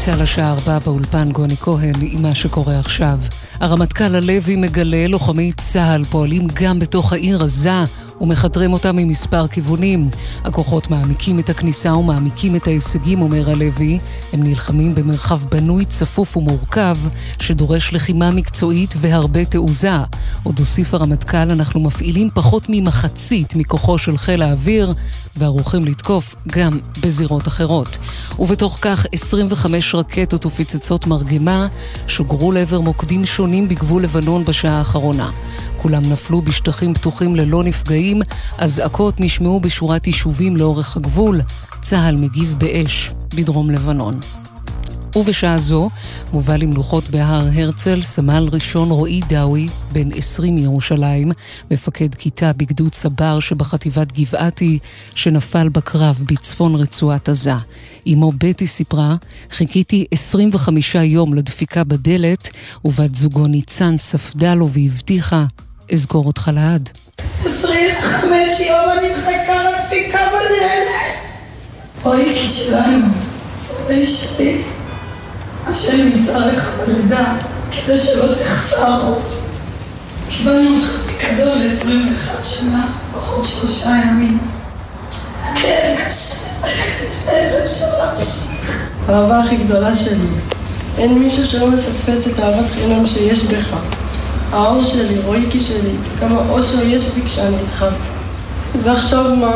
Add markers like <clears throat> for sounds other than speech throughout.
צה"ל השעה ארבע באולפן גוני כהן עם מה שקורה עכשיו. הרמטכ"ל הלוי מגלה לוחמי צה"ל פועלים גם בתוך העיר עזה ומחתרים אותם ממספר כיוונים. הכוחות מעמיקים את הכניסה ומעמיקים את ההישגים, אומר הלוי. הם נלחמים במרחב בנוי, צפוף ומורכב, שדורש לחימה מקצועית והרבה תעוזה. עוד הוסיף הרמטכ"ל, אנחנו מפעילים פחות ממחצית מכוחו של חיל האוויר, וערוכים לתקוף גם בזירות אחרות. ובתוך כך 25 רקטות ופצצות מרגמה שוגרו לעבר מוקדים שונים בגבול לבנון בשעה האחרונה. כולם נפלו בשטחים פתוחים ללא נפגעים, אזעקות נשמעו בשורת יישובים לאורך הגבול. צה"ל מגיב באש בדרום לבנון. ובשעה זו מובא למנוחות בהר הרצל סמל ראשון רועי דאווי, בן 20 מירושלים, מפקד כיתה בגדוד צבר שבחטיבת גבעתי, שנפל בקרב בצפון רצועת עזה. אמו בטי סיפרה, חיכיתי 25 יום לדפיקה בדלת, ובת זוגו ניצן ספדה לו והבטיחה, אזכור אותך לעד. 25 יום אני מחכה לדפיקה בדלת! אוי, כשלנו, אוי שלי. השם ימסר לך בלידה, כדי שלא תחסר עוד. קיבלנו אותך פיקדון ל-21 שנה, פחות שלושה ימים. כן, קשה, אין אפשר להמשיך. האהבה הכי גדולה שלי. אין מישהו שלא מפספס את אהבת חינם שיש בך. האור שלי, רואיקי שלי, כמה אושר יש בי כשאני איתך. ועכשיו מה?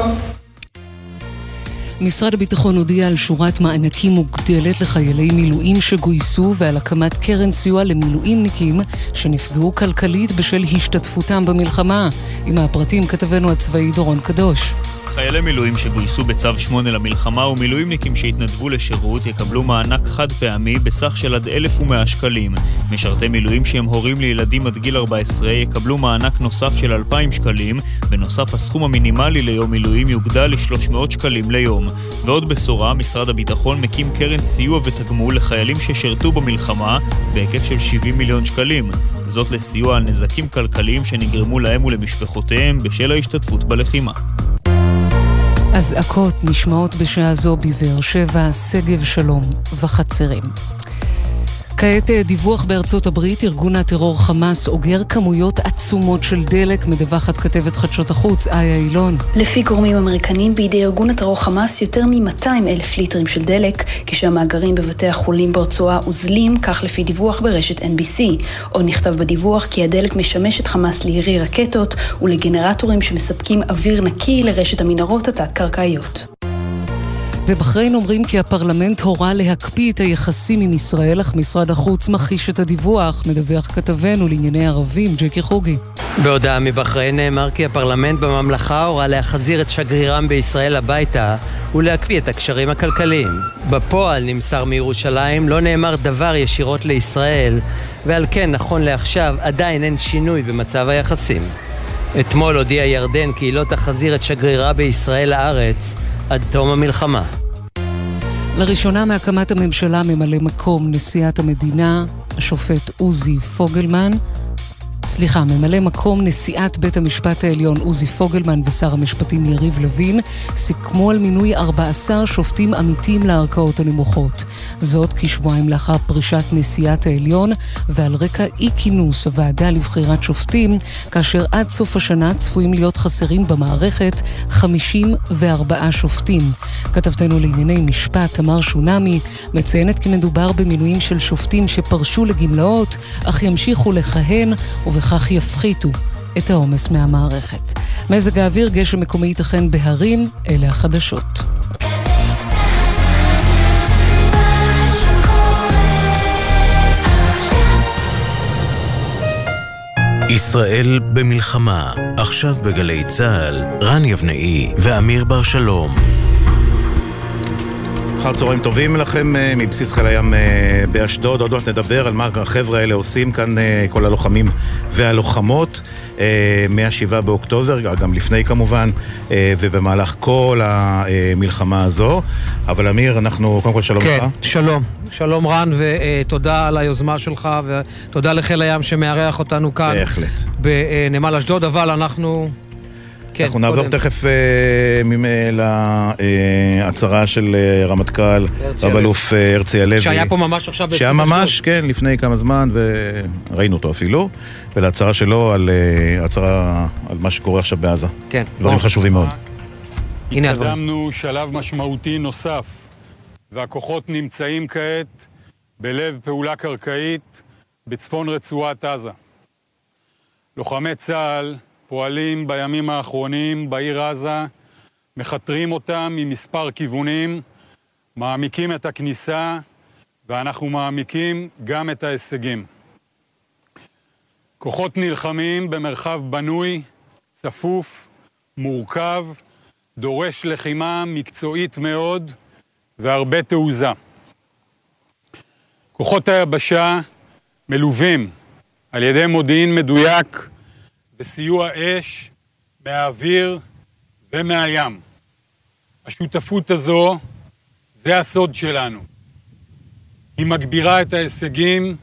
משרד הביטחון הודיע על שורת מענקים מוגדלת לחיילי מילואים שגויסו ועל הקמת קרן סיוע למילואימניקים שנפגעו כלכלית בשל השתתפותם במלחמה. עם הפרטים כתבנו הצבאי דורון קדוש. חיילי מילואים שגויסו בצו 8 למלחמה ומילואימניקים שהתנדבו לשירות יקבלו מענק חד פעמי בסך של עד 1,100 שקלים. משרתי מילואים שהם הורים לילדים עד גיל 14 יקבלו מענק נוסף של 2,000 שקלים, בנוסף הסכום המינימלי ליום מילואים יוגדל ל-300 שקלים ליום. ועוד בשורה, משרד הביטחון מקים קרן סיוע ותגמול לחיילים ששירתו במלחמה בהיקף של 70 מיליון שקלים. זאת לסיוע על נזקים כלכליים שנגרמו להם ולמשפחותיהם בשל ההשתתפות בלחימה. אזעקות נשמעות בשעה זו בבאר שבע, שגב שלום וחצרים. כעת אה, דיווח בארצות הברית, ארגון הטרור חמאס אוגר כמויות עצומות של דלק, מדווחת כתבת חדשות החוץ, איה אילון. לפי גורמים אמריקנים, בידי ארגון הטרור חמאס יותר מ-200 אלף ליטרים של דלק, כשהמאגרים בבתי החולים ברצועה אוזלים, כך לפי דיווח ברשת NBC. עוד נכתב בדיווח כי הדלק משמש את חמאס לירי רקטות ולגנרטורים שמספקים אוויר נקי לרשת המנהרות התת-קרקעיות. בבחריין אומרים כי הפרלמנט הורה להקפיא את היחסים עם ישראל, אך משרד החוץ מכחיש את הדיווח, מדווח כתבנו לענייני ערבים, ג'קי חוגי. בהודעה מבחריין נאמר כי הפרלמנט בממלכה הורה להחזיר את שגרירם בישראל הביתה ולהקפיא את הקשרים הכלכליים. בפועל, נמסר מירושלים, לא נאמר דבר ישירות לישראל, ועל כן, נכון לעכשיו, עדיין אין שינוי במצב היחסים. אתמול הודיעה ירדן כי היא לא תחזיר את שגרירה בישראל לארץ עד תום המלחמה. לראשונה מהקמת הממשלה ממלא מקום נשיאת המדינה, השופט עוזי פוגלמן, סליחה, ממלא מקום נשיאת בית המשפט העליון עוזי פוגלמן ושר המשפטים יריב לוין סיכמו על מינוי 14 שופטים עמיתים לערכאות הנמוכות. זאת כשבועיים לאחר פרישת נשיאת העליון ועל רקע אי כינוס הוועדה לבחירת שופטים, כאשר עד סוף השנה צפויים להיות חסרים במערכת 54 שופטים. כתבתנו לענייני משפט, תמר שונמי, מציינת כי מדובר במינויים של שופטים שפרשו לגמלאות, אך ימשיכו לכהן ובכך יפחיתו את העומס מהמערכת. מזג האוויר, גשם מקומי ייתכן בהרים, אלה החדשות. ישראל במלחמה, עכשיו בגלי צה"ל, רן יבנאי ואמיר בר שלום. אחר צהריים טובים לכם אה, מבסיס חיל הים אה, באשדוד. עוד מעט נדבר על מה החבר'ה האלה עושים כאן, אה, כל הלוחמים והלוחמות, מ-7 באוקטובר, גם לפני כמובן, ובמהלך כל המלחמה הזו. אבל אמיר, אנחנו, קודם כל שלום כן, לך. כן, שלום. שלום רן, ותודה על היוזמה שלך, ותודה לחיל הים שמארח אותנו כאן. בהחלט. בנמל אשדוד, אבל אנחנו... כן, אנחנו נעבור תכף להצהרה של רמטכ"ל, רב אלוף הרצי הלוי. שהיה פה ממש עכשיו בבסיס אשדוד. שהיה ממש, כן, לפני כמה זמן, וראינו אותו אפילו, ולהצהרה שלו על הצהרה על מה שקורה עכשיו בעזה. כן. דברים חשובים מאוד. התקדמנו שלב משמעותי נוסף, והכוחות נמצאים כעת בלב פעולה קרקעית בצפון רצועת עזה. לוחמי צה"ל פועלים בימים האחרונים בעיר עזה, מכתרים אותם ממספר כיוונים, מעמיקים את הכניסה, ואנחנו מעמיקים גם את ההישגים. כוחות נלחמים במרחב בנוי, צפוף, מורכב, דורש לחימה מקצועית מאוד והרבה תעוזה. כוחות היבשה מלווים על ידי מודיעין מדויק וסיוע אש מהאוויר ומהים. השותפות הזו, זה הסוד שלנו. היא מגבירה את ההישגים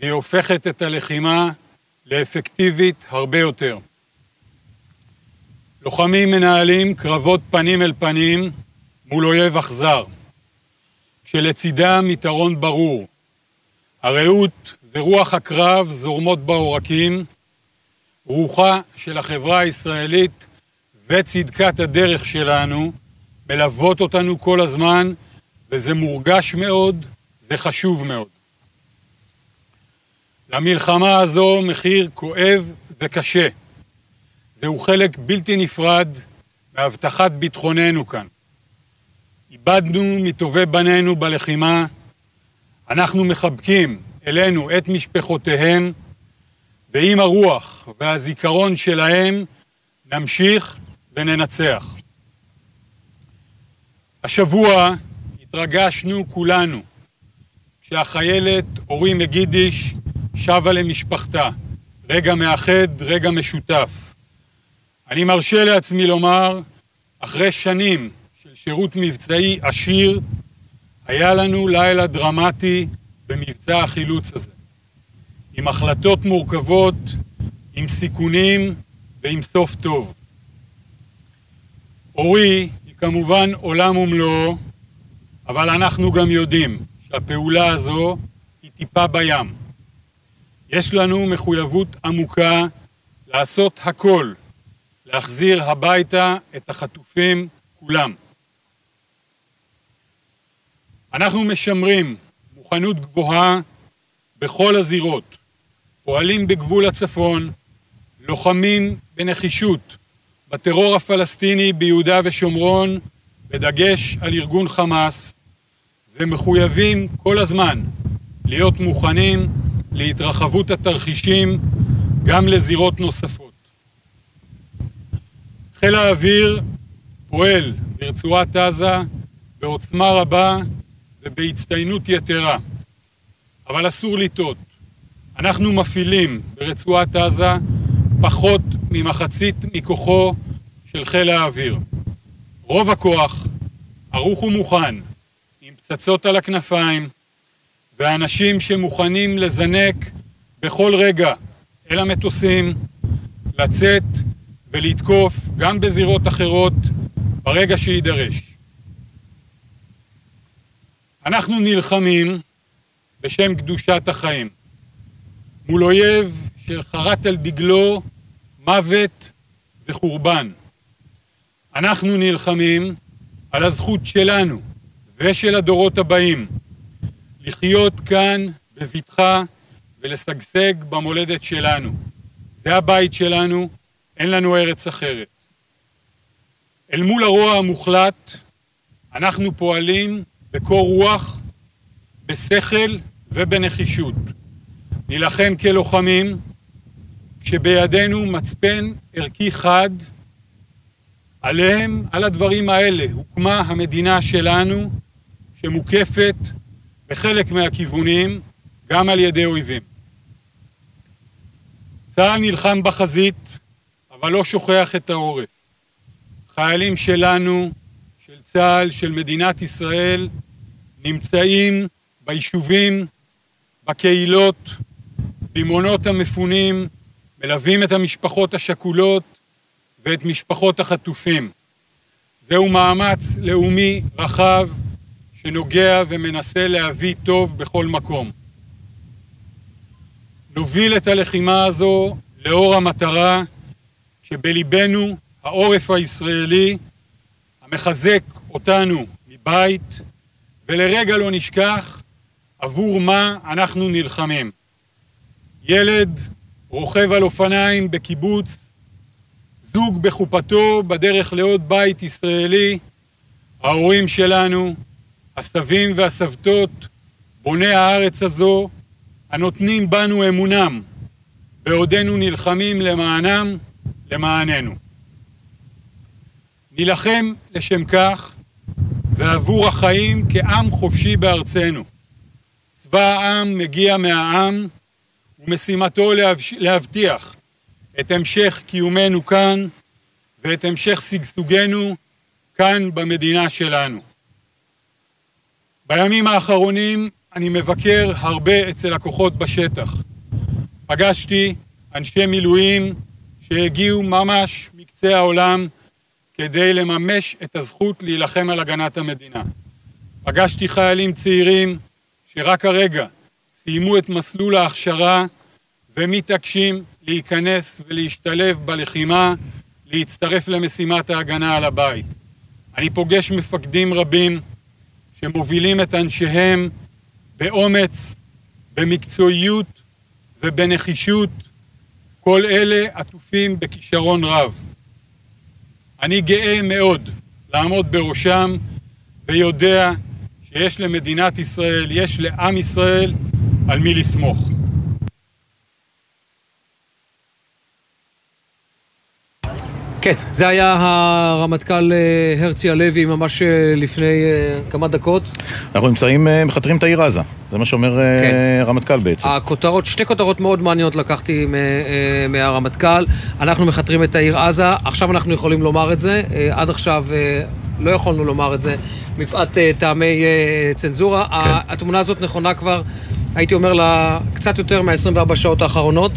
והיא הופכת את הלחימה לאפקטיבית הרבה יותר. לוחמים מנהלים קרבות פנים אל פנים מול אויב אכזר, כשלצידם יתרון ברור. הרעות ורוח הקרב זורמות בעורקים, רוחה של החברה הישראלית וצדקת הדרך שלנו מלוות אותנו כל הזמן, וזה מורגש מאוד, זה חשוב מאוד. למלחמה הזו מחיר כואב וקשה. זהו חלק בלתי נפרד מהבטחת ביטחוננו כאן. איבדנו מטובי בנינו בלחימה, אנחנו מחבקים אלינו את משפחותיהם, ועם הרוח והזיכרון שלהם נמשיך וננצח. השבוע התרגשנו כולנו כשהחיילת אורי מגידיש שבה למשפחתה. רגע מאחד, רגע משותף. אני מרשה לעצמי לומר, אחרי שנים של שירות מבצעי עשיר, היה לנו לילה דרמטי במבצע החילוץ הזה. עם החלטות מורכבות, עם סיכונים ועם סוף טוב. אורי היא כמובן עולם ומלואו, אבל אנחנו גם יודעים שהפעולה הזו היא טיפה בים. יש לנו מחויבות עמוקה לעשות הכל, להחזיר הביתה את החטופים כולם. אנחנו משמרים מוכנות גבוהה בכל הזירות, פועלים בגבול הצפון, לוחמים בנחישות בטרור הפלסטיני ביהודה ושומרון, בדגש על ארגון חמאס, ומחויבים כל הזמן להיות מוכנים להתרחבות התרחישים גם לזירות נוספות. חיל האוויר פועל ברצועת עזה בעוצמה רבה ובהצטיינות יתרה. אבל אסור לטעות. אנחנו מפעילים ברצועת עזה פחות ממחצית מכוחו של חיל האוויר. רוב הכוח ערוך ומוכן, עם פצצות על הכנפיים, ואנשים שמוכנים לזנק בכל רגע אל המטוסים, לצאת ולתקוף גם בזירות אחרות ברגע שיידרש. אנחנו נלחמים בשם קדושת החיים מול אויב שחרט על דגלו מוות וחורבן. אנחנו נלחמים על הזכות שלנו ושל הדורות הבאים לחיות כאן בבטחה ולשגשג במולדת שלנו. זה הבית שלנו, אין לנו ארץ אחרת. אל מול הרוע המוחלט, אנחנו פועלים בקור רוח, בשכל ובנחישות. נילחם כלוחמים, כשבידינו מצפן ערכי חד, עליהם, על הדברים האלה, הוקמה המדינה שלנו, שמוקפת בחלק מהכיוונים גם על ידי אויבים. צה"ל נלחם בחזית, אבל לא שוכח את העורף. חיילים שלנו, של צה"ל, של מדינת ישראל, נמצאים ביישובים, בקהילות, במעונות המפונים, מלווים את המשפחות השכולות ואת משפחות החטופים. זהו מאמץ לאומי רחב שנוגע ומנסה להביא טוב בכל מקום. נוביל את הלחימה הזו לאור המטרה שבליבנו העורף הישראלי המחזק אותנו מבית, ולרגע לא נשכח עבור מה אנחנו נלחמים. ילד רוכב על אופניים בקיבוץ, זוג בחופתו בדרך לעוד בית ישראלי, ההורים שלנו, הסבים והסבתות, בוני הארץ הזו, הנותנים בנו אמונם, בעודנו נלחמים למענם, למעננו. נילחם לשם כך ועבור החיים כעם חופשי בארצנו. צבא העם מגיע מהעם ומשימתו להבטיח את המשך קיומנו כאן ואת המשך שגשוגנו כאן במדינה שלנו. בימים האחרונים אני מבקר הרבה אצל הכוחות בשטח. פגשתי אנשי מילואים שהגיעו ממש מקצה העולם כדי לממש את הזכות להילחם על הגנת המדינה. פגשתי חיילים צעירים שרק הרגע סיימו את מסלול ההכשרה ומתעקשים להיכנס ולהשתלב בלחימה, להצטרף למשימת ההגנה על הבית. אני פוגש מפקדים רבים שמובילים את אנשיהם באומץ, במקצועיות ובנחישות, כל אלה עטופים בכישרון רב. אני גאה מאוד לעמוד בראשם ויודע שיש למדינת ישראל, יש לעם ישראל על מי לסמוך. כן, זה היה הרמטכ"ל אה, הרצי הלוי ממש אה, לפני אה, כמה דקות. אנחנו נמצאים, מחתרים את העיר עזה, זה מה שאומר כן. הרמטכ"ל בעצם. הכותרות, שתי כותרות מאוד מעניינות לקחתי מהרמטכ"ל. אנחנו מחתרים את העיר עזה, עכשיו אנחנו יכולים לומר את זה, עד עכשיו לא יכולנו לומר את זה מפאת טעמי צנזורה. כן. התמונה הזאת נכונה כבר, הייתי אומר לה, קצת יותר מה-24 שעות האחרונות.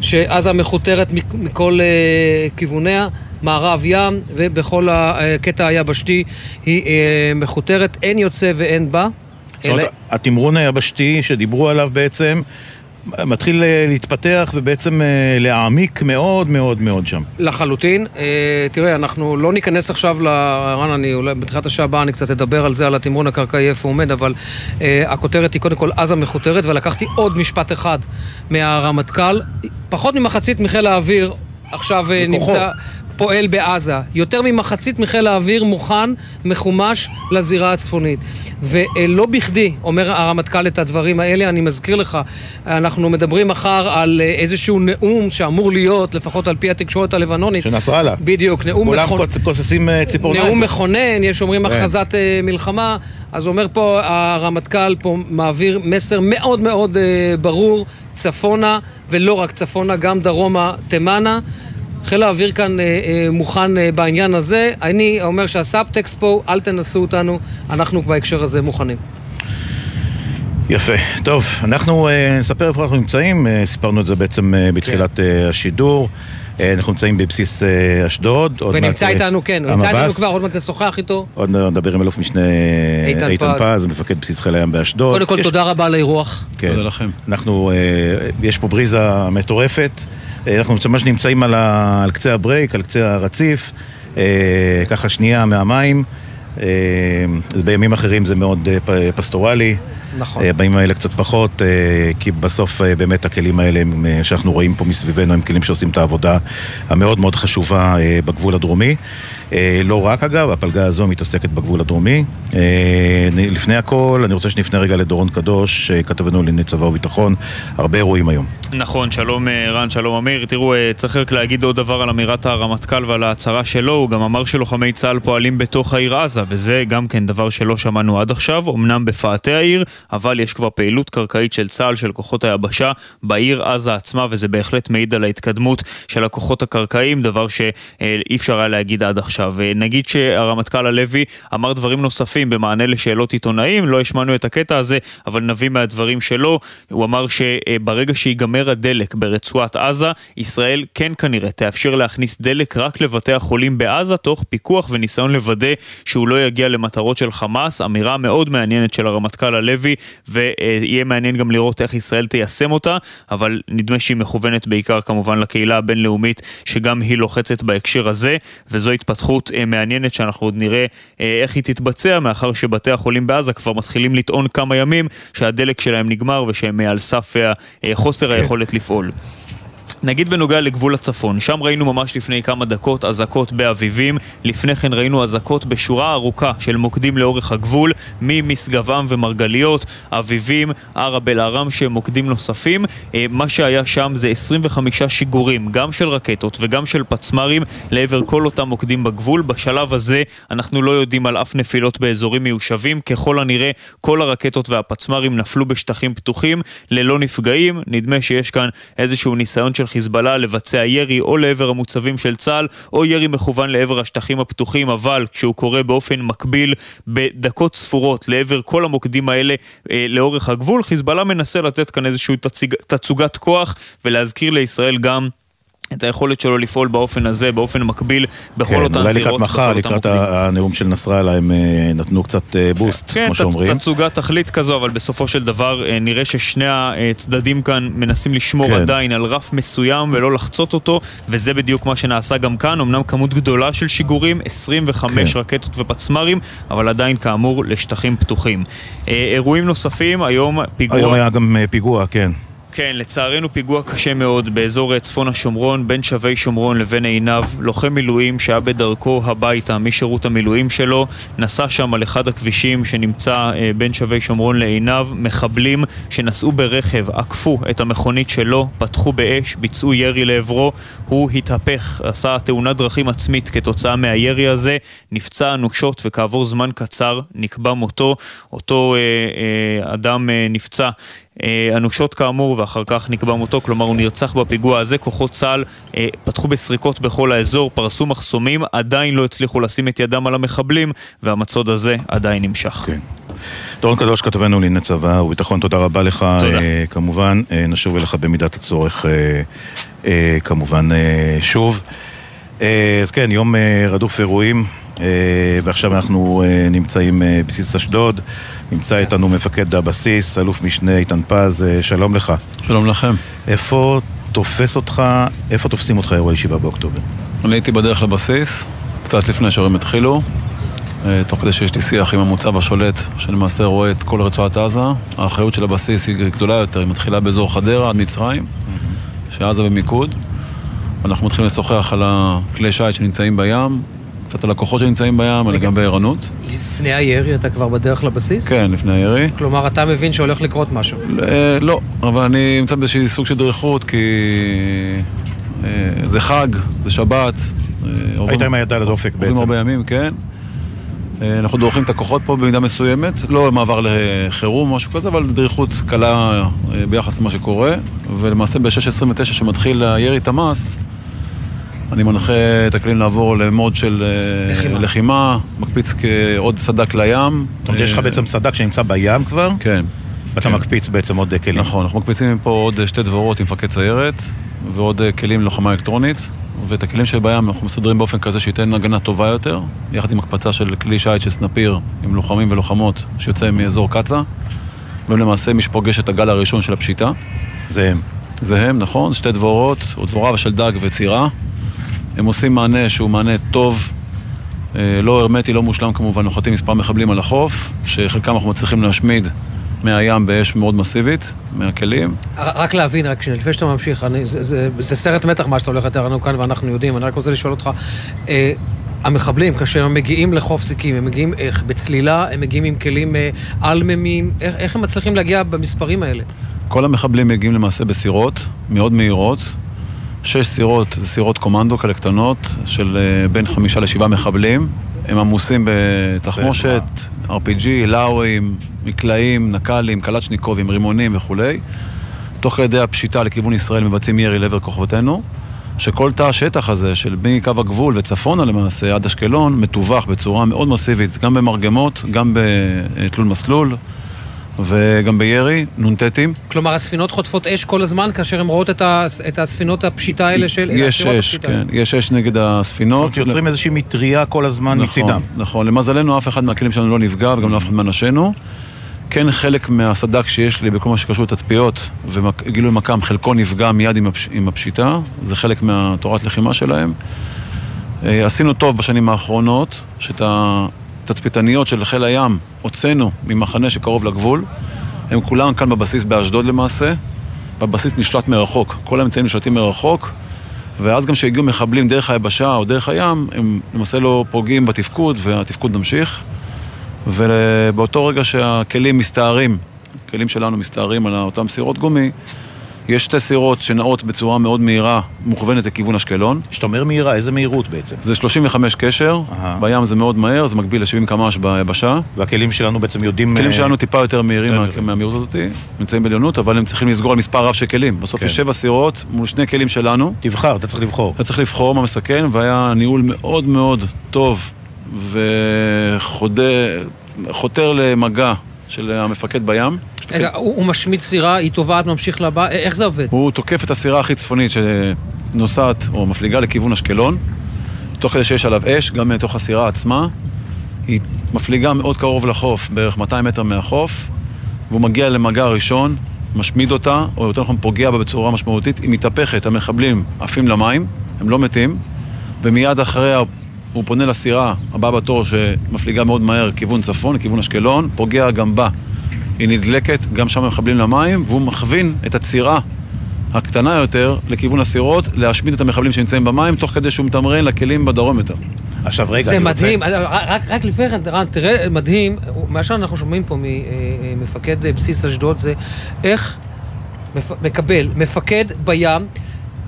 שעזה מכותרת מכל uh, כיווניה, מערב ים, ובכל הקטע היבשתי היא uh, מכותרת, אין יוצא ואין בא. זאת אומרת. התמרון היבשתי שדיברו עליו בעצם מתחיל אה, להתפתח ובעצם להעמיק מאוד מאוד מאוד שם. לחלוטין. תראה, אנחנו לא ניכנס עכשיו ל... רן, אני אולי בתחילת השעה הבאה אני קצת אדבר על זה, על התמרון הקרקעי, איפה הוא עומד, אבל הכותרת היא קודם כל עזה מכותרת, ולקחתי עוד משפט אחד מהרמטכ"ל. פחות ממחצית מחיל האוויר עכשיו אה, בכוחו. נמצא... פועל בעזה. יותר ממחצית מחיל האוויר מוכן, מחומש, לזירה הצפונית. ולא בכדי אומר הרמטכ"ל את הדברים האלה, אני מזכיר לך, אנחנו מדברים מחר על אה, איזשהו נאום שאמור להיות, לפחות על פי התקשורת הלבנונית. של נסראללה. בדיוק, נאום מכונן. כולם כוססים אה, ציפורניים. נאום מכונן, יש אומרים כן. הכרזת מלחמה, אז אומר פה הרמטכ"ל, פה מעביר מסר מאוד מאוד ברור, צפונה. ולא רק צפונה, גם דרומה, תימנה. חיל האוויר כאן אה, אה, מוכן אה, בעניין הזה. אני אומר שהסאבטקסט פה, אל תנסו אותנו, אנחנו בהקשר הזה מוכנים. יפה. טוב, אנחנו אה, נספר איפה אנחנו נמצאים, אה, סיפרנו את זה בעצם אה, בתחילת כן. אה, השידור. אה, אנחנו נמצאים בבסיס אה, אשדוד. ונמצא אה, איתנו, כן, הוא נמצא איתנו כבר, עוד מעט נשוחח איתו. עוד נדבר עם אלוף משנה איתן פז, מפקד בסיס חיל הים באשדוד. קודם כל, תודה רבה על האירוח. כן. תודה לכם. אנחנו, יש פה בריזה מטורפת. אנחנו ממש נמצאים על קצה הברייק, על קצה הרציף, ככה שנייה מהמים. בימים אחרים זה מאוד פסטורלי. נכון. אה, בימים האלה קצת פחות, אה, כי בסוף אה, באמת הכלים האלה שאנחנו רואים פה מסביבנו הם כלים שעושים את העבודה המאוד מאוד חשובה בגבול הדרומי. לא רק אגב, הפלגה הזו מתעסקת בגבול הדרומי. לפני הכל, אני רוצה שנפנה רגע לדורון קדוש, כתבנו לענייני צבא וביטחון, הרבה אירועים היום. נכון, שלום רן, שלום אמיר. תראו, צריך רק להגיד עוד דבר על אמירת הרמטכ"ל ועל ההצהרה שלו, הוא גם אמר שלוחמי צה"ל פועלים בתוך העיר עזה, וזה גם כן דבר שלא שמענו עד עכשיו, אמנם בפאתי העיר, אבל יש כבר פעילות קרקעית של צה"ל, של כוחות היבשה, בעיר עזה עצמה, וזה בהחלט מעיד על ההתקדמות של הכוחות הקרקעיים, דבר שאי אפשר היה להגיד עד עכשיו. עכשיו. נגיד שהרמטכ"ל הלוי אמר דברים נוספים במענה לשאלות עיתונאים, לא השמענו את הקטע הזה, אבל נביא מהדברים שלו. הוא אמר שברגע שיגמר הדלק ברצועת עזה, ישראל כן כנראה תאפשר להכניס דלק רק לבתי החולים בעזה, תוך פיקוח וניסיון לוודא שהוא לא יגיע למטרות של חמאס. אמירה מאוד מעניינת של הרמטכ"ל הלוי, ויהיה מעניין גם לראות איך ישראל תיישם אותה, אבל נדמה שהיא מכוונת בעיקר כמובן לקהילה הבינלאומית, שגם היא לוחצת בהקשר הזה, וזו התפתחות אה, מעניינת שאנחנו עוד נראה אה, איך היא תתבצע, מאחר שבתי החולים בעזה כבר מתחילים לטעון כמה ימים שהדלק שלהם נגמר ושהם על סף אה, חוסר כן. היכולת לפעול. נגיד בנוגע לגבול הצפון, שם ראינו ממש לפני כמה דקות אזעקות באביבים, לפני כן ראינו אזעקות בשורה ארוכה של מוקדים לאורך הגבול, ממשגבם ומרגליות, אביבים, ערב אל-ערם שהם מוקדים נוספים. אה, מה שהיה שם זה 25 שיגורים, גם של רקטות וגם של פצמ"רים, לעבר כל אותם מוקדים בגבול. בשלב הזה אנחנו לא יודעים על אף נפילות באזורים מיושבים, ככל הנראה כל הרקטות והפצמ"רים נפלו בשטחים פתוחים, ללא נפגעים. נדמה שיש כאן איזשהו ניסיון של חיזבאללה לבצע ירי או לעבר המוצבים של צה"ל או ירי מכוון לעבר השטחים הפתוחים, אבל כשהוא קורה באופן מקביל בדקות ספורות לעבר כל המוקדים האלה אה, לאורך הגבול, חיזבאללה מנסה לתת כאן איזושהי תצוגת כוח ולהזכיר לישראל גם את היכולת שלו לפעול באופן הזה, באופן מקביל, בכל כן, אותן זירות. כן, אולי לקראת מחר, לקראת הנאום של נסראללה, הם אה, נתנו קצת אה, בוסט, כן, כמו שאומרים. כן, תצוגת תכלית כזו, אבל בסופו של דבר אה, נראה ששני הצדדים כאן מנסים לשמור כן. עדיין על רף מסוים ולא לחצות אותו, וזה בדיוק מה שנעשה גם כאן. אמנם כמות גדולה של שיגורים, 25 כן. רקטות ופצמ"רים, אבל עדיין כאמור לשטחים פתוחים. אירועים נוספים, היום פיגוע... היום היה גם פיגוע, כן. כן, לצערנו פיגוע קשה מאוד באזור צפון השומרון, בין שבי שומרון לבין עינב. לוחם מילואים שהיה בדרכו הביתה משירות המילואים שלו, נסע שם על אחד הכבישים שנמצא אה, בין שבי שומרון לעינב. מחבלים שנסעו ברכב, עקפו את המכונית שלו, פתחו באש, ביצעו ירי לעברו. הוא התהפך, עשה תאונת דרכים עצמית כתוצאה מהירי הזה, נפצע אנושות וכעבור זמן קצר נקבע מותו. אותו אה, אה, אדם אה, נפצע אנושות כאמור, ואחר כך נקבע מותו, כלומר הוא נרצח בפיגוע הזה. כוחות צה"ל אה, פתחו בסריקות בכל האזור, פרסו מחסומים, עדיין לא הצליחו לשים את ידם על המחבלים, והמצוד הזה עדיין נמשך. כן. דורון קדוש, כתבנו לענייני צבא וביטחון, תודה רבה לך. תודה. אה, כמובן, אה, נשוב אליך במידת הצורך, אה, אה, כמובן, אה, שוב. אה, אז כן, יום אה, רדוף אירועים, אה, ועכשיו אנחנו אה, נמצאים אה, בסיס אשדוד. נמצא איתנו מפקד הבסיס, אלוף משנה איתן פז, אה, שלום לך. שלום לכם. איפה תופס אותך, איפה תופסים אותך אירועי 7 באוקטובר? אני הייתי בדרך לבסיס, קצת לפני שהאירועים התחילו, אה, תוך כדי שיש לי שיח עם המוצב השולט, שלמעשה רואה את כל רצועת עזה. האחריות של הבסיס היא גדולה יותר, היא מתחילה באזור חדרה עד מצרים, שעזה במיקוד. אנחנו מתחילים לשוחח על הכלי שיט שנמצאים בים, קצת על הכוחות שנמצאים בים, אלא גם בערנות. לפני הירי אתה כבר בדרך לבסיס? כן, לפני הירי. כלומר, אתה מבין שהולך לקרות משהו? אה, לא, אבל אני נמצא באיזשהו סוג של דריכות, כי אה, זה חג, זה שבת. אה, היית עם היד על הדופק בעצם. עוברים הרבה ימים, כן. אנחנו דורכים את הכוחות פה במידה מסוימת, לא מעבר לחירום או משהו כזה, אבל דריכות קלה ביחס למה שקורה. ולמעשה ב-6.29 שמתחיל הירי תמ"ס, אני מנחה את הכלים לעבור למוד של אה, לחימה, לחימה מקפיץ עוד סדק לים. זאת אומרת, יש לך אה, בעצם סדק שנמצא בים כבר? כן. ואתה כן. מקפיץ בעצם עוד כלים. נכון, אנחנו מקפיצים מפה עוד שתי דבורות עם מפקד סיירת, ועוד כלים ללוחמה אלקטרונית, ואת הכלים שבים אנחנו מסדרים באופן כזה שייתן הגנה טובה יותר, יחד עם הקפצה של כלי שיט של סנפיר עם לוחמים ולוחמות שיוצא מאזור קצא"א, ולמעשה מי שפוגש את הגל הראשון של הפשיטה. זה הם. זה הם, נכון, שתי דבורות, או דבורה של דג וצירה. הם עושים מענה שהוא מענה טוב, אה, לא הרמטי, לא מושלם כמובן, נוחתים מספר מחבלים על החוף, שחלקם אנחנו מצליחים להשמיד מהים באש מאוד מסיבית, מהכלים. רק להבין, רק לפני שאתה ממשיך, אני, זה, זה, זה סרט מתח מה שאתה הולך לתאר לנו כאן ואנחנו יודעים, אני רק רוצה לשאול אותך, אה, המחבלים, כאשר הם מגיעים לחוף זיקים, הם מגיעים איך, בצלילה, הם מגיעים עם כלים אה, איך, איך הם מצליחים להגיע במספרים האלה? כל המחבלים מגיעים למעשה בסירות מאוד מהירות, שש סירות, זה סירות קומנדו כאלה קטנות, של אה, בין חמישה לשבעה מחבלים. הם עמוסים בתחמושת, RPG, לאווים, מקלעים, נק"לים, קלצ'ניקובים, רימונים וכולי. תוך כדי הפשיטה לכיוון ישראל מבצעים ירי לעבר כוחותינו. שכל תא השטח הזה, של מקו הגבול וצפונה למעשה, עד אשקלון, מטווח בצורה מאוד מסיבית, גם במרגמות, גם בתלול מסלול. וגם בירי, נ"טים. כלומר, הספינות חוטפות אש כל הזמן כאשר הן רואות את, ה, את הספינות הפשיטה האלה של... יש אש, כן, יש אש נגד הספינות. יוצרים איזושהי מטריה כל הזמן נכון, מצידם. נכון, למזלנו אף אחד מהכלים שלנו לא נפגע וגם לא אף אחד מאנשינו. כן חלק מהסד"כ שיש לי בכל מה שקשור לתצפיות וגילוי מכ"ם, חלקו נפגע מיד עם, הפש... עם הפשיטה, זה חלק מהתורת לחימה שלהם. אה, עשינו טוב בשנים האחרונות, שאת התצפיתניות של חיל הים הוצאנו ממחנה שקרוב לגבול. הם כולם כאן בבסיס באשדוד למעשה. בבסיס נשלט מרחוק, כל האמצעים נשלטים מרחוק. ואז גם כשהגיעו מחבלים דרך היבשה או דרך הים, הם למעשה לא פוגעים בתפקוד והתפקוד ממשיך. ובאותו רגע שהכלים מסתערים, הכלים שלנו מסתערים על אותם סירות גומי, יש שתי סירות שנעות בצורה מאוד מהירה, מוכוונת לכיוון אשקלון. כשאתה אומר מהירה, איזה מהירות בעצם? זה 35 קשר, Aha. בים זה מאוד מהר, זה מקביל ל-70 קמ"ש ביבשה. והכלים שלנו בעצם יודעים... הכלים אה, שלנו טיפה יותר מהירים מה, מהמהירות הזאת, נמצאים בעליונות, אבל הם צריכים לסגור על מספר רב של כלים. בסוף כן. יש שבע סירות מול שני כלים שלנו. תבחר, אתה צריך לבחור. אתה צריך לבחור מה מסכן, והיה ניהול מאוד מאוד טוב וחותר למגע של המפקד בים. רגע, הוא, הוא משמיד סירה, היא טובעת, ממשיך לבא, איך זה עובד? הוא תוקף את הסירה הכי צפונית שנוסעת או מפליגה לכיוון אשקלון, תוך כדי שיש עליו אש, גם מתוך הסירה עצמה. היא מפליגה מאוד קרוב לחוף, בערך 200 מטר מהחוף, והוא מגיע למגע ראשון, משמיד אותה, או יותר נכון פוגע בה בצורה משמעותית, היא מתהפכת, המחבלים עפים למים, הם לא מתים, ומיד אחריה הוא פונה לסירה הבאה בתור שמפליגה מאוד מהר כיוון צפון, לכיוון אשקלון, פוגע גם בה. היא נדלקת, גם שם מחבלים למים, והוא מכווין את הצירה הקטנה יותר לכיוון הסירות, להשמיד את המחבלים שנמצאים במים, תוך כדי שהוא מתמרן לכלים בדרום יותר. עכשיו רגע, זה מדהים, רוצה... רק, רק לפני כן, רן, תראה, מדהים, מה שאנחנו שומעים פה ממפקד בסיס אשדוד זה איך מקבל מפקד בים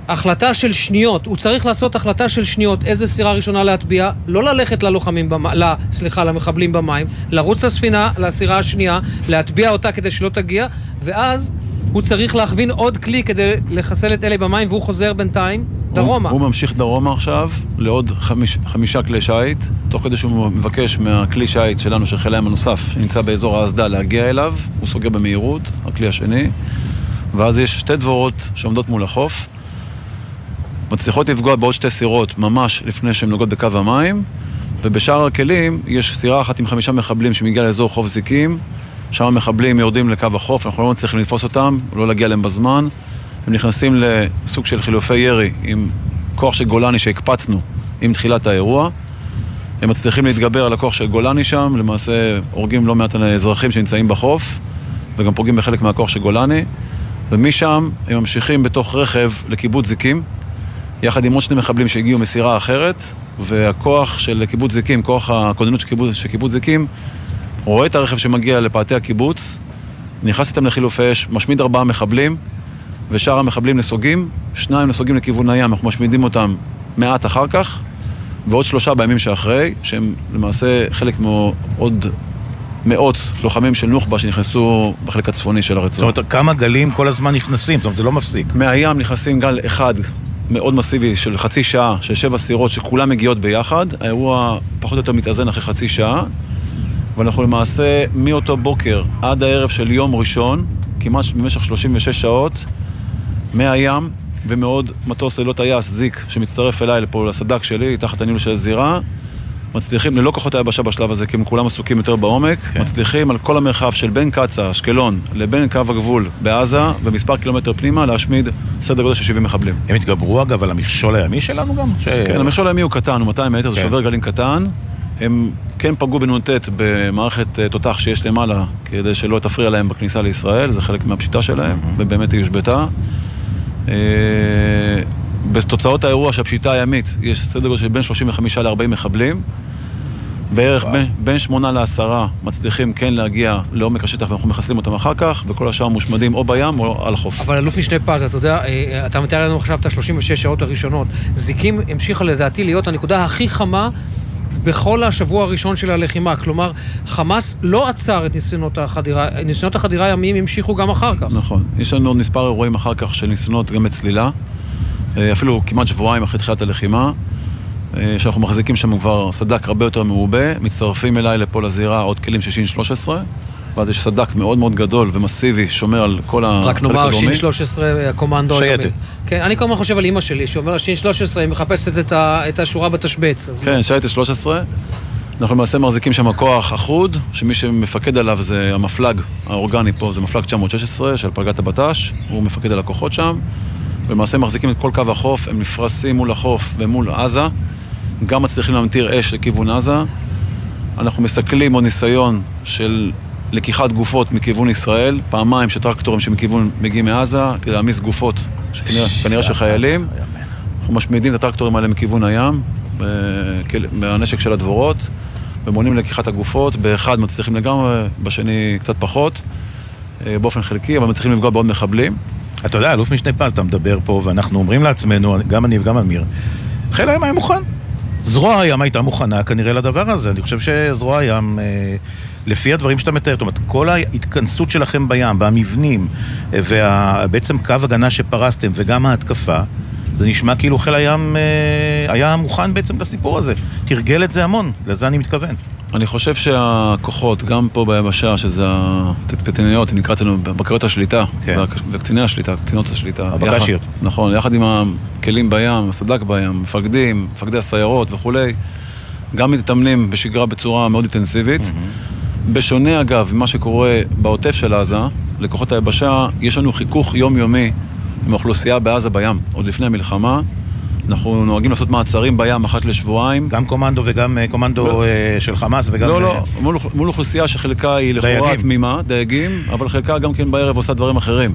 החלטה של שניות, הוא צריך לעשות החלטה של שניות, איזה סירה ראשונה להטביע, לא ללכת ללוחמים, במ... ל... סליחה, למחבלים במים, לרוץ לספינה, לסירה השנייה, להטביע אותה כדי שלא תגיע, ואז הוא צריך להכווין עוד כלי כדי לחסל את אלה במים, והוא חוזר בינתיים דרומה. הוא, הוא ממשיך דרומה עכשיו לעוד חמיש, חמישה כלי שיט, תוך כדי שהוא מבקש מהכלי שיט שלנו, של חיל הים הנוסף, שנמצא באזור האסדה, להגיע אליו, הוא סוגר במהירות, הכלי השני, ואז יש שתי דבורות שעומדות מול החוף. מצליחות לפגוע בעוד שתי סירות ממש לפני שהן נוגעות בקו המים, ובשאר הכלים יש סירה אחת עם חמישה מחבלים שמגיעה לאזור חוף זיקים, שם המחבלים יורדים לקו החוף, אנחנו לא מצליחים לתפוס אותם, לא להגיע אליהם בזמן. הם נכנסים לסוג של חילופי ירי עם כוח של גולני שהקפצנו עם תחילת האירוע. הם מצליחים להתגבר על הכוח של גולני שם, למעשה הורגים לא מעט אזרחים שנמצאים בחוף, וגם פוגעים בחלק מהכוח של גולני. ומשם הם ממשיכים בתוך רכב לקיבוץ זיקים, יחד עם עוד שני מחבלים שהגיעו מסירה אחרת, והכוח של קיבוץ זיקים, כוח הכוננות של קיבוץ, של קיבוץ זיקים, רואה את הרכב שמגיע לפאתי הקיבוץ, נכנס איתם לחילופי אש, משמיד ארבעה מחבלים, ושאר המחבלים נסוגים, שניים נסוגים לכיוון הים, אנחנו משמידים אותם מעט אחר כך, ועוד שלושה בימים שאחרי, שהם למעשה חלק מעוד מאות לוחמים של נוח'בה שנכנסו בחלק הצפוני של הרצועה. זאת אומרת, כמה גלים כל הזמן נכנסים? זאת אומרת, זה לא מפסיק. מהים נכנסים גל אחד מאוד מסיבי של חצי שעה, של שבע סירות שכולן מגיעות ביחד. האירוע פחות או יותר מתאזן אחרי חצי שעה, ואנחנו למעשה מאותו בוקר עד הערב של יום ראשון, כמעט במשך 36 שעות, מהים ומעוד מטוס ללא טייס, זיק, שמצטרף אליי לפה לסד"כ שלי, תחת הניהול של הזירה. מצליחים, ללא כוחות היבשה בשלב הזה, כי הם כולם עסוקים יותר בעומק, כן. מצליחים על כל המרחב של בין קצא"א, אשקלון, לבין קו הגבול בעזה, ומספר קילומטר פנימה, להשמיד סדר גודל של 70 מחבלים. הם התגברו אגב על המכשול הימי שלנו גם? ש... כן, המכשול הימי הוא קטן, הוא 200 מטר, כן. זה שובר גלים קטן. הם כן פגעו בנ"ט במערכת אה, תותח שיש למעלה, כדי שלא תפריע להם בכניסה לישראל, זה חלק מהפשיטה שלהם. ובאמת היא הושבתה. אה, בתוצאות האירוע של הפשיטה הימית יש סדר גודל של בין 35 ל-40 מחבלים. בערך בין, בין שמונה לעשרה מצליחים כן להגיע לעומק השטח ואנחנו מחסלים אותם אחר כך, וכל השאר מושמדים או בים או על החוף. אבל אלוף משנה פז, אתה יודע, אה, אתה מתאר לנו עכשיו את ה-36 שעות הראשונות. זיקים המשיכה לדעתי להיות הנקודה הכי חמה בכל השבוע הראשון של הלחימה. כלומר, חמאס לא עצר את ניסיונות החדירה, ניסיונות החדירה הימיים המשיכו גם אחר כך. נכון. יש לנו עוד מספר אירועים אחר כך של ניסיונות גם בצלילה. אפילו כמעט שבועיים אחרי תחילת הלחימה, שאנחנו מחזיקים שם כבר סד"כ הרבה יותר מעובה, מצטרפים אליי לפה לזירה עוד כלים של שין 13. ואז יש סד"כ מאוד מאוד גדול ומסיבי, שומר על כל החלק הדרומי. רק נאמר, שין 13, הקומנדו שייטת. כן, אני כל הזמן חושב על אימא שלי, שאומר שין 13, היא מחפשת את, ה, את השורה בתשבץ. כן, שייטת 13. אנחנו למעשה מחזיקים שם כוח אחוד, שמי שמפקד עליו זה המפלג האורגני פה, זה מפלג 916 של פלגת הבט"ש, הוא מפקד על הכוחות שם. ולמעשה מחזיקים את כל קו החוף, הם נפרסים מול החוף ומול עזה, גם מצליחים להמטיר אש לכיוון עזה. אנחנו מסכלים עוד ניסיון של לקיחת גופות מכיוון ישראל, פעמיים שטרקטורים שמכיוון מגיעים מעזה, כדי להעמיס גופות, כנראה של חיילים. אנחנו משמידים את הטרקטורים האלה מכיוון הים, מהנשק של הדבורות, ומונעים לקיחת הגופות, באחד מצליחים לגמרי, בשני קצת פחות, באופן חלקי, אבל מצליחים לפגוע בעוד מחבלים. אתה יודע, אלוף משנה פז, אתה מדבר פה, ואנחנו אומרים לעצמנו, גם אני וגם אמיר, חיל הים היה מוכן. זרוע הים הייתה מוכנה כנראה לדבר הזה. אני חושב שזרוע הים, לפי הדברים שאתה מתאר, זאת אומרת, כל ההתכנסות שלכם בים, במבנים, ובעצם קו הגנה שפרסתם, וגם ההתקפה, זה נשמע כאילו חיל הים היה מוכן בעצם לסיפור הזה. תרגל את זה המון, לזה אני מתכוון. אני חושב שהכוחות, גם פה ביבשה, שזה התצפיתניות, נקרא אצלנו בקריות השליטה, כן. וקציני השליטה, קצינות השליטה. הבקשיות. נכון, יחד עם הכלים בים, הסד"כ בים, מפקדים, מפקדי הסיירות וכולי, גם מתאמנים בשגרה בצורה מאוד אינטנסיבית. Mm-hmm. בשונה אגב ממה שקורה בעוטף של עזה, לכוחות היבשה, יש לנו חיכוך יומיומי עם האוכלוסייה בעזה בים, עוד לפני המלחמה. אנחנו נוהגים לעשות מעצרים בים אחת לשבועיים. גם קומנדו וגם קומנדו לא. של חמאס וגם... לא, לא, מול, מול אוכלוסייה שחלקה היא לכאורה תמימה, דייגים, אבל חלקה גם כן בערב עושה דברים אחרים.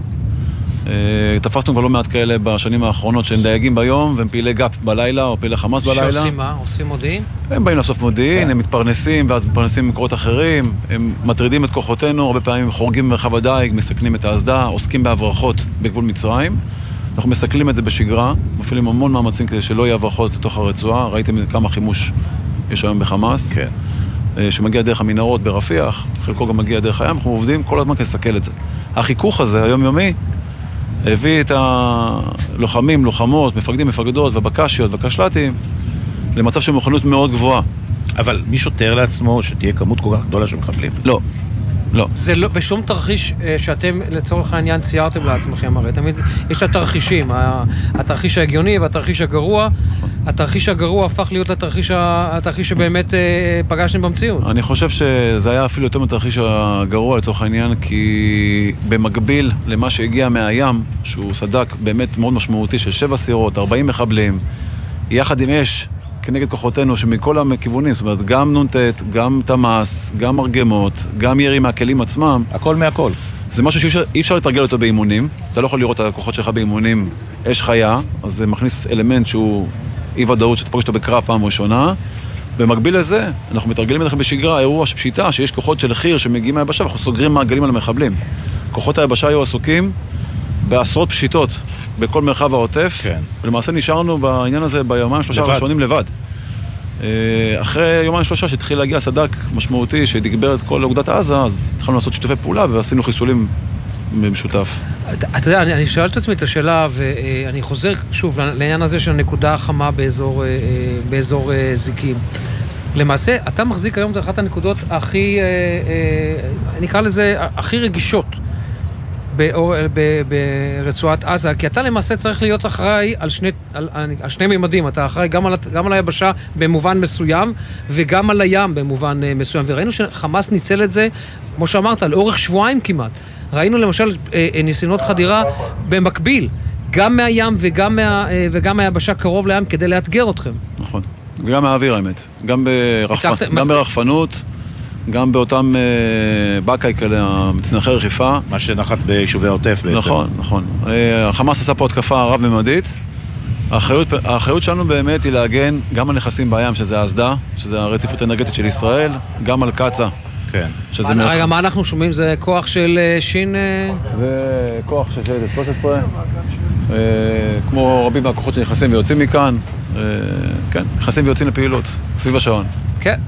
תפסנו כבר לא מעט כאלה בשנים האחרונות שהם דייגים ביום והם פעילי גא"פ בלילה או פעילי חמאס בלילה. שעושים מה? עושים מודיעין? הם באים לאסוף מודיעין, כן. הם מתפרנסים ואז מתפרנסים ממקורות אחרים, הם מטרידים את כוחותינו, הרבה פעמים חורגים במרחב הדייג, מסכנים את האסדה, עוסקים בהברחות בגבול מצרים. אנחנו מסכלים את זה בשגרה, מפעילים המון מאמצים כדי שלא יהיו הברחות לתוך הרצועה. ראיתם כמה חימוש יש היום בחמאס. כן. שמגיע דרך המנהרות ברפיח, חלקו גם מגיע דרך הים, אנחנו עובדים כל הזמן כדי לסכל את זה. החיכוך הזה, היומיומי, הביא את הלוחמים, לוחמות, מפקדים, מפקדות, והבק"שיות והקשל"טים למצב של מוכנות מאוד גבוהה. אבל מישהו תיאר לעצמו שתהיה כמות כל כך גדולה של מחבלים? לא. לא. זה לא, בשום תרחיש שאתם לצורך העניין ציירתם לעצמכם, הרי תמיד יש את התרחישים, התרחיש ההגיוני והתרחיש הגרוע. התרחיש הגרוע הפך להיות לתרחיש התרחיש שבאמת פגשתם במציאות. אני חושב שזה היה אפילו יותר מתרחיש הגרוע לצורך העניין, כי במקביל למה שהגיע מהים, שהוא סדק באמת מאוד משמעותי של שבע סירות, 40 מחבלים, יחד עם אש כנגד כוחותינו שמכל הכיוונים, זאת אומרת, גם נ"ט, גם תמ"ס, גם מרגמות, גם ירי מהכלים עצמם. הכל מהכל. זה משהו שאי אפשר לתרגל אותו באימונים. אתה לא יכול לראות את הכוחות שלך באימונים אש חיה, אז זה מכניס אלמנט שהוא אי ודאות שאתה פוגש אותו בקרב פעם ראשונה. במקביל לזה, אנחנו מתרגלים לכם בשגרה אירוע של פשיטה, שיש כוחות של חי"ר שמגיעים מהיבשה ואנחנו סוגרים מעגלים על המחבלים. כוחות היבשה היו עסוקים בעשרות פשיטות בכל מרחב העוטף, כן. ולמעשה נשארנו בעניין הזה ביומיים שלושה לבד. הראשונים לבד. אחרי יומיים שלושה שהתחיל להגיע סד"כ משמעותי שתגבר את כל אוגדת עזה, אז התחלנו לעשות שיתופי פעולה ועשינו חיסולים במשותף. אתה יודע, אני, אני שואל את עצמי את השאלה, ואני חוזר שוב לעניין הזה של הנקודה החמה באזור, באזור זיקים. למעשה, אתה מחזיק היום את אחת הנקודות הכי, נקרא לזה, הכי רגישות. באור, ב, ברצועת עזה, כי אתה למעשה צריך להיות אחראי על שני, על, על שני מימדים, אתה אחראי גם על, גם על היבשה במובן מסוים וגם על הים במובן מסוים, וראינו שחמאס ניצל את זה, כמו שאמרת, לאורך שבועיים כמעט. ראינו למשל ניסיונות חדירה במקביל, גם מהים וגם, מה, וגם מהיבשה קרוב לים כדי לאתגר אתכם. נכון, וגם מהאוויר האמת, גם, ברחפ... גם ברחפנות. גם באותם אה, בקאי כאלה, המצנחי רכיפה. מה שנחת ביישובי העוטף בעצם. נכון, נכון. אה, החמאס עשה פה התקפה רב-ממדית. האחריות, האחריות שלנו באמת היא להגן גם על נכסים בים, שזה האסדה, שזה הרציפות האנרגטית של ישראל, גם על קצא"א. כן. שזה מה, רגע, מה אנחנו שומעים? זה כוח של אה, שין... זה כוח של שייטת 13, אה, כמו רבים מהכוחות שנכנסים ויוצאים מכאן. אה, כן, נכנסים ויוצאים לפעילות, סביב השעון. כן.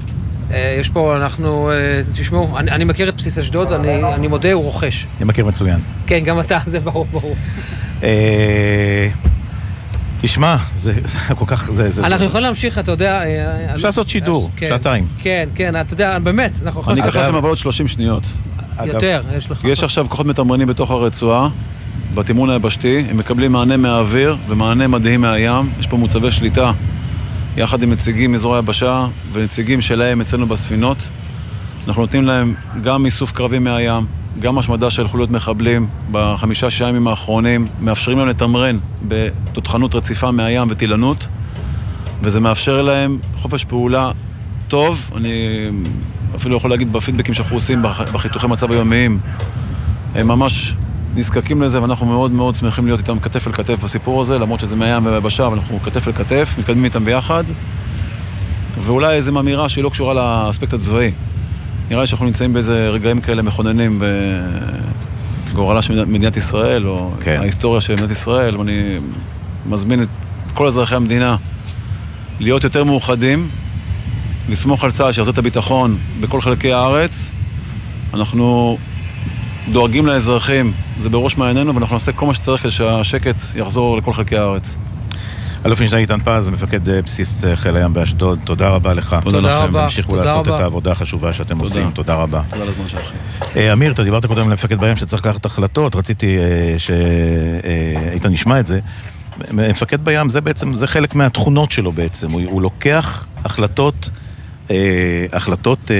יש פה, אנחנו, תשמעו, אני, אני מכיר את בסיס אשדוד, אני, אני מודה, הוא רוכש. אני מכיר מצוין. כן, גם אתה, זה ברור, ברור. תשמע, זה זה כל כך... זה, זה, אנחנו זה... יכולים להמשיך, אתה יודע... אה, אפשר לעשות שידור, כן, שעתיים. כן, כן, אתה יודע, באמת, אנחנו יכולים... אני אקח לכם אבל עוד 30 שניות. יותר, יש לך... יש עכשיו כוחות מתמרנים בתוך הרצועה, בתמרון היבשתי, הם מקבלים מענה מהאוויר ומענה מדהים מהים. יש פה מוצבי שליטה, יחד עם נציגים מאזור היבשה ונציגים שלהם אצלנו בספינות. אנחנו נותנים להם גם איסוף קרבי מהים, גם השמדה של חוליות מחבלים בחמישה-שישה ימים האחרונים, מאפשרים להם לתמרן בתותחנות רציפה מהים וטילנות, וזה מאפשר להם חופש פעולה טוב. אני אפילו יכול להגיד בפידבקים שאנחנו עושים בח- בחיתוכי מצב היומיים, הם ממש נזקקים לזה, ואנחנו מאוד מאוד שמחים להיות איתם כתף אל כתף בסיפור הזה, למרות שזה מהים וביבשה, אבל אנחנו כתף אל כתף, מתקדמים איתם ביחד. ואולי איזו אמירה שהיא לא קשורה לאספקט הצבאי. נראה לי שאנחנו נמצאים באיזה רגעים כאלה מכוננים בגורלה של מדינת ישראל, או כן. ההיסטוריה של מדינת ישראל, ואני מזמין את כל אזרחי המדינה להיות יותר מאוחדים, לסמוך על צה"ל שיחזיר את הביטחון בכל חלקי הארץ. אנחנו דואגים לאזרחים, זה בראש מעיינינו, ואנחנו נעשה כל מה שצריך כדי שהשקט יחזור לכל חלקי הארץ. אלוף משנה איתן פז, מפקד אה, בסיס אה, חיל הים באשדוד, תודה רבה לך. תודה רבה, ותמשיכו תודה לעשות רבה. את העבודה החשובה שאתם תודה. עושים, תודה רבה. תודה על הזמן שלכם. אה, אמיר, אתה דיברת קודם למפקד בים שצריך לקחת החלטות, רציתי אה, שאיתן ישמע את זה. מפקד בים זה בעצם, זה חלק מהתכונות שלו בעצם, הוא, הוא לוקח החלטות, אה, החלטות אה,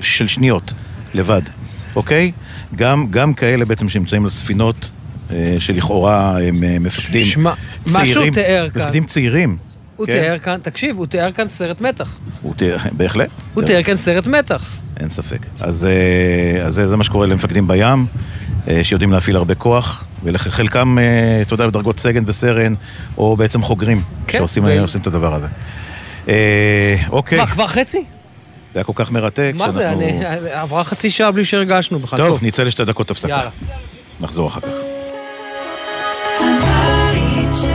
של שניות, לבד, אוקיי? גם, גם כאלה בעצם שנמצאים על ספינות אה, שלכאורה הם אה, מפקדים שמע, מה שהוא צעירים, תיאר כאן- מפקדים צעירים. הוא כן? תיאר כאן, תקשיב, הוא תיאר כאן סרט מתח. הוא תיאר, בהחלט. הוא תיאר כאן סרט מתח. אין ספק. אז, אה, אז זה, זה מה שקורה למפקדים בים, שיודעים להפעיל הרבה כוח, ולחלקם, אתה יודע, בדרגות סגן וסרן, או בעצם חוגרים, כן, שעושים ו- עושים את הדבר הזה. אה, אוקיי, מה, כבר חצי? זה היה כל כך מרתק. מה זה, שאנחנו- אני- עברה חצי שעה בלי שהרגשנו בכלל. טוב, נצא לשתי דקות הפסקה. יאללה. נחזור אחר כך. הבית של.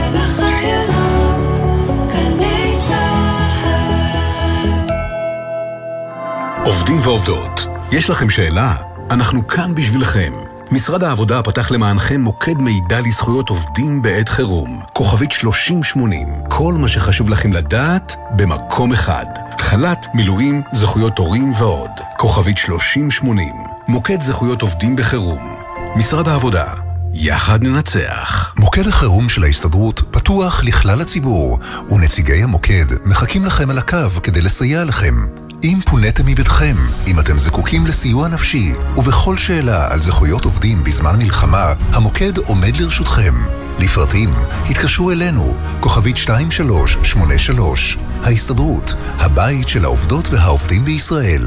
עובדים ועובדות, יש לכם שאלה? אנחנו כאן בשבילכם. משרד העבודה פתח למענכם מוקד מידע לזכויות עובדים בעת חירום. כוכבית 3080. כל מה שחשוב לכם לדעת במקום אחד. חל"ת, מילואים, זכויות הורים ועוד. כוכבית 3080. מוקד זכויות עובדים בחירום. משרד העבודה. יחד ננצח. מוקד החירום של ההסתדרות פתוח לכלל הציבור, ונציגי המוקד מחכים לכם על הקו כדי לסייע לכם. אם פוניתם מביתכם, אם אתם זקוקים לסיוע נפשי, ובכל שאלה על זכויות עובדים בזמן מלחמה, המוקד עומד לרשותכם. לפרטים, התקשרו אלינו, כוכבית 2383, ההסתדרות, הבית של העובדות והעובדים בישראל.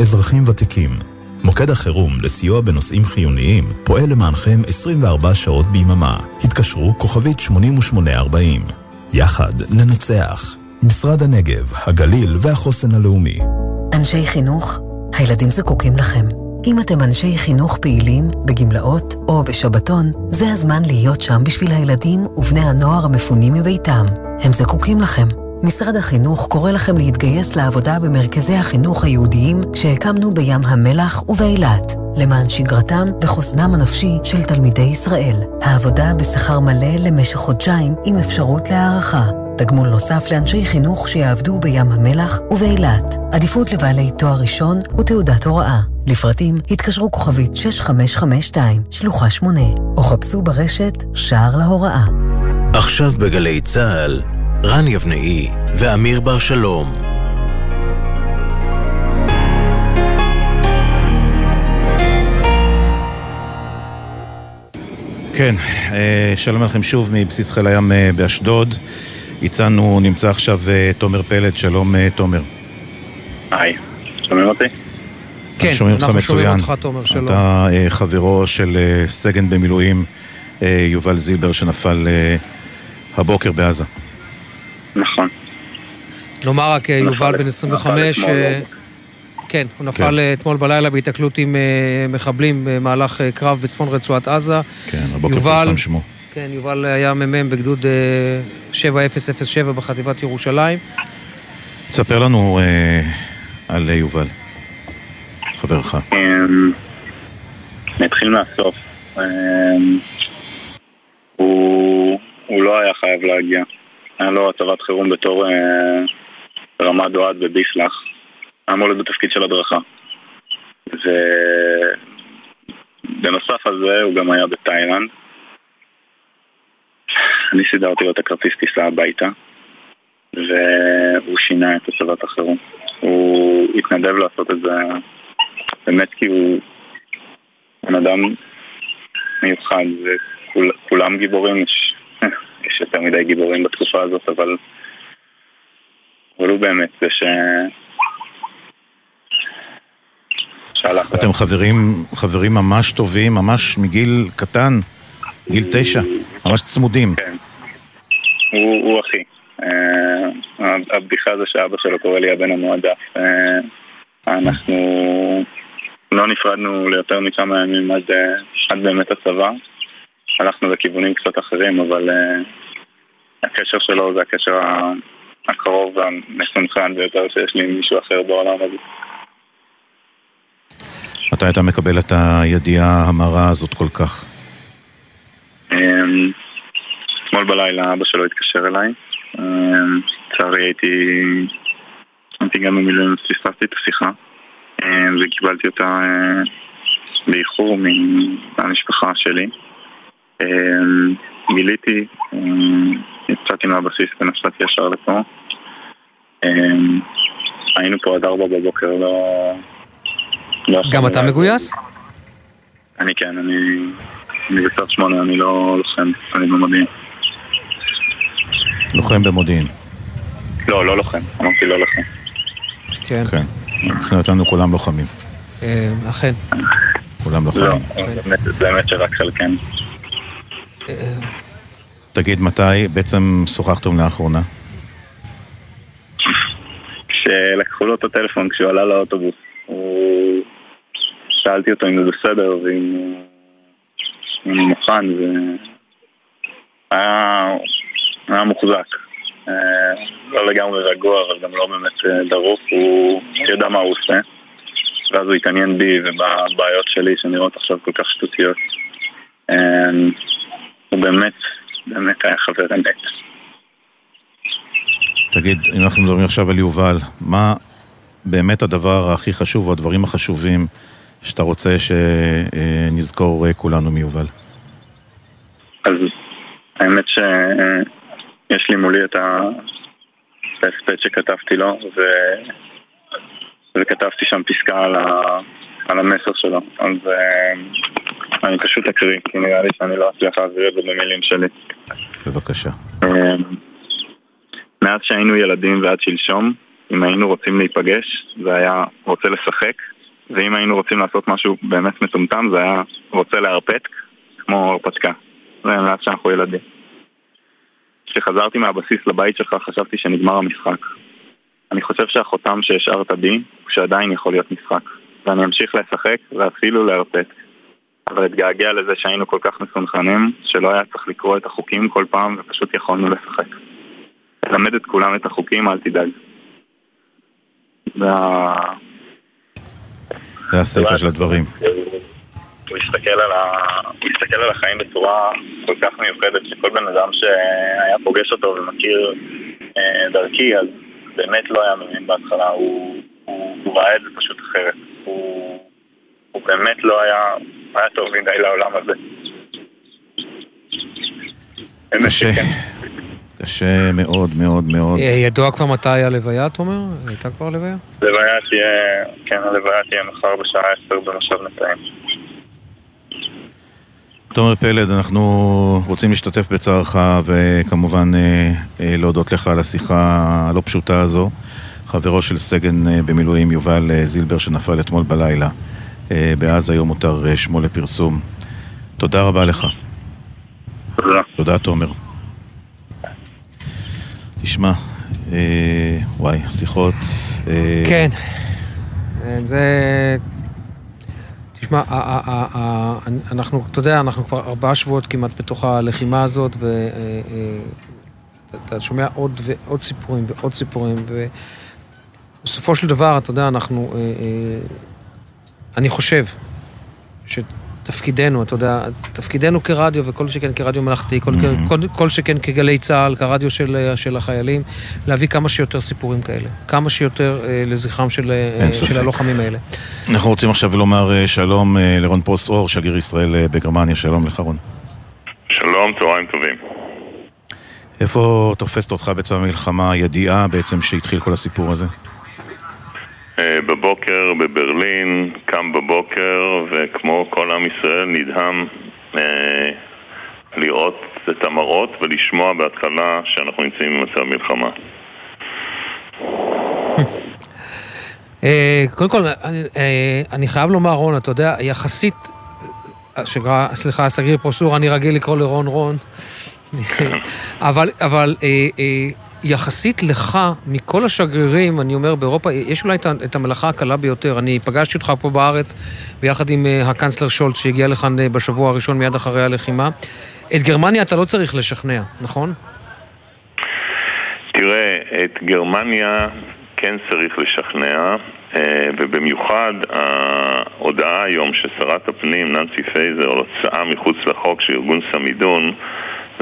אזרחים ותיקים, מוקד החירום לסיוע בנושאים חיוניים פועל למענכם 24 שעות ביממה. התקשרו כוכבית 8840. יחד ננצח. משרד הנגב, הגליל והחוסן הלאומי. אנשי חינוך, הילדים זקוקים לכם. אם אתם אנשי חינוך פעילים, בגמלאות או בשבתון, זה הזמן להיות שם בשביל הילדים ובני הנוער המפונים מביתם. הם זקוקים לכם. משרד החינוך קורא לכם להתגייס לעבודה במרכזי החינוך היהודיים שהקמנו בים המלח ובאילת, למען שגרתם וחוסנם הנפשי של תלמידי ישראל. העבודה בשכר מלא למשך חודשיים עם אפשרות להערכה. תגמול נוסף לאנשי חינוך שיעבדו בים המלח ובאילת. עדיפות לבעלי תואר ראשון ותעודת הוראה. לפרטים התקשרו כוכבית 6552, שלוחה 8, או חפשו ברשת שער להוראה. עכשיו בגלי צה"ל, רן יבנאי ואמיר בר שלום. כן, אה, שלום לכם שוב מבסיס חיל הים אה, באשדוד. איתנו נמצא עכשיו אה, תומר פלד, שלום אה, תומר. היי, שומעים אותי? כן, שומעים אותך אנחנו שומעים מצוין. אותך, תומר, שלום. אתה חברו של אה, סגן במילואים יובל זילבר שנפל הבוקר בעזה. נכון. נאמר רק, יובל בן 25, נפל אתמול אה, כן, הוא נפל אה, אתמול בלילה בהיתקלות עם מחבלים במהלך קרב בצפון רצועת עזה. כן, הבוקר יובל- פורסם שמו. כן, יובל היה מ"מ בגדוד אה, 7007 בחטיבת ירושלים. תספר לנו אה, על אה, יובל, חברך. אמ, אני אתחיל מהסוף. אמ, הוא הוא לא היה חייב להגיע. היה לו הצבת חירום בתור אה, רמ"ד אוהד בביסלח. היה אמור להיות בתפקיד של הדרכה. ובנוסף על זה הוא גם היה בתאילנד. אני סידרתי לו את הכרטיס טיסה הביתה, והוא שינה את הצבת החירום. הוא התנדב לעשות את זה באמת כי הוא בן אדם מיוחד, וכולם גיבורים, יש, <laughs> יש יותר מדי גיבורים בתקופה הזאת, אבל, אבל הוא באמת זה ש... אתם חברים, חברים ממש טובים, ממש מגיל קטן, גיל תשע, ממש צמודים. כן. הוא, הוא אחי. Uh, הבדיחה זה שאבא שלו קורא לי הבן המועדף. Uh, אנחנו לא נפרדנו ליותר מכמה ימים עד, uh, עד באמת הצבא. הלכנו לכיוונים קצת אחרים, אבל uh, הקשר שלו זה הקשר הקרוב והמסונכן ביותר שיש לי עם מישהו אחר בעולם הזה. מתי אתה מקבל את הידיעה המרה הזאת כל כך? אמ, אתמול בלילה אבא שלו התקשר אליי. אמ, לצערי הייתי... הייתי גם במילואים, פספסתי את השיחה. אמ, וקיבלתי אותה אה, באיחור מהמשפחה שלי. גיליתי, יצאתי מהבסיס ונסעתי ישר לפה. היינו פה עד ארבע בבוקר, לא... לא גם אתה מגויס? אני כן, אני... אני בצד שמונה, אני לא לוחם, אני במודיעין. לוחם במודיעין. לא, לא לוחם, אמרתי לא לוחם. כן. כן. מבחינתנו כולם לוחמים. אה, אכן. כולם לוחמים. לא, באמת- באמת שרק חלקנו. תגיד, מתי בעצם שוחחתם לאחרונה? כשלקחו לו את הטלפון כשהוא עלה לאוטובוס. שאלתי אותו אם זה בסדר ואם הוא מוכן, והיה היה מוחזק. אה, לא לגמרי רגוע, אבל גם לא באמת אה, דרוך, הוא ידע מה הוא עושה. ואז הוא התעניין בי ובבעיות שלי שנראות עכשיו כל כך שטותיות. אה, הוא באמת, באמת היה חבר אמת. תגיד, אם אנחנו מדברים עכשיו על יובל, מה באמת הדבר הכי חשוב, או הדברים החשובים שאתה רוצה שנזכור אה, כולנו מיובל? אז האמת שיש לי מולי את ה- את ההספד שכתבתי לו, ו... וכתבתי שם פסקה על, ה... על המסר שלו. אז אה, אני פשוט אקריא, כי נראה לי שאני לא אצליח להעביר את זה במילים שלי. בבקשה. אה, מאז שהיינו ילדים ועד שלשום, אם היינו רוצים להיפגש, זה היה רוצה לשחק, ואם היינו רוצים לעשות משהו באמת מטומטם, זה היה רוצה להרפתק, כמו הרפתקה. זה היה מאז שאנחנו ילדים. כשחזרתי מהבסיס לבית שלך חשבתי שנגמר המשחק. אני חושב שהחותם שהשארת בי הוא שעדיין יכול להיות משחק, ואני אמשיך לשחק ואפילו להרפתק. אבל אתגעגע לזה שהיינו כל כך מסונכרנים, שלא היה צריך לקרוא את החוקים כל פעם ופשוט יכולנו לשחק. תלמד את כולם את החוקים, אל תדאג. וה... זה הסיפה של הדברים. הוא הסתכל על, ה... הוא הסתכל על החיים בצורה כל כך מיוחדת, שכל בן אדם שהיה פוגש אותו ומכיר אה, דרכי, אז באמת לא היה מבין בהתחלה, הוא, הוא, הוא ראה את זה פשוט אחרת. הוא, הוא באמת לא היה, היה טוב מדי לעולם הזה. קשה, שכן. קשה מאוד מאוד מאוד. אה, ידוע כבר מתי הלוויה, אתה אומר? הייתה כבר לוויה? הלוויה תהיה, כן, הלוויה תהיה מחר בשעה 10 במושב נתאים. תומר פלד, אנחנו רוצים להשתתף בצערך וכמובן אה, אה, להודות לך על השיחה הלא פשוטה הזו. חברו של סגן במילואים יובל זילבר שנפל אתמול בלילה בעזה, היום מותר שמו לפרסום. תודה רבה לך. תודה. תודה, תומר. תשמע, אה, וואי, השיחות... אה, כן. אה, זה... תשמע, אנחנו, אתה יודע, אנחנו כבר ארבעה שבועות כמעט בתוך הלחימה הזאת, ואתה שומע עוד ועוד סיפורים ועוד סיפורים, ובסופו של דבר, אתה יודע, אנחנו... אה, אה, אני חושב תפקידנו, אתה יודע, תפקידנו כרדיו וכל שכן כרדיו ממלכתי, כל, Mm-hmm. כל, כל שכן כגלי צה"ל, כרדיו של, של החיילים, להביא כמה שיותר סיפורים כאלה, כמה שיותר אה, לזכרם של, אה, של. הלוחמים האלה. אנחנו רוצים עכשיו לומר אה, שלום אה, לרון פרוס אור, שגריר ישראל אה, בגרמניה, שלום לך רון. שלום, צהריים טובים. איפה תופסת אותך בעצם המלחמה, הידיעה בעצם שהתחיל כל הסיפור הזה? אה, בבוקר בברלין, קם בבוקר, וכמו כל עם ישראל נדהם אה, לראות את המראות ולשמוע בהתחלה שאנחנו נמצאים במצב מלחמה. אה, קודם כל, אני, אה, אני חייב לומר, רון, אתה יודע, יחסית, סליחה, שגריר פרושאור, אני רגיל לקרוא לרון רון, <laughs> אבל, אבל יחסית לך, מכל השגרירים, אני אומר, באירופה, יש אולי את המלאכה הקלה ביותר. אני פגשתי אותך פה בארץ, ביחד עם אה, הקנצלר שולץ, שהגיע לכאן אה, בשבוע הראשון מיד אחרי הלחימה. את גרמניה אתה לא צריך לשכנע, נכון? תראה, את גרמניה כן צריך לשכנע, אה, ובמיוחד ההודעה היום ששרת הפנים, ננסי פייזר, הוצאה מחוץ לחוק של ארגון סמידון,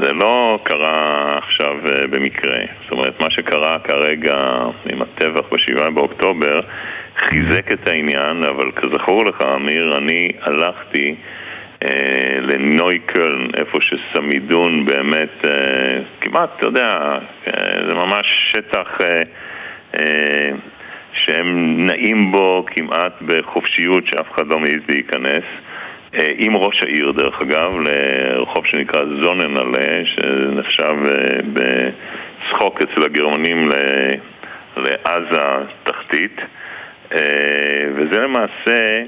זה לא קרה עכשיו אה, במקרה. זאת אומרת, מה שקרה כרגע עם הטבח ב-7 באוקטובר חיזק את העניין, אבל כזכור לך, אמיר, אני הלכתי אה, לנוי איפה שסמידון באמת, אה, כמעט, אתה יודע, אה, זה ממש שטח אה, אה, שהם נעים בו כמעט בחופשיות שאף אחד לא מעז להיכנס. אה, עם ראש העיר, דרך אגב, לרחוב שנקרא זוננלה, שנחשב אה, בצחוק אצל הגרמנים לעזה תחתית. אה, וזה למעשה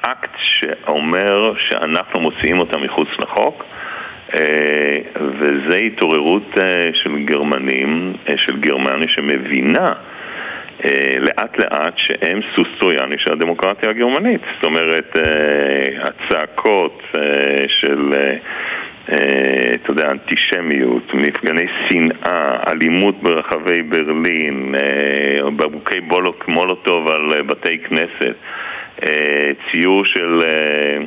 אקט שאומר שאנחנו מוציאים אותם מחוץ לחוק. וזה התעוררות של גרמנים, של גרמניה שמבינה לאט לאט שהם סוס טרויאני של הדמוקרטיה הגרמנית. זאת אומרת, אה, הצעקות אה, של, אה, אה, אתה יודע, אנטישמיות, מפגני שנאה, אלימות ברחבי ברלין, אה, בקבוקי בולוק מולוטוב על אה, בתי כנסת, אה, ציור של... אה,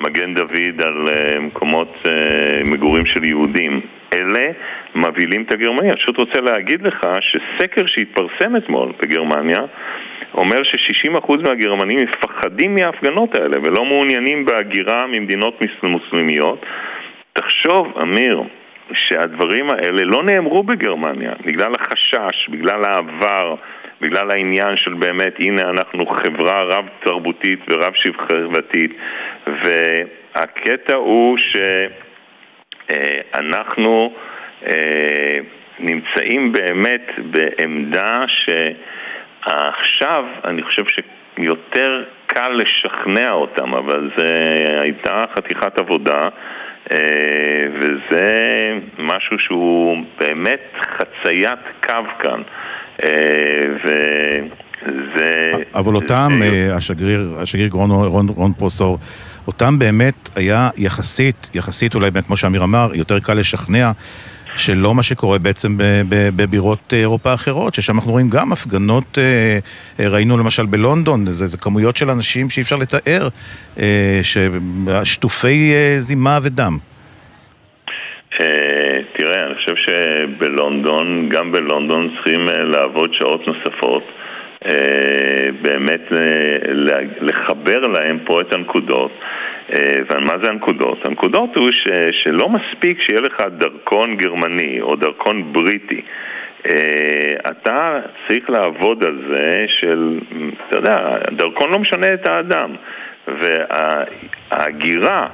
מגן דוד על אה, מקומות אה, מגורים של יהודים. אלה מבהילים את הגרמניה. אני פשוט רוצה להגיד לך שסקר שהתפרסם אתמול בגרמניה אומר ש-60% מהגרמנים מפחדים מההפגנות האלה ולא מעוניינים בהגירה ממדינות מוס- מוסלמיות. תחשוב, אמיר, שהדברים האלה לא נאמרו בגרמניה בגלל החשש, בגלל העבר, בגלל העניין של באמת, הנה אנחנו חברה רב-תרבותית ורב-שכבתית והקטע הוא שאנחנו אה, נמצאים באמת בעמדה שעכשיו אני חושב שיותר קל לשכנע אותם, אבל זו הייתה חתיכת עבודה אה, וזה משהו שהוא באמת חציית קו כאן. אה, וזה... אבל אותם, אה, השגריר, השגריר רון, רון, רון פרוסור, אותם באמת היה יחסית, יחסית אולי באמת, כמו שאמיר אמר, יותר קל לשכנע שלא מה שקורה בעצם בבירות אירופה אחרות, ששם אנחנו רואים גם הפגנות, אה, אה, ראינו למשל בלונדון, זה, זה כמויות של אנשים שאי אפשר לתאר, אה, שטופי אה, זימה ודם. אה, תראה, אני חושב שבלונדון, גם בלונדון צריכים אה, לעבוד שעות נוספות. אה, באמת אה, לחבר להם פה את הנקודות. אה, ומה זה הנקודות? הנקודות הוא ש, שלא מספיק שיהיה לך דרכון גרמני או דרכון בריטי. אתה צריך לעבוד על זה של, אתה יודע, הדרכון לא משנה את האדם. וההגירה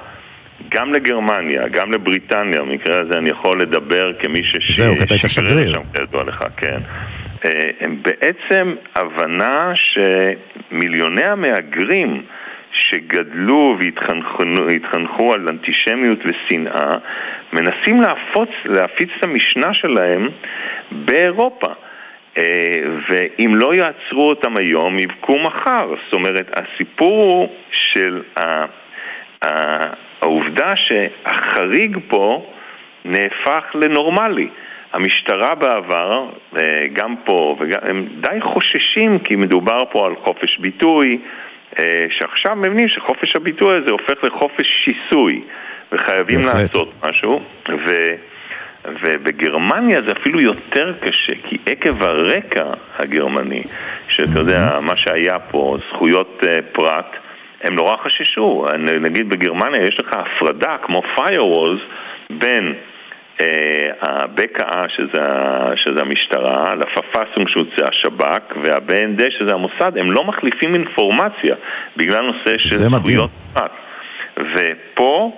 גם לגרמניה, גם לבריטניה, במקרה הזה אני יכול לדבר כמי שש... זהו, כי אתה היית שגריר שגריר. שם, כידוע לך, כן. אה, הם בעצם הבנה שמיליוני המהגרים שגדלו והתחנכו התחנכו על אנטישמיות ושנאה, מנסים להפוץ, להפיץ את המשנה שלהם באירופה. אה, ואם לא יעצרו אותם היום, יבכו מחר. זאת אומרת, הסיפור הוא של העובדה שהחריג פה נהפך לנורמלי. המשטרה בעבר, גם פה, וגם, הם די חוששים כי מדובר פה על חופש ביטוי, אה, שעכשיו מבינים שחופש הביטוי הזה הופך לחופש שיסוי, וחייבים בהחלט. לעשות משהו, ו... ובגרמניה זה אפילו יותר קשה, כי עקב הרקע הגרמני, שאתה יודע, מה שהיה פה, זכויות אה, פרט, הם נורא חששו. נגיד בגרמניה יש לך הפרדה כמו firewalls בין אה, ה-BKA שזה, שזה המשטרה, לפפסום שזה השב"כ, וה-BND שזה המוסד, הם לא מחליפים אינפורמציה בגלל נושא של. זכויות פרט. ופה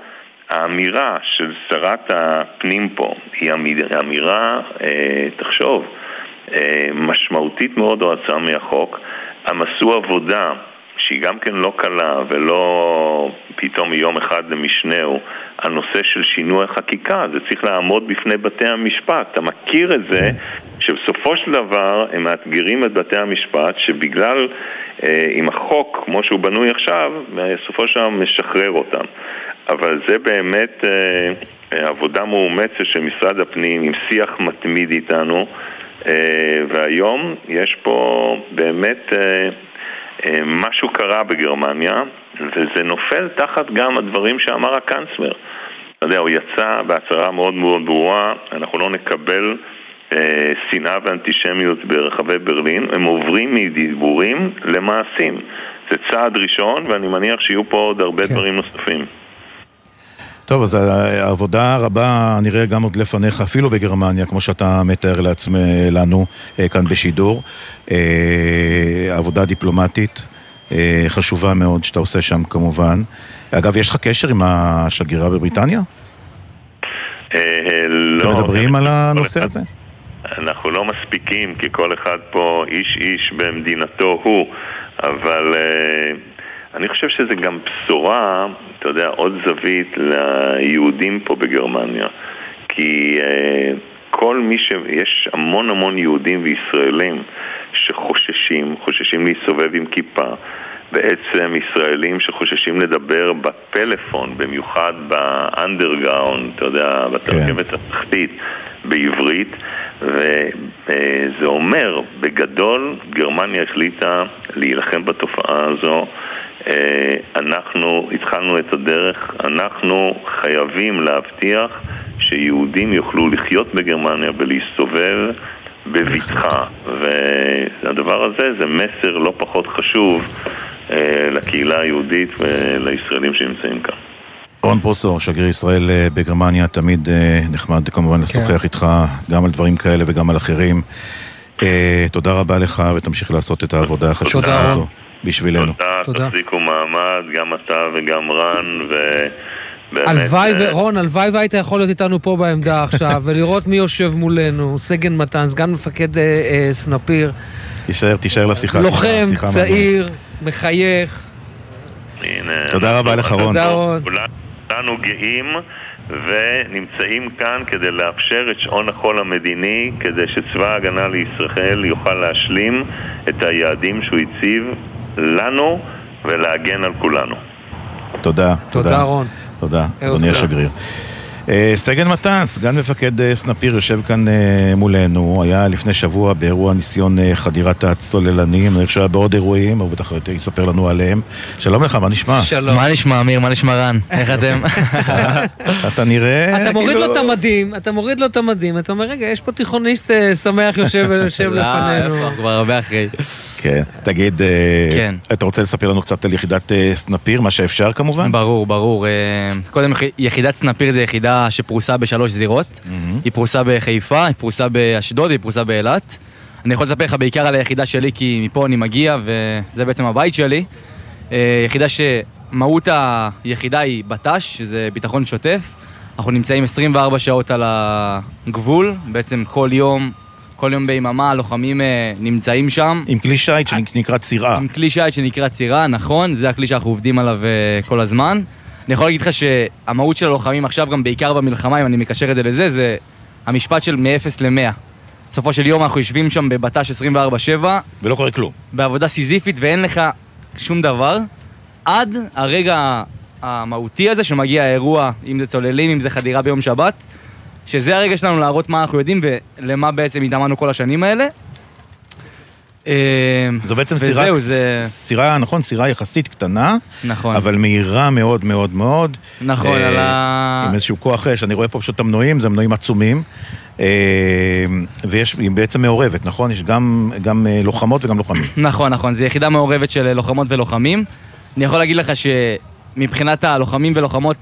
האמירה של שרת הפנים פה היא אמיר- אמירה, אה, תחשוב, אה, משמעותית מאוד או הצעה מהחוק. הם עשו עבודה שהיא גם כן לא קלה ולא פתאום מיום אחד למשנהו, הנושא של שינוי חקיקה, זה צריך לעמוד בפני בתי המשפט. אתה מכיר את זה שבסופו של דבר הם מאתגרים את בתי המשפט שבגלל, אה, עם החוק כמו שהוא בנוי עכשיו, בסופו של דבר משחרר אותם. אבל זה באמת אה, אה, עבודה מאומצת של משרד הפנים עם שיח מתמיד איתנו אה, והיום יש פה באמת אה, משהו קרה בגרמניה וזה נופל תחת גם הדברים שאמר הקאנצלר. אתה יודע, הוא יצא בהצהרה מאוד מאוד ברורה, אנחנו לא נקבל אה, שנאה ואנטישמיות ברחבי ברלין, הם עוברים מדיבורים למעשים. זה צעד ראשון ואני מניח שיהיו פה עוד הרבה דברים נוספים. טוב, אז העבודה רבה נראה גם עוד לפניך, אפילו בגרמניה, כמו שאתה מתאר לעצמי, לנו אה, כאן בשידור. אה, עבודה דיפלומטית אה, חשובה מאוד שאתה עושה שם כמובן. אגב, יש לך קשר עם השגרירה בבריטניה? לא, אתם מדברים על הנושא הזה? אנחנו לא מספיקים, כי כל אחד פה איש איש במדינתו הוא, אבל אני חושב שזה גם בשורה, אתה יודע, עוד זווית ליהודים פה בגרמניה. כי אה, כל מי ש... יש המון המון יהודים וישראלים שחוששים, חוששים להסתובב עם כיפה. בעצם ישראלים שחוששים לדבר בפלאפון, במיוחד באנדרגראונד, אתה יודע, בתרכבת התחתית, בעברית, וזה אומר, בגדול, גרמניה החליטה להילחם בתופעה הזו. אה, אנחנו התחלנו את הדרך, אנחנו חייבים להבטיח שיהודים יוכלו לחיות בגרמניה ולהסתובב בבטחה, והדבר הזה זה מסר לא פחות חשוב אה, לקהילה היהודית ולישראלים שנמצאים כאן. רון פרוסו, שגריר ישראל אה, בגרמניה, תמיד נחמד כמובן לשוחח איתך גם על דברים כאלה וגם על אחרים. תודה רבה לך ותמשיך לעשות את העבודה החשובה תודה, הזו רון. בשבילנו. תודה, תחזיקו מעמד, גם אתה וגם רן. הלוואי, אה, ו- רון, הלוואי והיית יכול להיות איתנו פה בעמדה <laughs> עכשיו, ולראות מי יושב מולנו, סגן מתן, סגן מפקד אה, אה, סנפיר, תישאר, תישאר לשיחה. לוחם, צעיר, מחייך. הנה, תודה רבה לך, רון. תודה, רון. כולנו גאים ונמצאים כאן כדי לאפשר את שעון החול המדיני, כדי שצבא ההגנה לישראל יוכל להשלים את היעדים שהוא הציב לנו ולהגן על כולנו. תודה. תודה, רון. תודה, אדוני. השגריר. אה, סגן מתן, סגן מפקד אה, סנפיר, יושב כאן אה, מולנו, היה לפני שבוע באירוע ניסיון חדירת הצוללנים, אני חושב שהיה בעוד אירועים, הוא בטח יספר לנו עליהם. שלום לך, מה נשמע? מה נשמע, אמיר? מה נשמע רן? איך אתם? <laughs> אתה נראה אתה מוריד כאילו- לו את המדים, אתה מוריד לו את המדים, אתה אומר, רגע, יש פה תיכוניסט שמח יושב <laughs> לא, לפנינו. איפה, כבר הרבה אחרי. כן, תגיד, אה, כן. אתה רוצה לספר לנו קצת על יחידת אה, סנפיר, מה שאפשר כמובן? ברור, ברור. אה, קודם, יח- יחידת סנפיר זה יחידה שפרוסה בשלוש זירות. היא פרוסה בחיפה, היא פרוסה באשדוד, היא פרוסה באילת. אני יכול לספר לך בעיקר על היחידה שלי, כי מפה אני מגיע, וזה בעצם הבית שלי. יחידה שמהות היחידה היא בט"ש, שזה ביטחון שוטף. אנחנו נמצאים 24 שעות על הגבול, בעצם כל יום, כל יום ביממה הלוחמים אה, נמצאים שם. עם כלי שיט שנקרא צירה. עם כלי שיט שנקרא צירה, נכון, זה הכלי שאנחנו עובדים עליו אה, כל הזמן. אני יכול להגיד לך שהמהות של הלוחמים עכשיו, גם בעיקר במלחמה, אם אני מקשר את זה לזה, זה המשפט של מ-0 ל-100. בסופו של יום אנחנו יושבים שם בבט"ש 24-7. ולא קורה כלום. בעבודה סיזיפית ואין לך שום דבר, עד הרגע המהותי הזה שמגיע האירוע, אם זה צוללים, אם זה חדירה ביום שבת, שזה הרגע שלנו להראות מה אנחנו יודעים ולמה בעצם התאמנו כל השנים האלה. זו בעצם סירה, וזהו, זה... סירה, נכון, סירה יחסית קטנה, נכון. אבל מהירה מאוד מאוד מאוד. נכון, אה, על ה- עם איזשהו כוח אש, אני רואה פה פשוט את המנועים, זה מנועים עצומים. אה, ויש, היא בעצם מעורבת, נכון? יש גם, גם אה, לוחמות וגם לוחמים. <coughs> נכון, נכון, זו יחידה מעורבת של לוחמות ולוחמים. אני יכול להגיד לך שמבחינת הלוחמים ולוחמות,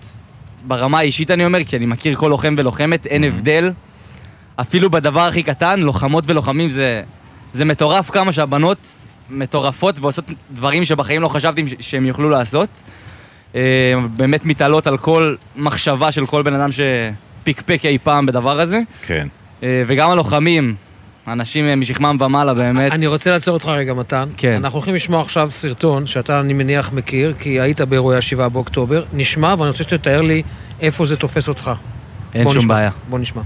ברמה האישית אני אומר, כי אני מכיר כל לוחם ולוחמת, אין הבדל. אפילו בדבר הכי קטן, לוחמות ולוחמים זה, זה מטורף כמה שהבנות מטורפות ועושות דברים שבחיים לא חשבתי שהם יוכלו לעשות. אה, באמת מתעלות על כל מחשבה של כל בן אדם שפיקפק אי פעם בדבר הזה. כן. אה, וגם הלוחמים, אנשים אה, משכמם ומעלה באמת. אני רוצה לעצור אותך רגע, מתן. כן. אנחנו הולכים לשמוע עכשיו סרטון שאתה, אני מניח, מכיר, כי היית באירועי ה-7 באוקטובר. נשמע, ואני רוצה שתתאר לי איפה זה תופס אותך. אין שום נשמע, בעיה. בוא נשמע.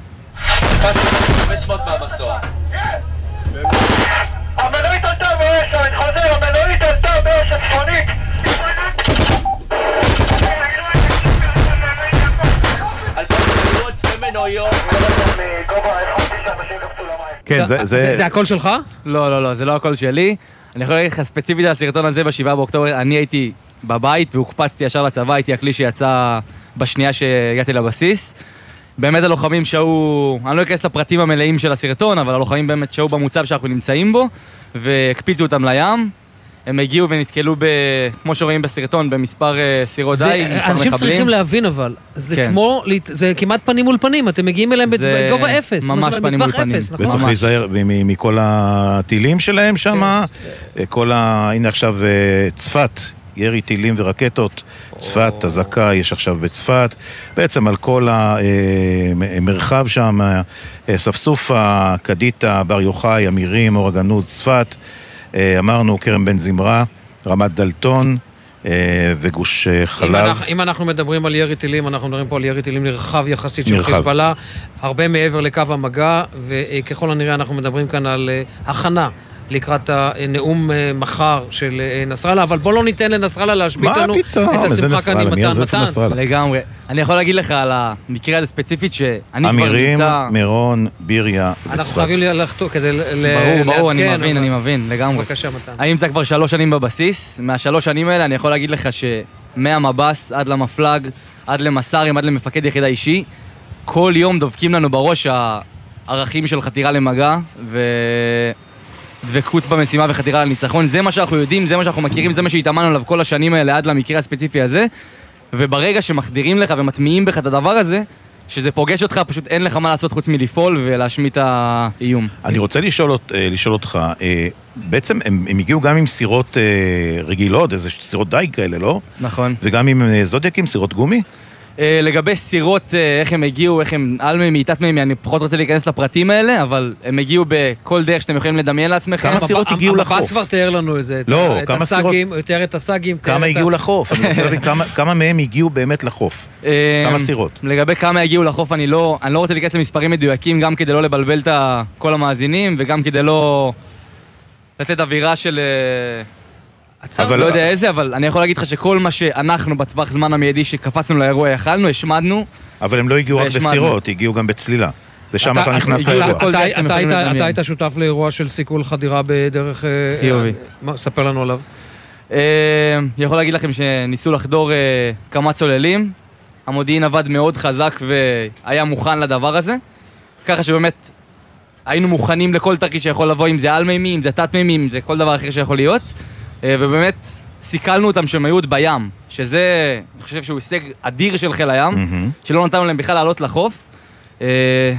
כן, זה- זה- זה הקול שלך? לא, לא, לא, זה לא הקול שלי. אני יכול להגיד לך ספציפית על הסרטון הזה ב-7 באוקטובר, אני הייתי בבית והוקפצתי ישר לצבא, הייתי הכלי שיצא בשנייה שהגעתי לבסיס. באמת הלוחמים שהו, אני לא אכנס לפרטים המלאים של הסרטון, אבל הלוחמים באמת שהו במוצב שאנחנו נמצאים בו, והקפיצו אותם לים. הם הגיעו ונתקלו, ב, כמו שרואים בסרטון, במספר אה, סירות דיג, מספר אנשים צריכים מחבלים. להבין אבל, זה כן. כמו, זה כמעט פנים מול פנים, אתם מגיעים אליהם זה בגובה אפס. ממש פנים מול פנים. אפס, נכון? וצריך להיזהר מכל הטילים שלהם שם. כל ה... הנה עכשיו אה, צפת, ירי טילים ורקטות. צפת, אזעקה יש עכשיו בצפת. בעצם על כל המרחב שם, אה, ספסופה, קדיטה, בר יוחאי, אמירים, אור הגנות, צפת. אה, אמרנו כרם בן זמרה, רמת דלתון אה, וגוש אה, אם חלב. אנחנו, אם אנחנו מדברים על ירי טילים, אנחנו מדברים פה על ירי טילים נרחב יחסית של נרחב. חיזבאללה, הרבה מעבר לקו המגע, וככל הנראה אנחנו מדברים כאן על הכנה. לקראת הנאום אה, מחר של אה, נסראללה, אבל בוא לא ניתן לנסראללה להשבית לנו פתאום? את השמחה כאן? עם מתן מתן. לגמרי. אני יכול להגיד לך על המקרה הזה ספציפית, שאני כבר אמירים, נמצא... מירון, ביריה אנחנו וצפת. חייבים לחתור כדי ל- ברור, ברור, אני לעדכן, מבין, אבל- אני מבין, לגמרי. בבקשה, מתן. אני נמצא כבר שלוש שנים בבסיס, מהשלוש שנים האלה אני יכול להגיד לך שמהמב"ס עד למפלג, עד למס"רים, עד למפקד יחידה אישי, כל יום דופקים לנו בראש הערכים של חתירה למגע ודבקות במשימה וחתירה לניצחון. זה מה שאנחנו יודעים, זה מה שאנחנו מכירים, זה מה שהתאמנו עליו כל השנים האלה עד למקרה הספציפי הזה. וברגע שמחדירים לך ומטמיעים בך את הדבר הזה, שזה פוגש אותך, פשוט אין לך מה לעשות חוץ מלפעול ולהשמיט את האיום. אני רוצה לשאול, אה, לשאול אותך, אה, בעצם הם, הם הגיעו גם עם סירות אה, רגילות, איזה סירות דייג כאלה, לא? נכון. וגם עם זודיאקים, סירות גומי? אה, לגבי סירות, אה, איך הם הגיעו, איך הם על מימי, תת מימי, אני פחות רוצה להיכנס לפרטים האלה, אבל הם הגיעו בכל דרך שאתם יכולים לדמיין לעצמכם. כמה סירות הגיעו לחוף? המב"ס כבר תיאר לנו את זה. לא, כמה סירות- תיאר את הסאגים. כמה הגיעו לחוף? אני רוצה להבין כמה, כמה מהם הגיעו באמת לחוף. אה, כמה סירות? לגבי כמה הגיעו לחוף, אני לא, אני לא רוצה להיכנס למספרים מדויקים, גם כדי לא לבלבל את כל המאזינים, וגם כדי לא לתת אווירה של... אבל- לא יודע איזה, אבל אני יכול להגיד לך שכל מה שאנחנו בטווח זמן המיידי שקפצנו לאירוע יכלנו, השמדנו. אבל הם לא הגיעו רק. בסירות, הגיעו גם בצלילה. ושם אתה נכנס לאירוע. אתה- היית- שותף לאירוע של סיכול חדירה בדרך... אה, חיובי. ספר לנו עליו. אה, יכול להגיד לכם שניסו לחדור אה, כמה צוללים, המודיעין עבד מאוד חזק והיה מוכן לדבר הזה, ככה שבאמת היינו מוכנים לכל תרחיש שיכול לבוא, אם זה על-מימי, אם זה תת-מימי, אם זה כל דבר אחר שיכול להיות, ובאמת סיכלנו אותם שהם היו עוד בים, שזה, אני חושב שהוא הישג אדיר של חיל הים, שלא נתנו להם בכלל לעלות לחוף. אה,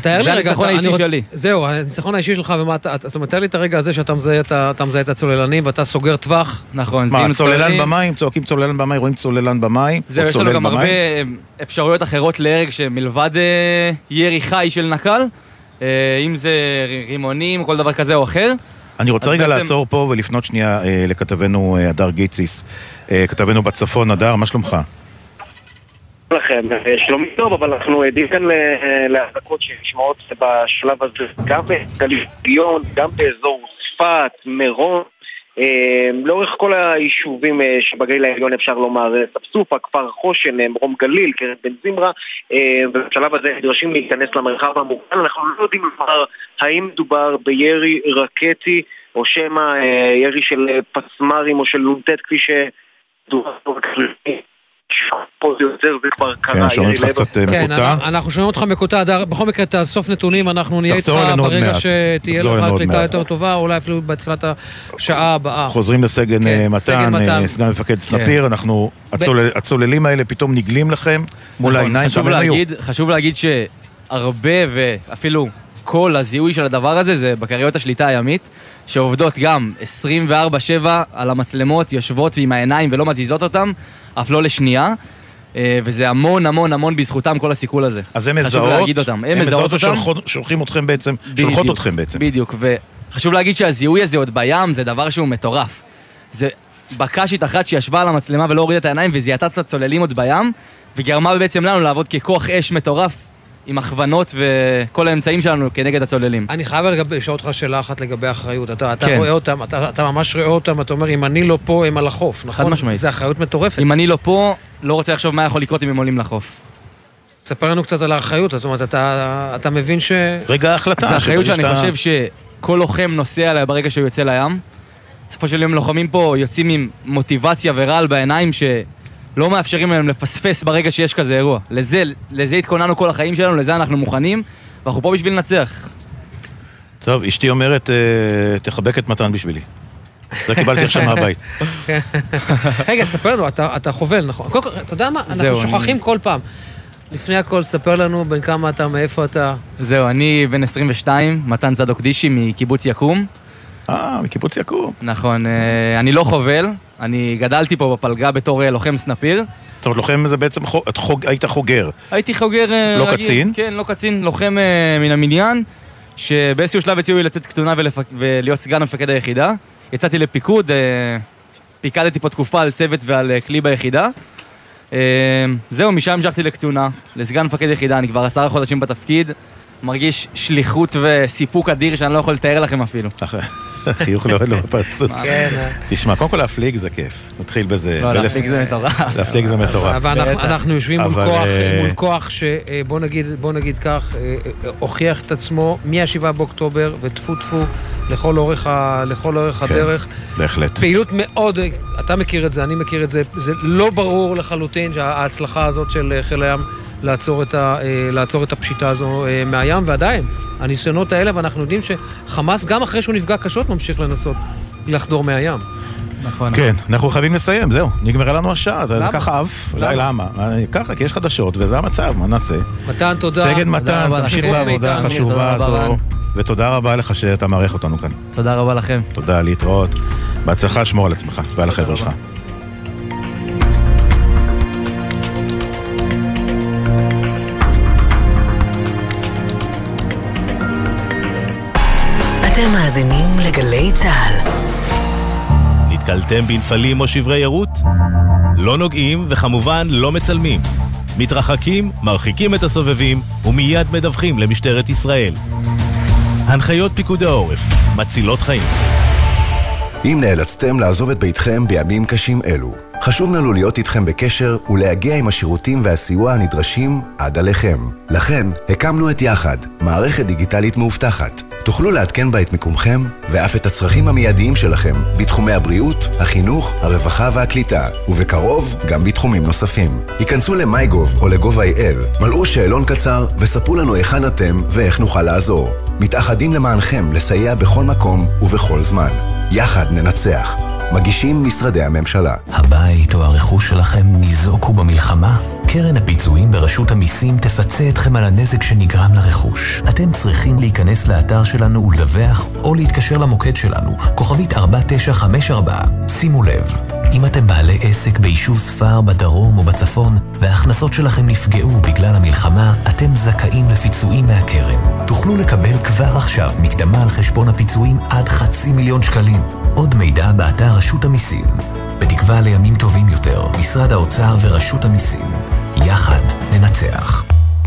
תאר לי זה רגע, הניצחון אתה- האישי שלי. זהו, הניצחון האישי שלך, ומה אתה, אתה- זאת אומרת, תאר לי את הרגע הזה שאתה מזהה את הצוללנים ואתה סוגר טווח. נכון, מה, צוללן במים? צועקים צוללן במים, רואים צוללן במים? זהו, או יש לנו גם? הרבה אה, אפשרויות אחרות להרג שמלבד אה, ירי חי של נקל, אה, אם זה רימונים, כל דבר כזה או אחר. אני רוצה רגע בעצם- לעצור פה ולפנות שנייה אה, לכתבנו אה, הדר גיציס. אה, כתבנו בצפון, הדר, מה שלומך? לכם, אה, שלומי טוב, אבל אנחנו עדים כאן ל- להאזעקות שנשמעות בשלב הזה גם בגליון, גם באזור צפת, מירון, אה, לאורך כל היישובים אה, שבגליל העליון אפשר לומר, אה, ספסופה, כפר חושן, אה, מרום גליל, קרן בן זמרה, ובשלב הזה נדרשים להיכנס למרחב המוגן. אנחנו לא יודעים לומר האם מדובר בירי רקטי או שמא ירי של פצמ"רים או של נ"ט כפי שדובר. פה זה יותר, זה כבר קרה. כן, שומעים אותך קצת אה, כן, מקוטע. אנחנו- אנחנו שומעים אותך מקוטע. בכל מקרה תאסוף נתונים, אנחנו נהיה איתך ברגע. שתהיה לך קליטה. יותר טובה, אולי אפילו בתחילת השעה הבאה. חוזרים לסגן כן, אה, סגן מתן. אה, סגן מפקד סנפיר, אנחנו, הצולל- הצוללים האלה פתאום נגלים לכם מול נכון, העיניים, חשוב להגיד שהרבה ואפילו כל הזיהוי של הדבר הזה זה בקריות השליטה הימית, שעובדות גם 24/7 על המצלמות, יושבות ועם העיניים ולא מזיזות אותם, אף לא לשנייה. אה, וזה המון המון המון בזכותם כל הסיכול הזה. אז הם חשוב מזהות, להגיד אותם. הם הם מזהות אותם. שולחים אתכם בעצם, שולחות בדיוק, אתכם בעצם. בדיוק, וחשוב להגיד שהזיהוי הזה עוד בים זה דבר שהוא מטורף. זה בקשית אחת שישבה על המצלמה ולא הורידה את העיניים וזיהתה את הצוללים עוד בים, וגרמה בעצם לנו לעבוד ככוח אש מטורף עם הכוונות וכל האמצעים שלנו כנגד הצוללים. אני חייב לשאול אותך שאלה אחת לגבי אחריות. אתה, אתה כן. רואה אותם, אתה, אתה ממש רואה אותם, אתה אומר, אם אני לא פה, הם על החוף, נכון? חד משמעית. זה אחריות מטורפת. אם אני לא פה, לא רוצה לחשוב מה יכול לקרות אם הם עולים לחוף. ספר לנו קצת על האחריות, זאת אומרת, אתה, אתה מבין ש... רגע ההחלטה. זו אחריות שאני שאתה- חושב שכל לוחם נוסע עליה ברגע שהוא יוצא לים. בסופו של יום לוחמים פה יוצאים עם מוטיבציה ורעל בעיניים שלא מאפשרים להם לפספס ברגע שיש כזה אירוע. לזה, לזה התכוננו כל החיים שלנו, לזה אנחנו מוכנים, ואנחנו פה בשביל לנצח. טוב, אשתי אומרת, אה, תחבק את מתן בשבילי. זה קיבלתי עכשיו מהבית. <laughs> רגע, ספר לנו, אתה, אתה חובל, נכון? קודם כל, אתה יודע מה? אנחנו זהו, שוכחים אני- כל פעם. לפני הכל, ספר לנו בין כמה אתה, מאיפה אתה. זהו, אני בן 22, מתן צדוק דישי מקיבוץ יקום. אה, מקיבוץ יקום. נכון, אה, אני לא חובל, אני גדלתי פה בפלגה בתור אה, לוחם סנפיר. זאת אומרת, לוחם זה בעצם, חוג- היית חוגר. הייתי חוגר אה, לא רגיל. קצין? כן, לא קצין, לוחם אה, מן המניין, שבאיזשהו שלב הציעו לי לתת קצונה ולפק... ולהיות סגן מפקד היחידה. יצאתי לפיקוד, פיקדתי פה תקופה על צוות ועל כלי ביחידה. זהו, משם המשכתי לקצונה, לסגן מפקד יחידה, אני כבר עשרה חודשים בתפקיד. מרגיש שליחות וסיפוק אדיר שאני לא יכול לתאר לכם אפילו. חיוך לא לא בפרצוף. כן. תשמע, קודם כל להפליג זה כיף. נתחיל בזה. לא, להפליג זה מטורף. להפליג זה מטורף. אבל אנחנו, יושבים מול אבל, כוח, אה, כוח שבוא נגיד, כך, אה, אה, הוכיח את עצמו מ-7 באוקטובר, וטפו טפו לכל אורך, כן, הדרך. בהחלט. פעילות מאוד, אתה מכיר את זה, אני מכיר את זה, זה לא ברור לחלוטין שההצלחה הזאת של אה, חיל הים לעצור את, ה, אה, לעצור את הפשיטה הזו אה, מהים, ועדיין, הניסיונות האלה, ואנחנו יודעים שחמאס, גם אחרי שהוא נפגע קשות, ממשיך לנסות לחדור מהים. נכון. כן, אנחנו חייבים לסיים, זהו. נגמרה לנו השעה, זה למה? ככה עף. למה? אולי למה? אה, ככה, כי יש חדשות, וזה המצב, מה נעשה? מתן, תודה. סגן מתן, תמשיך. בעבודה. החשובה הזו. ותודה רבה לך שאתה מארח אותנו כאן. תודה רבה לכם. תודה, להתראות. בהצלחה, שמור על עצמך ועל החבר'ה שלך. נתקלתם בנפלים או שברי ערות? לא נוגעים וכמובן לא מצלמים. מתרחקים, מרחיקים את הסובבים ומיד מדווחים למשטרת ישראל. הנחיות פיקוד העורף, מצילות חיים. אם נאלצתם לעזוב את ביתכם בימים קשים אלו, חשוב לנו להיות איתכם בקשר ולהגיע עם השירותים והסיוע הנדרשים עד עליכם. לכן, הקמנו את יחד, מערכת דיגיטלית מאובטחת. תוכלו לעדכן בה את מיקומכם ואף את הצרכים המיידיים שלכם בתחומי הבריאות, החינוך, הרווחה והקליטה, ובקרוב גם בתחומים נוספים. היכנסו ל-MyGov או ל-gov.il, מלאו שאלון קצר וספרו לנו היכן אתם ואיך נוכל לעזור. מתאחדים למענכם לסייע בכל מקום ובכל זמן. יחד ננצח. מגישים משרדי הממשלה. הבית או הרכוש שלכם ניזוקו במלחמה? קרן הפיצויים ברשות המיסים תפצה אתכם על הנזק שנגרם לרכוש. אתם צריכים להיכנס לאתר שלנו ולדווח, או להתקשר למוקד שלנו, כוכבית 4954. שימו לב, אם אתם בעלי עסק ביישוב ספר בדרום או בצפון, וההכנסות שלכם נפגעו בגלל המלחמה, אתם זכאים לפיצויים מהקרן. תוכלו לקבל כבר עכשיו מקדמה על חשבון הפיצויים עד חצי מיליון שקלים. עוד מידע באתר רשות המיסים. בתקווה לימים טובים יותר, משרד האוצר ורשות המיסים. יחד ננצח.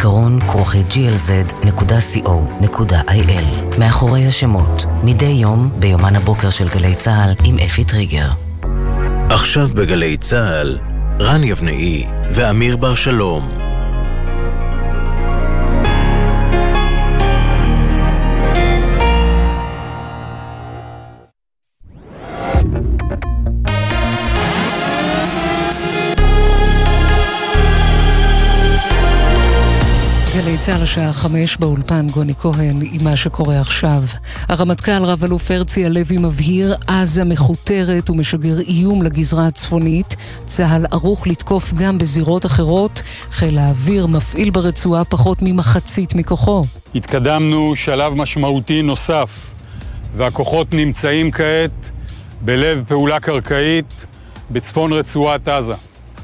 זיכרון כרוכי glz.co.il מאחורי השמות, מדי יום ביומן הבוקר של גלי צה"ל עם אפי טריגר. עכשיו בגלי צה"ל, רן יבנאי ואמיר בר שלום. גלי צה"ל השעה חמש באולפן גוני כהן עם מה שקורה עכשיו. הרמטכ"ל רב-אלוף הרצי הלוי מבהיר עזה מכותרת ומשגר איום לגזרה הצפונית. צה"ל ערוך לתקוף גם בזירות אחרות. חיל האוויר מפעיל ברצועה פחות ממחצית מכוחו. התקדמנו שלב משמעותי נוסף והכוחות נמצאים כעת בלב פעולה קרקעית בצפון רצועת עזה.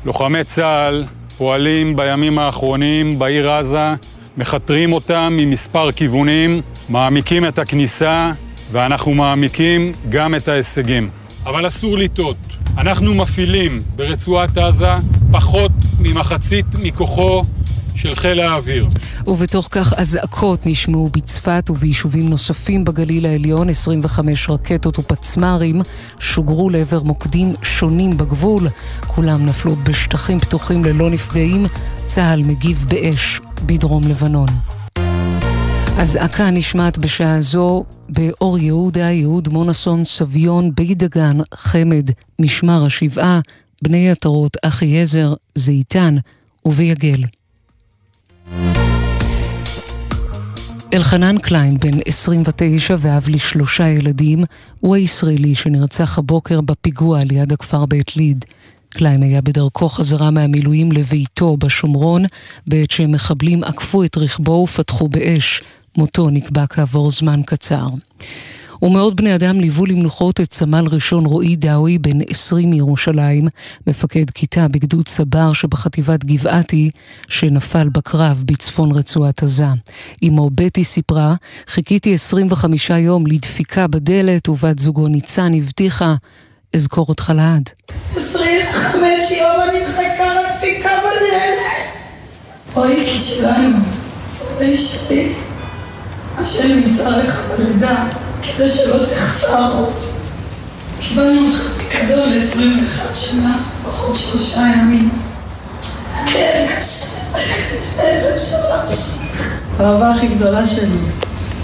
לוחמי צה"ל פועלים בימים האחרונים בעיר עזה, מכתרים אותם ממספר כיוונים, מעמיקים את הכניסה ואנחנו מעמיקים גם את ההישגים. אבל אסור לטעות, אנחנו מפעילים ברצועת עזה פחות ממחצית מכוחו של חיל האוויר. ובתוך כך אזעקות נשמעו בצפת וביישובים נוספים בגליל העליון, 25 רקטות ופצמ"רים שוגרו לעבר מוקדים שונים בגבול. כולם נפלו בשטחים פתוחים ללא נפגעים. צה"ל מגיב באש בדרום לבנון. אזעקה נשמעת בשעה זו באור יהודה, יהוד מונסון, סביון, בית דגן, חמד, משמר השבעה, בני עטרות, אחיעזר, זיתן וביגל. אלחנן קליין, בן 29 ואב לשלושה ילדים, הוא הישראלי שנרצח הבוקר בפיגוע ליד הכפר בית ליד. קליין היה בדרכו חזרה מהמילואים לביתו בשומרון, בעת שמחבלים עקפו את רכבו ופתחו באש. מותו נקבע כעבור זמן קצר. ומאות בני אדם ליוו למנוחות את סמל ראשון רועי דאוי, בן 20 מירושלים, מפקד כיתה בגדוד סבר שבחטיבת גבעתי, שנפל בקרב בצפון רצועת עזה. אמו בטי סיפרה, חיכיתי 25 יום לדפיקה בדלת, ובת זוגו ניצן הבטיחה, אזכור אותך לעד. 25 יום אני מחכה לדפיקה בדלת. אוי, כי שלנו, אוי שלי, השם נמסר לך בלידה. כדי שלא תחסר עוד. קיבלנו אותך פיקדון ל-21 שנה, פחות שלושה ימים. כן, קשה, אין אפשר להמשיך. האהבה הכי גדולה שלי.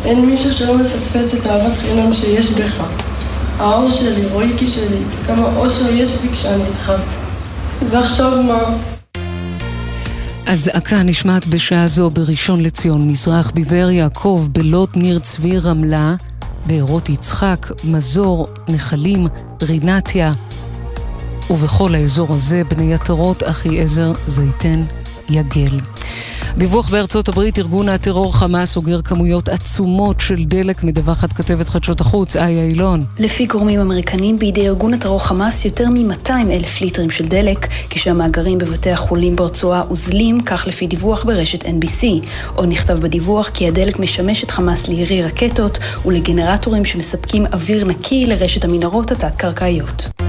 אין מישהו שלא מפספס את אהבת חינם שיש בך. האור שלי, רואיקי שלי, כמה אושר יש בי כשאני איתך. ועכשיו מה? אזעקה נשמעת בשעה זו בראשון לציון, מזרח, ביבר יעקב, בלוד, ניר צבי, רמלה. בארות יצחק, מזור, נחלים, רינתיה, ובכל האזור הזה בני עטרות, אחיעזר, זייתן, יגל. דיווח בארצות הברית, ארגון הטרור חמאס סוגר כמויות עצומות של דלק, מדווחת כתבת חדשות החוץ, איה אילון. לפי גורמים אמריקנים, בידי ארגון הטרור חמאס יותר מ-200 אלף ליטרים של דלק, כשהמאגרים בבתי החולים ברצועה אוזלים, כך לפי דיווח ברשת NBC. עוד נכתב בדיווח כי הדלק משמש את חמאס לירי רקטות ולגנרטורים שמספקים אוויר נקי לרשת המנהרות התת-קרקעיות.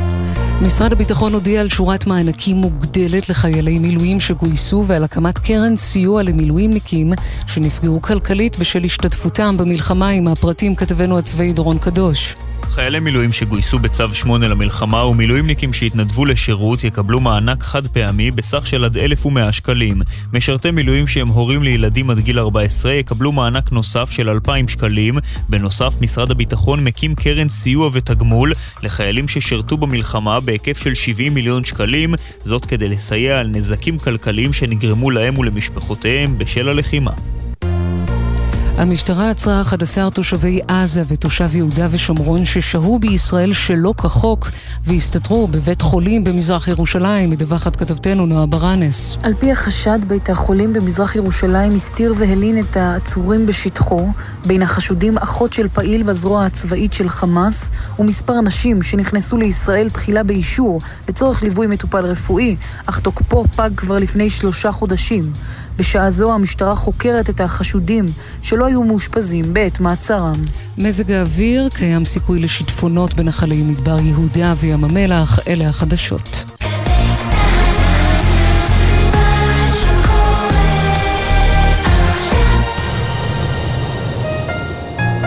משרד הביטחון הודיע על שורת מענקים מוגדלת לחיילי מילואים שגויסו ועל הקמת קרן סיוע למילואימניקים שנפגעו כלכלית בשל השתתפותם במלחמה עם הפרטים כתבנו הצבאי דורון קדוש. חיילי מילואים שגויסו בצו 8 למלחמה ומילואימניקים שהתנדבו לשירות יקבלו מענק חד פעמי בסך של עד 1,100 שקלים. משרתי מילואים שהם הורים לילדים עד גיל 14 יקבלו מענק נוסף של 2,000 שקלים. בנוסף, משרד הביטחון מקים קרן סיוע ותגמול לחיילים ששירתו במלחמה בהיקף של 70 מיליון שקלים, זאת כדי לסייע על נזקים כלכליים שנגרמו להם ולמשפחותיהם בשל הלחימה. המשטרה עצרה 11 תושבי עזה ותושב יהודה ושומרון ששהו בישראל שלא כחוק והסתתרו בבית חולים במזרח ירושלים, מדווחת כתבתנו נועה ברנס. על פי החשד, בית החולים במזרח ירושלים הסתיר והלין את העצורים בשטחו, בין החשודים אחות של פעיל בזרוע הצבאית של חמאס ומספר נשים שנכנסו לישראל תחילה באישור לצורך ליווי מטופל רפואי, אך תוקפו פג כבר לפני שלושה חודשים. בשעה זו המשטרה חוקרת את החשודים שלא היו מאושפזים בעת מעצרם. מזג האוויר, קיים סיכוי לשיטפונות בנחלי מדבר יהודה וים המלח, אלה החדשות.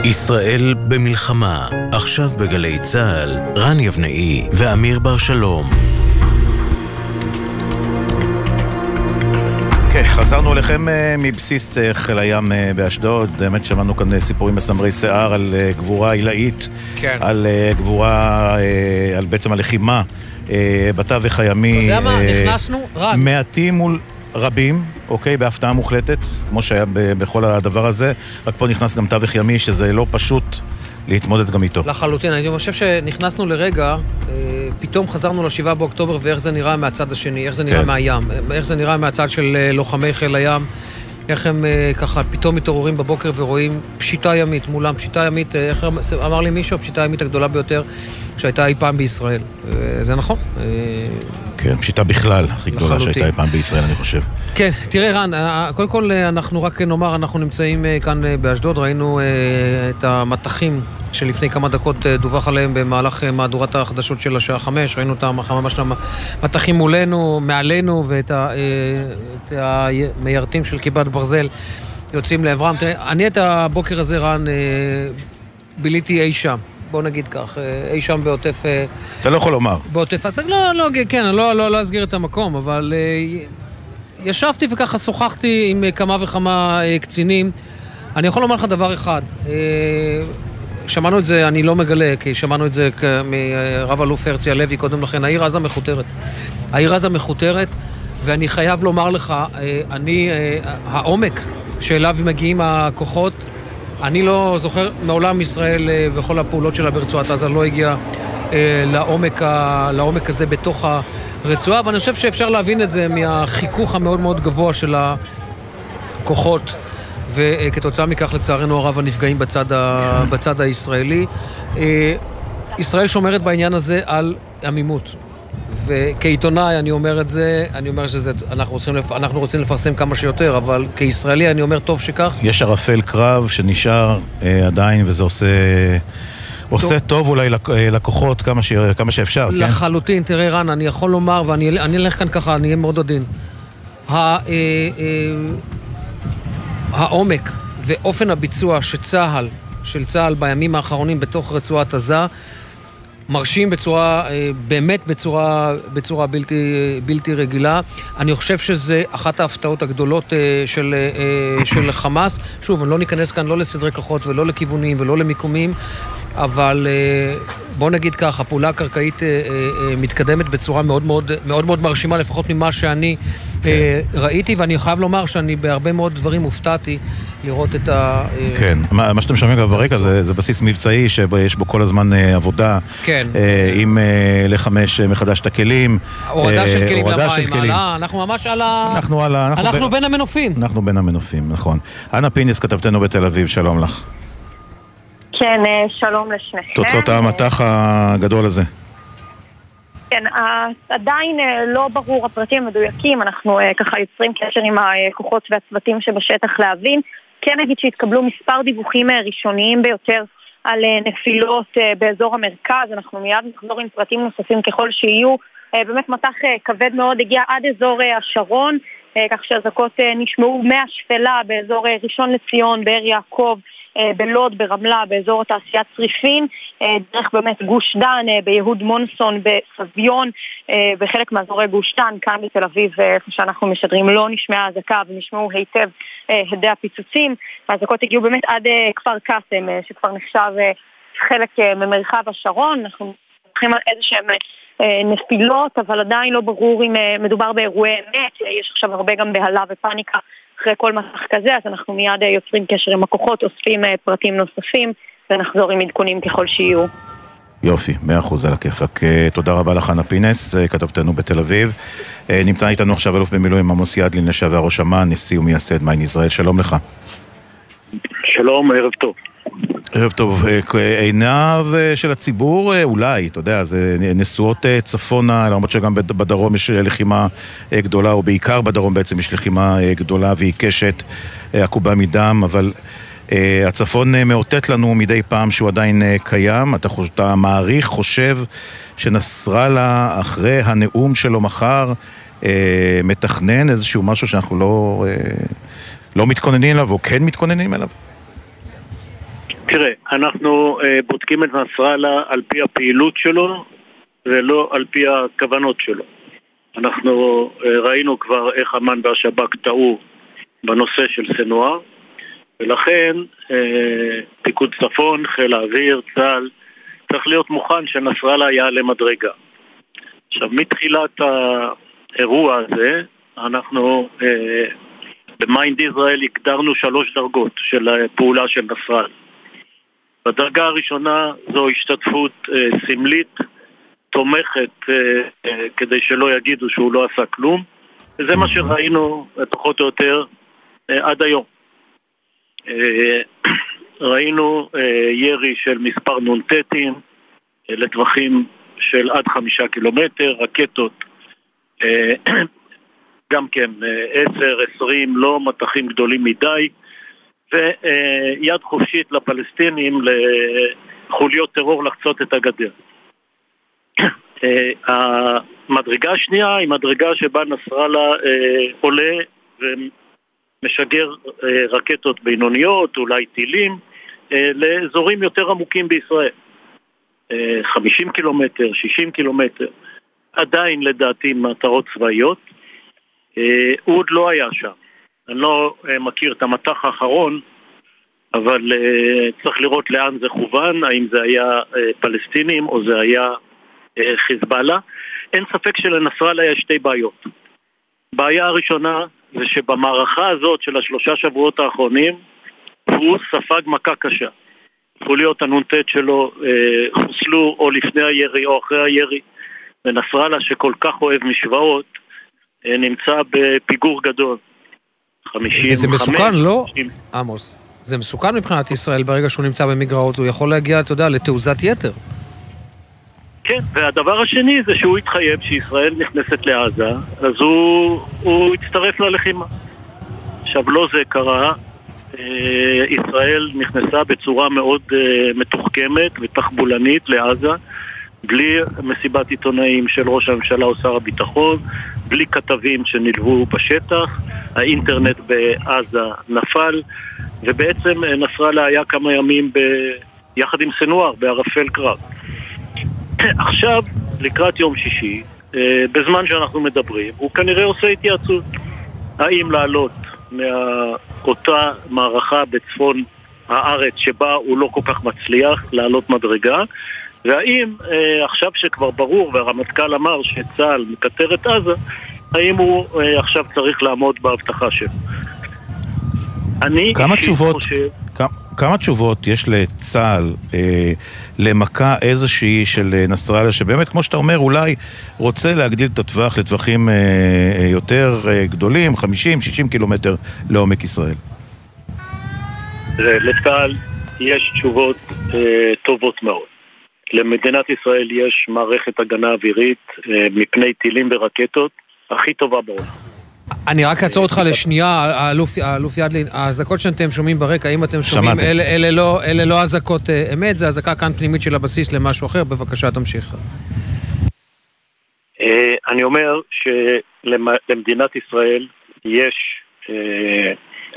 ישראל במלחמה, עכשיו בגלי צה"ל, רן יבנאי ואמיר בר שלום. כן, חזרנו אליכם אה, מבסיס אה, חיל הים אה, באשדוד. באמת שמענו כאן סיפורים מסמרי שיער על גבורה עילאית, כן. על גבורה, על בעצם הלחימה בתווך הימי. אתה יודע מה? נכנסנו, רן. מעטים מול רבים, אוקיי? בהפתעה מוחלטת, כמו שהיה בכל הדבר הזה. רק פה נכנס גם תווך ימי, שזה לא פשוט להתמודד גם איתו. לחלוטין. אני חושב שנכנסנו לרגע, אה, פתאום חזרנו לשבעה באוקטובר, ואיך זה נראה מהצד השני, איך זה נראה כן. מהים, איך זה נראה מהצד של אה, לוחמי חיל הים. איך הם אה, ככה פתאום מתעוררים בבוקר ורואים פשיטה ימית מולם, פשיטה ימית, איך אמר לי מישהו, הפשיטה הימית הגדולה ביותר שהייתה אי פעם בישראל. זה נכון. כן, פשיטה בכלל, הכי גדולה שהייתה אי פעם בישראל, אני חושב. כן, תראה רן, קודם כל אנחנו רק נאמר, אנחנו נמצאים כאן באשדוד, ראינו את המטחים שלפני כמה דקות אה, דווח עליהם במהלך אה, מהדורת החדשות של השעה חמש, ראינו את ממש המטחים מולנו, מעלינו, ואת אה, המיירטים של כיפת ברזל יוצאים לעברם. תראה, אני את הבוקר הזה, רן, ביליתי אי שם. בוא נגיד כך, אי שם בעוטף... אתה לא יכול לומר. בעוטף עזה, לא, לא, כן, אני לא, לא, לא אסגיר את המקום, אבל ישבתי וככה שוחחתי עם כמה וכמה קצינים. אני יכול לומר לך דבר אחד, שמענו את זה, אני לא מגלה, כי שמענו את זה מרב אלוף הרצי הלוי קודם לכן, העיר עזה מכותרת. העיר עזה מכותרת, ואני חייב לומר לך, אה, אני, אה, העומק שאליו מגיעים הכוחות, אני לא זוכר, מעולם ישראל בכל אה, הפעולות שלה ברצועת עזה לא הגיעה לעומק, לעומק הזה בתוך הרצועה, ואני חושב שאפשר להבין את זה מהחיכוך המאוד מאוד גבוה של הכוחות. וכתוצאה מכך לצערנו הרב הנפגעים בצד, ה... בצד הישראלי. אה, ישראל שומרת בעניין הזה על עמימות. וכעיתונאי אני אומר את זה, אני אומר שאנחנו רוצים, לפ... אנחנו רוצים לפרסם כמה שיותר, אבל כישראלי אני אומר טוב שכך. יש ערפל קרב שנשאר אה, עדיין, וזה עושה... עושה טוב אולי אה, לקוחות כמה, ש... כמה שאפשר, לחלוטין, כן? לחלוטין, תראה רן, אני יכול לומר, ואני אלך כאן ככה, אני אהיה מאוד עדין. העומק ואופן הביצוע שצה"ל, של צה"ל בימים האחרונים בתוך רצועת עזה, מרשים בצורה, אה, באמת בצורה, בצורה בלתי, בלתי רגילה. אני חושב שזה אחת ההפתעות הגדולות אה, של, אה, של חמאס. שוב, לא ניכנס כאן לא לסדרי כוחות ולא לכיוונים ולא למיקומים, אבל בוא נגיד כך, הפעולה הקרקעית מתקדמת בצורה מאוד מאוד, מאוד, מאוד מרשימה, לפחות ממה שאני כן. ראיתי, ואני חייב לומר שאני בהרבה מאוד דברים הופתעתי לראות את ה... כן, מה, מה שאתם שומעים בברקע זה, זה בסיס מבצעי שיש בו כל הזמן עבודה. כן. עם לחמש מחדש את הכלים. הורדה של כלים למים, עלה, אנחנו ממש על ה... אנחנו על ה... אנחנו בין המנופים. אנחנו בין המנופים, נכון. אנה פיניס, כתבתנו בתל אביב, שלום לך. כן, שלום לשניכם. תוצאות המטח הגדול הזה. כן, עדיין לא ברור הפרטים המדויקים, אנחנו ככה יוצרים קשר עם הכוחות והצוותים שבשטח להבין. כן נגיד שהתקבלו מספר דיווחים ראשוניים ביותר על נפילות באזור המרכז, אנחנו מיד נחזור עם פרטים נוספים ככל שיהיו. באמת מטח כבד מאוד הגיע עד אזור השרון, כך שאזעקות נשמעו מהשפלה באזור ראשון לציון, באר יעקב, אה, בלוד, ברמלה, באזור התעשיית צריפין, אה, דרך באמת גוש דן, אה, ביהוד מונסון, בסביון, בחלק מאזורי גוש דן, כאן בתל אביב, איפה שאנחנו משדרים, לא נשמעה אזעקה ונשמעו היטב הדי הפיצוצים. האזעקות הגיעו באמת עד כפר קאסם, שכבר נחשב חלק ממרחב השרון. אנחנו הולכים על איזה שהם נפילות, אבל עדיין לא ברור אם מדובר באירועי אמת. יש עכשיו הרבה גם בהלה ופאניקה אחרי כל מסך כזה, אז אנחנו מיד יוצרים קשר עם הכוחות, אוספים פרטים נוספים, ונחזור עם עדכונים ככל שיהיו. יופי, מאה אחוז על הכיפאק. תודה רבה לך, חנה פינס, כתבתנו בתל אביב. נמצא איתנו עכשיו אלוף במילואים עמוס ידלין, לשעבר ראש אמ"ן, נשיא ומייסד מיין ישראל, שלום לך. שלום, ערב טוב. ערב טוב. עיניו של הציבור, אולי, אתה יודע, זה נשואות צפונה, למרות שגם בדרום יש לחימה גדולה, או בעיקר בדרום בעצם יש לחימה גדולה ועיקשת, עקובה מדם, אבל הצפון מאותת לנו מדי פעם שהוא עדיין קיים. אתה, אתה מעריך, חושב, שנסראללה, אחרי הנאום שלו מחר, מתכנן איזשהו משהו שאנחנו לא, לא מתכוננים אליו, או כן מתכוננים אליו? תראה, אנחנו אה, בודקים את נסראללה על פי הפעילות שלו ולא על פי הכוונות שלו. אנחנו אה, ראינו כבר איך אמ"ן והשב"כ טעו בנושא של סנואר ולכן אה, פיקוד צפון, חיל האוויר, צה"ל צריך להיות מוכן שנסראללה יעלה מדרגה. עכשיו, מתחילת האירוע הזה אנחנו במיינד ישראל הגדרנו שלוש דרגות של פעולה של נסראללה בדרגה הראשונה זו השתתפות אה, סמלית, תומכת, אה, אה, כדי שלא יגידו שהוא לא עשה כלום, וזה מה שראינו פחות או יותר אה, עד היום. אה, <clears throat> ראינו אה, ירי של מספר נ"טים אה, לטווחים של עד חמישה קילומטר, רקטות אה, <clears throat> גם כן אה, עשר, עשרים, לא מטחים גדולים מדי ויד חופשית לפלסטינים לחוליות טרור לחצות את הגדר. המדרגה השנייה היא מדרגה שבה נסראללה עולה ומשגר רקטות בינוניות, אולי טילים, לאזורים יותר עמוקים בישראל. 50 קילומטר, 60 קילומטר, עדיין לדעתי מטרות צבאיות. הוא עוד לא היה שם. אני לא uh, מכיר את המטח האחרון, אבל uh, צריך לראות לאן זה כוון, האם זה היה uh, פלסטינים או זה היה חיזבאללה. אין ספק שלנסראללה יש שתי בעיות. בעיה הראשונה זה שבמערכה הזאת של השלושה שבועות האחרונים הוא ספג מכה קשה. חוליות הנ"ט שלו uh, חוסלו או לפני הירי או אחרי הירי, ונסראללה שכל כך אוהב משוואות uh, נמצא בפיגור גדול. 55... וזה מסוכן, לא? עמוס. זה מסוכן מבחינת ישראל ברגע שהוא נמצא במגרעות, הוא יכול להגיע, אתה יודע, לתעוזת יתר. כן, והדבר השני זה שהוא התחייב שישראל נכנסת לעזה, אז הוא, הוא הצטרף ללחימה. עכשיו, לא זה קרה, אה, ישראל נכנסה בצורה מאוד אה, מתוחכמת ותחבולנית לעזה, בלי מסיבת עיתונאים של ראש הממשלה או שר הביטחון, בלי כתבים שנלוו בשטח, האינטרנט בעזה נפל, ובעצם נסראללה היה כמה ימים ב... יחד עם סנואר בערפל קרב. <clears throat> עכשיו, לקראת יום שישי, אה, בזמן שאנחנו מדברים, הוא כנראה עושה התייעצות. האם לעלות מאותה מערכה בצפון הארץ שבה הוא לא כל כך מצליח לעלות מדרגה, והאם אה, עכשיו שכבר ברור והרמטכ"ל אמר שצה"ל מקטר את עזה, האם הוא אה, עכשיו צריך לעמוד בהבטחה שלו? אני כמה תשובות, חושב... כמה, כמה תשובות יש לצה"ל אה, למכה איזושהי של אה, נסראללה, שבאמת, כמו שאתה אומר, אולי רוצה להגדיל את הטווח לטווחים אה, אה, יותר אה, גדולים, 50-60 קילומטר לעומק ישראל? לצה"ל יש תשובות אה, טובות מאוד. למדינת ישראל יש מערכת הגנה אווירית אה, מפני טילים ורקטות הכי טובה בעולם. אני רק אעצור אותך לשנייה, האלוף, ידלין, האזעקות שאתם שומעים ברקע, האם אתם שומעים, אלה, אלה, לא, אלה לא אזעקות אה, אמת, זה אזעקה כאן פנימית של הבסיס למשהו אחר, בבקשה תמשיך. אה, אני אומר שלמדינת ישראל יש אה,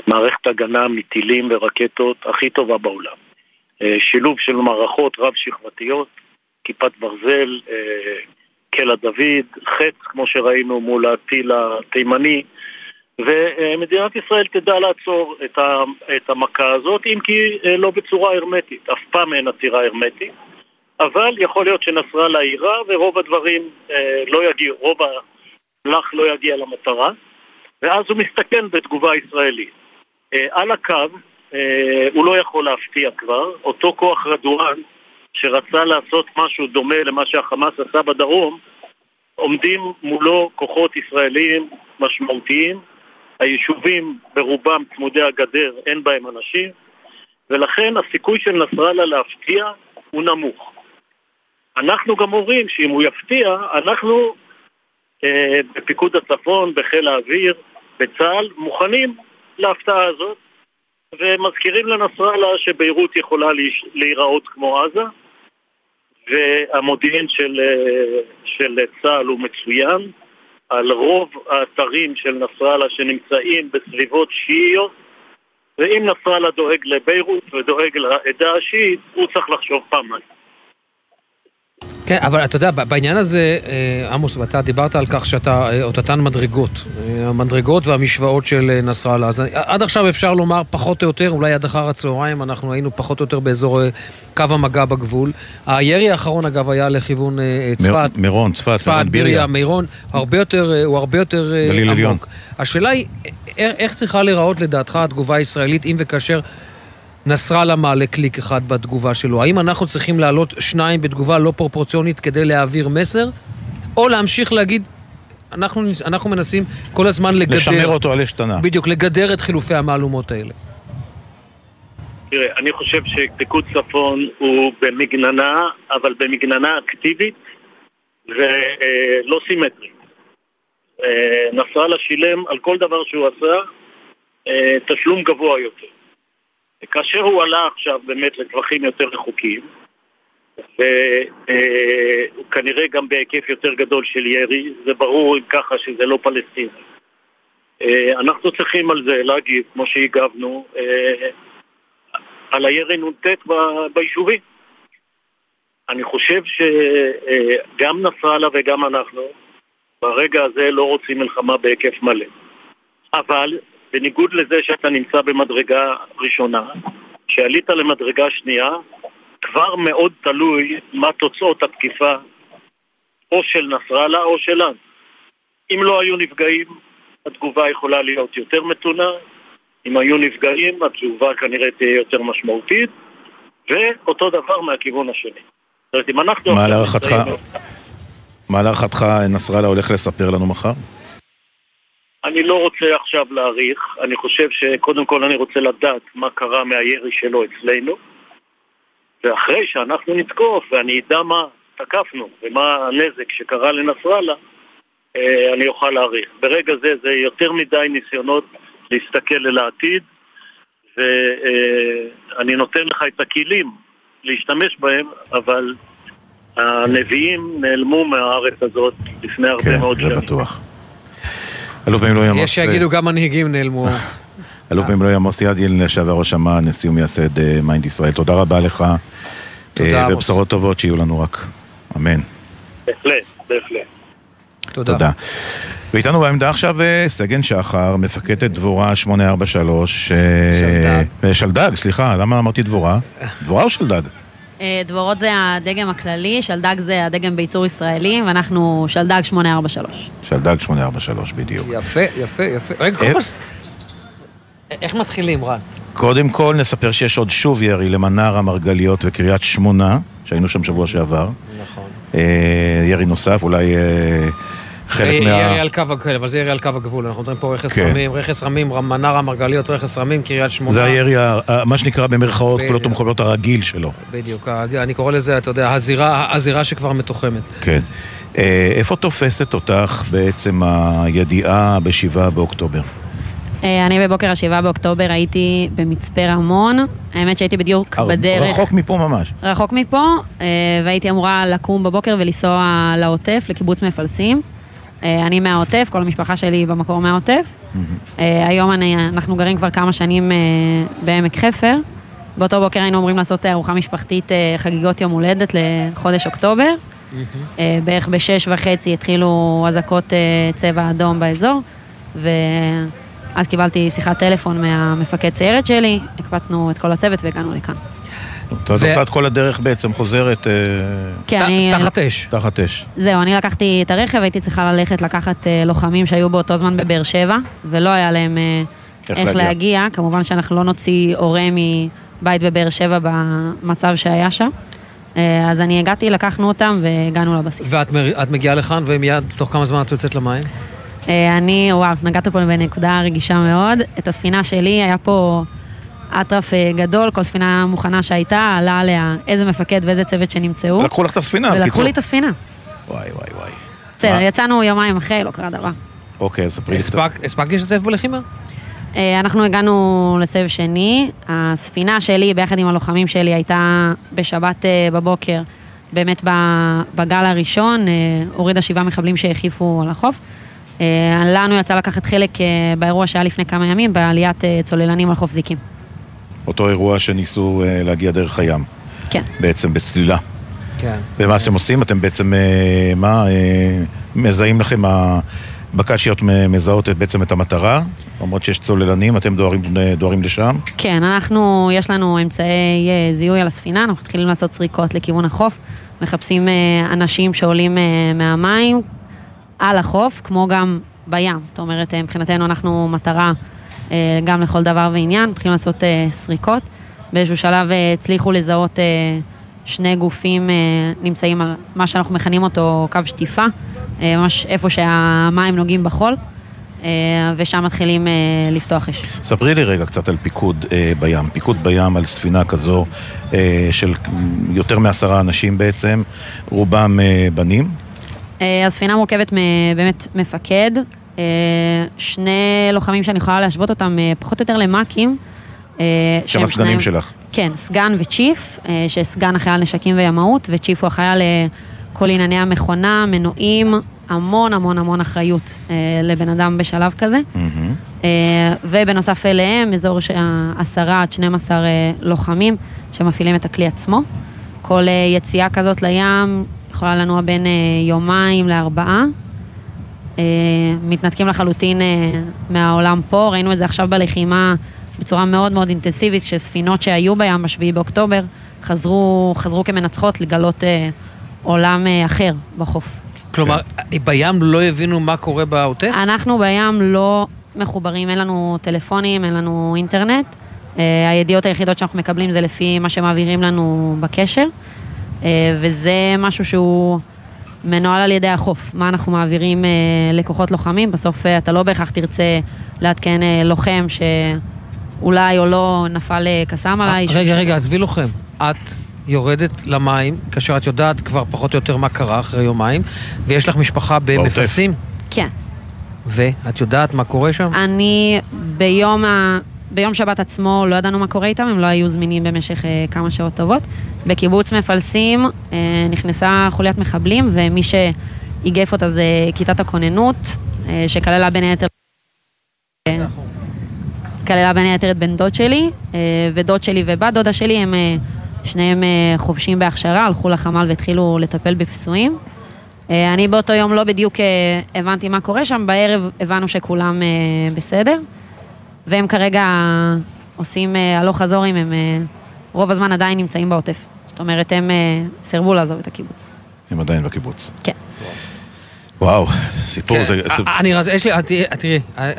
מערכת הגנה מטילים ורקטות הכי טובה בעולם. שילוב של מערכות רב-שכבתיות, כיפת ברזל, קלע דוד, חץ, כמו שראינו מול הטיל התימני, ומדינת ישראל תדע לעצור את, את המכה הזאת, אם כי לא בצורה הרמטית. אף פעם אין עצירה הרמטית, אבל יכול להיות שנסראללה יירה ורוב הדברים לא יגיעו, רוב המלאך לא יגיע למטרה. ואז הוא מסתכן בתגובה ישראלית. אה, על הקו, אה, הוא לא יכול להפתיע כבר, אותו כוח רדואן שרצה לעשות משהו דומה למה שהחמאס עשה בדרום, עומדים מולו כוחות ישראליים משמעותיים, היישובים ברובם צמודי הגדר, אין בהם אנשים, ולכן הסיכוי של נסראללה להפתיע הוא נמוך. אנחנו גם אומרים שאם הוא יפתיע, אנחנו אה, בפיקוד הצפון, בחיל האוויר, בצה"ל, מוכנים להפתעה הזאת, ומזכירים לנסראללה שביירות יכולה להיראות כמו עזה, והמודיעין של, אה, של צה"ל הוא מצוין, על רוב האתרים של נסראללה שנמצאים בסביבות שיעיות, ואם נסראללה דואג לביירות ודואג לעדה השיעית, הוא צריך לחשוב פעמיים. כן, אבל אתה יודע, בעניין הזה, אה, עמוס, ואתה דיברת על כך שאתה אה, אותתן מדרגות. אה, המדרגות והמשוואות של נסראללה. אז עד עכשיו אפשר לומר, פחות או יותר, אולי עד אחר הצהריים, אנחנו היינו פחות או יותר באזור קו המגע בגבול. הירי האחרון, אגב, היה לכיוון צפת. מירון, צפת, צפת, ביריה, מירון, הרבה יותר, הוא הרבה יותר עמוק. השאלה היא, איך צריכה להיראות לדעתך התגובה הישראלית, אם וכאשר... נסראללה מעלה קליק אחד בתגובה שלו. האם אנחנו צריכים להעלות שניים בתגובה לא פרופורציונית כדי להעביר מסר? או להמשיך להגיד, אנחנו, אנחנו מנסים כל הזמן לגדר... לשמר אותו על אש קטנה. בדיוק, לגדר את חילופי המהלומות האלה. תראה, אני חושב שפיקוד צפון הוא במגננה, אבל במגננה אקטיבית ולא סימטרית. אה, נסראללה שילם על כל דבר שהוא עשה אה, תשלום גבוה יותר. כאשר הוא עלה עכשיו באמת לטווחים יותר רחוקים, וכנראה גם בהיקף יותר גדול של ירי, זה ברור אם ככה שזה לא פלסטיני. אה, אנחנו צריכים על זה להגיב, כמו שהגבנו, אה, על הירי נ"ט ביישובים. אני חושב שגם נסראללה וגם אנחנו ברגע הזה לא רוצים מלחמה בהיקף מלא. אבל בניגוד לזה שאתה נמצא במדרגה ראשונה, כשעלית למדרגה שנייה, כבר מאוד תלוי מה תוצאות התקיפה או של נסראללה או שלנו. אם לא היו נפגעים, התגובה יכולה להיות יותר מתונה, אם היו נפגעים, התגובה כנראה תהיה יותר משמעותית, ואותו דבר מהכיוון השני. זאת אומרת, אם אנחנו... מה להערכתך, מה להערכתך נסראללה הולך לספר לנו מחר? אני לא רוצה עכשיו להעריך, אני חושב שקודם כל אני רוצה לדעת מה קרה מהירי שלו אצלנו ואחרי שאנחנו נתקוף ואני אדע מה תקפנו ומה הנזק שקרה לנסראללה אה, אני אוכל להעריך. ברגע זה זה יותר מדי ניסיונות להסתכל אל העתיד ואני נותן לך את הכלים להשתמש בהם אבל הנביאים נעלמו מהארץ הזאת לפני הרבה כן, מאוד שנים. כן, זה בטוח. אלוף במילואים עמוס... יש שיגידו גם מנהיגים נעלמו. <laughs> אלוף במילואים עמוס ידלין, לשעבר ראש אמ"ן, נשיא ומייסד אה, מיינד ישראל. תודה רבה לך. תודה, אה, עמוס. ובשורות טובות שיהיו לנו רק. אמן. בהחלט, בהחלט. תודה. תודה. ואיתנו בעמדה עכשיו אה, סגן שחר, מפקדת דבורה 843. שלדג. שלדג, סליחה, למה אמרתי דבורה? דבורה או שלדג? אה, דבורות זה הדגם הכללי, שלדג זה הדגם בייצור ישראלי, ואנחנו שלדג 843. שלדג 843, בדיוק. יפה, יפה, יפה. רגע, קודם כל... איך מתחילים, רן? קודם כל נספר שיש עוד שוב ירי למנר המרגליות וקריית שמונה, שהיינו שם שבוע שעבר. נכון. אה, ירי נוסף, אולי... חלק מה... ירי על קו הגבול, אבל זה ירי על קו הגבול, אנחנו מדברים פה רכס כן. רמים, רכס רמים, מנר המרגליות, רכס רמים, קריית שמונה. זה הירי, מה שנקרא במרכאות כפולות ומכופלות הרגיל שלו. בדיוק, אני קורא לזה, אתה יודע, הזירה, הזירה שכבר מתוחמת. כן. אה, איפה תופסת אותך בעצם הידיעה בשבעה באוקטובר? אה, אני בבוקר השבעה באוקטובר הייתי במצפה רמון, האמת שהייתי בדיוק בדרך. רחוק מפה ממש. רחוק מפה, אה, והייתי אמורה לקום בבוקר ולנסוע לעוטף, לקיבוץ מפלסים. אה, אני מהעוטף, כל המשפחה שלי במקור מהעוטף. אה, היום אני, אנחנו גרים כבר כמה שנים אה, בעמק חפר. באותו בוקר היינו אמורים לעשות ארוחה משפחתית, חגיגות יום הולדת לחודש אוקטובר. בערך בשש וחצי התחילו אזעקות צבע אדום באזור, ואז קיבלתי שיחת טלפון מהמפקד סיירת שלי, הקפצנו את כל הצוות והגענו לכאן. אתה עושה את כל הדרך בעצם, חוזרת... אה, כן, אני... תחת אש. תחת אש. זהו, אני לקחתי את הרכב, הייתי צריכה ללכת לקחת אה, לוחמים שהיו באותו זמן בבאר שבע, ולא היה להם אה, איך איך להגיע. להגיע. כמובן שאנחנו לא נוציא הורה מבית בבאר שבע במצב שהיה שם. אז אני הגעתי, לקחנו אותם והגענו לבסיס. ואת מ- את מגיעה לכאן, ומיד, תוך כמה זמן את יוצאת למים? אני, וואו, נגעת פה בנקודה רגישה מאוד. את הספינה שלי, היה פה אטרף אה, גדול, כל ספינה מוכנה שהייתה, עלה עליה איזה מפקד ואיזה צוות שנמצאו. לקחו לך את הספינה, ולקחו בקיצור. לי את הספינה. וואי, וואי, וואי. בסדר? יצאנו יומיים אחרי, לא קרה דבר. אוקיי, אז ספרי לי קצת. הספק- הספקת להשתתף בלחימה? אה, אנחנו הגענו לסבב שני, הספינה שלי ביחד עם הלוחמים שלי הייתה בשבת אה, בבוקר, באמת ב- בגל הראשון, הורידה שבעה מחבלים שהחיפו על החוף. לנו יצא לקחת חלק באירוע שהיה לפני כמה ימים, בעליית צוללנים על חוף זיקים. אותו אירוע שניסו אה, להגיע דרך הים. כן. בעצם בסלילה. כן. ומה שאתם עושים, אתם בעצם, אה, מה, אה, מזהים לכם, הבקשיות מזהות את- בעצם את המטרה, למרות שיש צוללנים, אתם דוהרים, דוהרים לשם. כן, אנחנו, יש לנו אמצעי זיהוי על הספינה, אנחנו מתחילים לעשות סריקות לכיוון החוף, מחפשים אנשים שעולים מהמים על החוף, כמו גם בים. זאת אומרת, מבחינתנו אנחנו מטרה גם לכל דבר ועניין, מתחילים לעשות אה, סריקות. באיזשהו שלב אה, הצליחו לזהות אה, שני גופים אה, נמצאים על מה שאנחנו מכנים אותו קו שטיפה, אה, ממש איפה שהמים נוגעים בחול, אה, ושם מתחילים אה, לפתוח אש. ספרי לי רגע קצת על פיקוד אה, בים. פיקוד בים על ספינה כזו אה, של יותר מעשרה אנשים בעצם, רובם אה, בנים. אה, הספינה מורכבת מבאמת מפקד, אה, שני לוחמים שאני יכולה להשוות אותם אה, פחות או יותר למ"כים. אה, שהם הסגנים שלך. כן, סגן וצ'יף, אה, שסגן אחראי על נשקים וימאות, וצ'יף הוא אחראי על אה, כל ענייני המכונה, מנועים, המון המון המון אחריות אה, לבן אדם בשלב כזה. אה, ובנוסף אליהם, אזור עשרה עד 12 אה, לוחמים שמפעילים את הכלי עצמו. כל אה, יציאה כזאת לים יכולה לנוע בין אה, יומיים לארבעה. אה, מתנתקים לחלוטין אה, מהעולם פה, ראינו את זה עכשיו בלחימה בצורה מאוד מאוד אינטנסיבית, כשספינות שהיו בים ב-7 באוקטובר חזרו, חזרו כמנצחות לגלות אה, עולם אה, אחר בחוף. כלומר, בים לא הבינו מה קורה בעוטף? אנחנו בים לא מחוברים, אין לנו טלפונים, אין לנו אינטרנט. אה, הידיעות היחידות שאנחנו מקבלים זה לפי מה שמעבירים לנו בקשר, אה, וזה משהו שהוא מנוהל על ידי החוף. מה אנחנו מעבירים אה, לכוחות לוחמים, בסוף אה, אתה לא בהכרח תרצה לעדכן אה, לוחם שאולי או לא נפל אה, קסאם עליי. רגע, רגע, עזבי לוחם. את יורדת למים, כאשר את יודעת כבר פחות או יותר מה קרה אחרי יומיים, ויש לך משפחה במפלסים, כן. ואת יודעת מה קורה שם? אני ביום, ה... ביום שבת עצמו לא ידענו מה קורה איתם, הם לא היו זמינים במשך אה, כמה שעות טובות. בקיבוץ מפלסים אה, נכנסה חוליית מחבלים, ומי שאיגף אותה זה כיתת הכוננות, אה, שכללה בין היתר... כללה בין היתר את בן דוד שלי, אה, ודוד שלי ובת דודה שלי, הם אה, שניהם אה, חובשים בהכשרה, הלכו לחמ"ל והתחילו לטפל בפצועים. אה, אני באותו יום לא בדיוק אה, הבנתי מה קורה שם, בערב הבנו שכולם אה, בסדר, והם כרגע עושים אה, הלוך חזור אם הם אה, רוב הזמן עדיין נמצאים בעוטף. זאת אומרת, הם אה, סירבו לעזוב את הקיבוץ. הם עדיין בקיבוץ. כן. וואו, סיפור כן, זה... אה, אני. יש לי, אה, תראי, אה,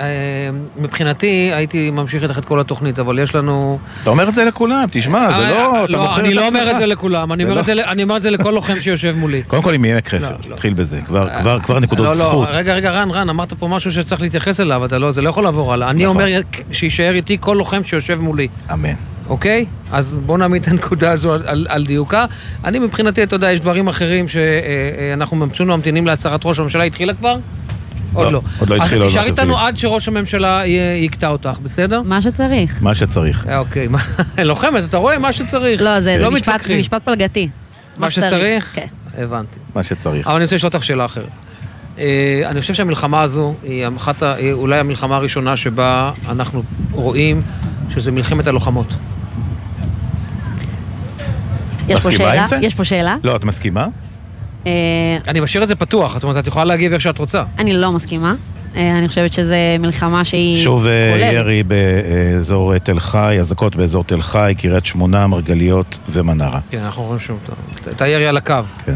מבחינתי הייתי ממשיך איתך את כל התוכנית, אבל יש לנו... אתה אומר את זה לכולם, תשמע, זה לא... אתה לא, אני את לא אומר עצמך. לכולם, אני זה אומר לא- את זה ל- אני אומר את זה לכל לוחם שיושב מולי. <laughs> קודם כל עם מעמק חפר, נתחיל בזה, כבר- נקודות לא, זכות. לא, רגע, רגע, רן, רן, אמרת פה משהו שצריך להתייחס אליו, לא, זה לא יכול לעבור הלאה. אני נכון. אומר שיישאר איתי כל לוחם שיושב מולי. אמן. אוקיי? אז בואו נעמיד את הנקודה הזו על, על, על דיוקה. אני מבחינתי, אתה יודע, יש דברים אחרים שאנחנו ממשיכים ממתינים להצהרת ראש הממשלה. התחילה כבר? עוד לא. עוד לא התחילה, אז תישאר מעט איתנו. עד שראש הממשלה יקטע אותך, בסדר? מה שצריך. מה שצריך. אה, אוקיי, מה- <laughs> לוחמת, אתה רואה? מה שצריך. לא, זה לא משפט, זה. משפט פלגתי. מה שצריך? כן. הבנתי. מה שצריך. אבל אני רוצה לשאול אותך שאלה אחרת. אה, אני חושב שהמלחמה הזו היא אחת, אולי המלחמה הראשונה שבה אנחנו רואים שזה מלחמת הלוחמות. יש פה מסכימה שאלה? עם זה? יש פה שאלה? לא, את מסכימה? אה, אני משאיר את זה פתוח, זאת אומרת, את יכולה להגיב איך שאת רוצה. אני לא מסכימה. אה, אני חושבת שזו מלחמה שהיא שוב אה, כוללת. ירי באזור תל חי, אזעקות באזור תל חי, קריית שמונה, מרגליות ומנרה. כן, אנחנו רואים שוב את הירי על הקו. כן.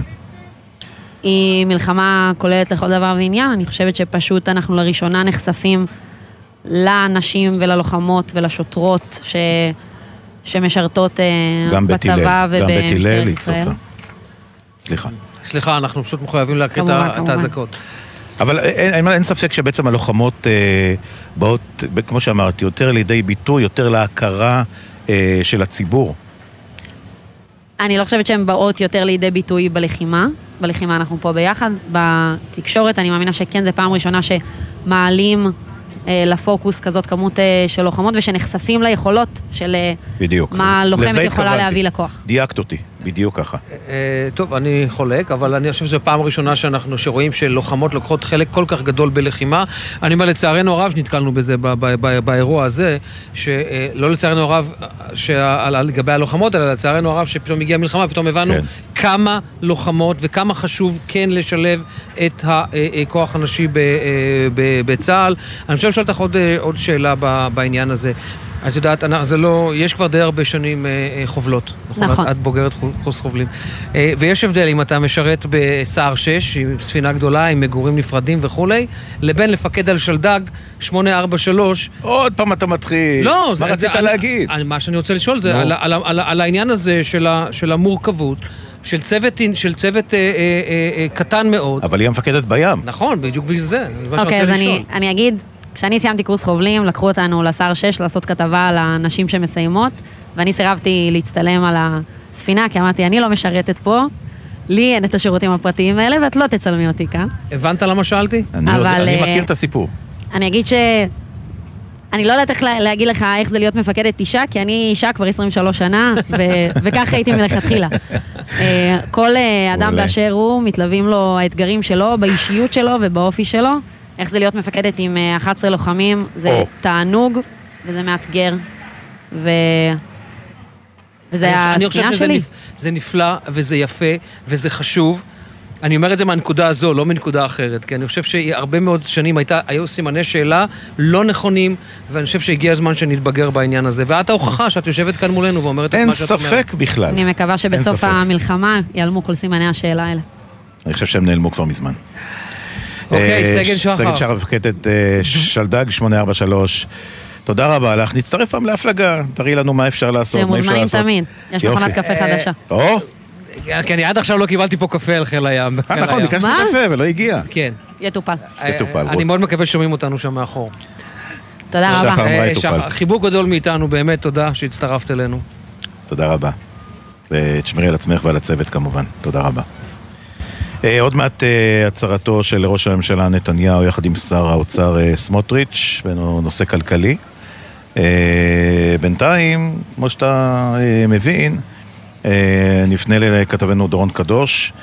היא מלחמה כוללת לכל דבר ועניין, אני חושבת שפשוט אנחנו לראשונה נחשפים לנשים וללוחמות ולשוטרות ש... שמשרתות אה, גם בית הלל, בצבא גם בית הלל ובמשטרת ישראל. סליחה. סליחה, אנחנו פשוט מחויבים להקריא את. האזעקות. אבל אין, אין, אין ספק שבעצם הלוחמות אה, באות, כמו שאמרתי, יותר לידי ביטוי, יותר להכרה אה, של הציבור. אני לא חושבת שהן באות יותר לידי ביטוי בלחימה. בלחימה אנחנו פה ביחד. בתקשורת אני מאמינה שכן, זו פעם ראשונה שמעלים אה, לפוקוס כזאת כמות אה, של לוחמות ושנחשפים ליכולות של אה, בדיוק. מה לוחמת יכולה התכוונתי. להביא לכוח. דייקת אותי, בדיוק ככה. אה, טוב, אני חולק, אבל אני חושב שזו פעם ראשונה שאנחנו, שרואים שלוחמות לוקחות חלק כל כך גדול בלחימה. אני אומר, לצערנו הרב, שנתקלנו בזה באירוע הזה, שלא לצערנו הרב לגבי הלוחמות, אלא לצערנו הרב שפתאום הגיעה מלחמה, פתאום הבנו כן. כמה לוחמות וכמה חשוב כן לשלב את הכוח הנשי אה, בצה"ל. אני חושב לשאול אותך עוד, אה, עוד שאלה בעניין הזה. את יודעת, אני- זה לא, יש כבר די הרבה שנים אה, אה, חובלות. נכון. את, את בוגרת חו- קורס חובלים. אה, ויש הבדל אם אתה משרת בסער 6, עם ספינה גדולה, עם מגורים נפרדים וכולי, לבין לפקד על שלדג 843. עוד פעם אתה מתחיל. לא, מה רצית אני- להגיד? אני, מה שאני רוצה לשאול זה. על, על, על, על העניין הזה של, ה, של המורכבות. של צוות, של צוות אה, אה, אה, אה, קטן מאוד. אבל היא המפקדת בים. נכון, בדיוק בגלל זה. זה אוקיי, רוצה אז. אני, אני אגיד, כשאני סיימתי קורס חובלים, לקחו אותנו לשר 6 לעשות כתבה על הנשים שמסיימות, ואני סירבתי להצטלם על הספינה, כי אמרתי, אני לא משרתת פה, לי אין את השירותים הפרטיים האלה, ואת לא תצלמי אותי כאן. הבנת למה שאלתי? אני, יודע, אבל, אני אה, מכיר את הסיפור. אני אגיד ש... אני לא יודעת איך לה- להגיד לך איך זה להיות מפקדת אישה, כי אני אישה כבר 23 שנה, ו- <laughs> וככה הייתי מלכתחילה. אה, כל אה, אדם. באשר הוא, מתלווים לו האתגרים שלו, באישיות שלו ובאופי שלו. איך זה להיות מפקדת עם אה, 11 לוחמים, זה או. תענוג וזה מאתגר. ו... וזה אני- אני חושב הספינה שזה שלי. נפ- זה נפלא וזה יפה וזה חשוב. אני אומר את זה מהנקודה הזו, לא מנקודה אחרת, כי אני חושב שהרבה מאוד שנים הייתה, היו סימני שאלה לא נכונים, ואני חושב שהגיע הזמן שנתבגר בעניין הזה. ואת ההוכחה שאת יושבת כאן מולנו ואומרת את אין מה שאת אומרת. ספק בכלל. אני מקווה אין שבסוף. המלחמה ייעלמו כל סימני השאלה האלה. אני חושב שהם נעלמו כבר מזמן. אוקיי, אה, סגן שחר. סגן שחר מפקדת אה, שלדג 843. תודה רבה לך. נצטרף פעם להפלגה, תראי לנו מה אפשר לעשות, אתם מה אפשר מוזמנים לעשות. תמיד, יש. מכונת קפה חדשה. או, כי אני עד עכשיו לא קיבלתי פה קפה על חיל הים. נכון. ביקשנו קפה ולא הגיע. כן. יטופל. יטופל, אני. מאוד מקווה ששומעים אותנו שם מאחור. תודה רבה. שחר אמרה אה, יטופל. שחר, חיבוק גדול מאיתנו, באמת תודה שהצטרפת אלינו. תודה רבה. ותשמרי על עצמך ועל הצוות כמובן. תודה רבה. אה, עוד מעט אה, הצהרתו של ראש הממשלה נתניהו יחד עם שר האוצר אה, סמוטריץ', בנושא כלכלי. בינתיים, כמו שאתה מבין, נפנה לכתבנו דורון קדוש,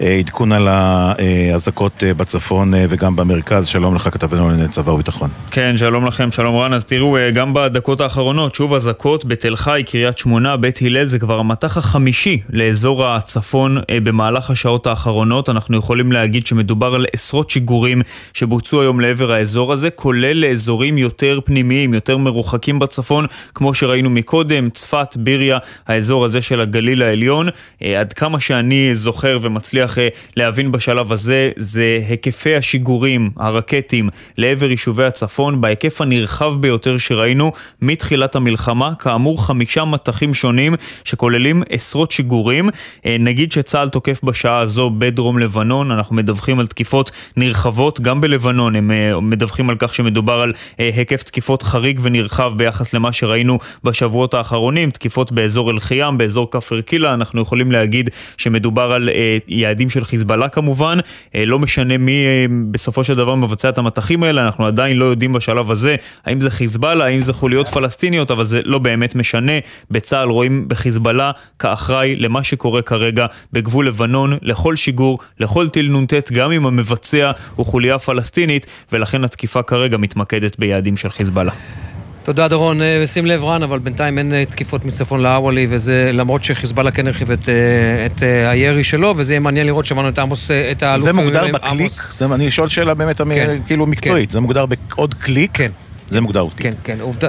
עדכון על האזעקות אה, בצפון אה, וגם במרכז. שלום לך, כתבנו לענייני צבא וביטחון. כן, שלום לכם, שלום רן. אז תראו, אה, גם בדקות האחרונות, שוב אזעקות בתל חי, קריית שמונה, בית הלל, זה כבר המטח החמישי לאזור הצפון אה, במהלך השעות האחרונות. אנחנו יכולים להגיד שמדובר על עשרות שיגורים שבוצעו היום לעבר האזור הזה, כולל לאזורים יותר פנימיים, יותר מרוחקים בצפון, כמו שראינו מקודם, צפת, ביריה, האזור הזה של הגליל העליון. אה, עד כמה שאני זוכר ומצליח אה, להבין בשלב הזה, זה היקפי השיגורים, הרקטים, לעבר יישובי הצפון, בהיקף הנרחב ביותר שראינו מתחילת המלחמה. כאמור, חמישה מטחים שונים שכוללים עשרות שיגורים. אה, נגיד שצה"ל תוקף בשעה הזו בדרום לבנון, אנחנו מדווחים על תקיפות נרחבות, גם בלבנון הם אה, מדווחים על כך שמדובר על היקף תקיפות חריג ונרחב ביחס למה שראינו בשבועות האחרונים, תקיפות באזור אל-חיאם, באזור כפר קילה, אנחנו יכולים להגיד שמדובר על אה, יעדים של חיזבאללה כמובן, אה, לא משנה מי אה, בסופו של דבר מבצע את המטחים האלה, אנחנו עדיין לא יודעים בשלב הזה האם זה חיזבאללה, האם זה חוליות פלסטיניות, אבל זה לא באמת משנה. בצה"ל רואים בחיזבאללה כאחראי למה שקורה כרגע בגבול לבנון, לכל שיגור, לכל טיל נ"ט, גם אם המבצע הוא חוליה פלסטינית, ולכן התקיפה כרגע מתמקדת ביעדים של חיזבאללה. תודה דורון, אה, שים לב רן, אבל בינתיים אין אה, תקיפות מצפון לאוואלי, וזה למרות שחיזבאללה כן הרחיב את, אה, את הירי שלו, וזה יהיה מעניין לראות, שמענו את עמוס, את האלוף... זה מוגדר בקליק? זה, אני שואל שאלה באמת כן, כאילו מקצועית, כן. זה מוגדר בעוד קליק? כן. זה מוגדר אותי. כן, כן. עובד,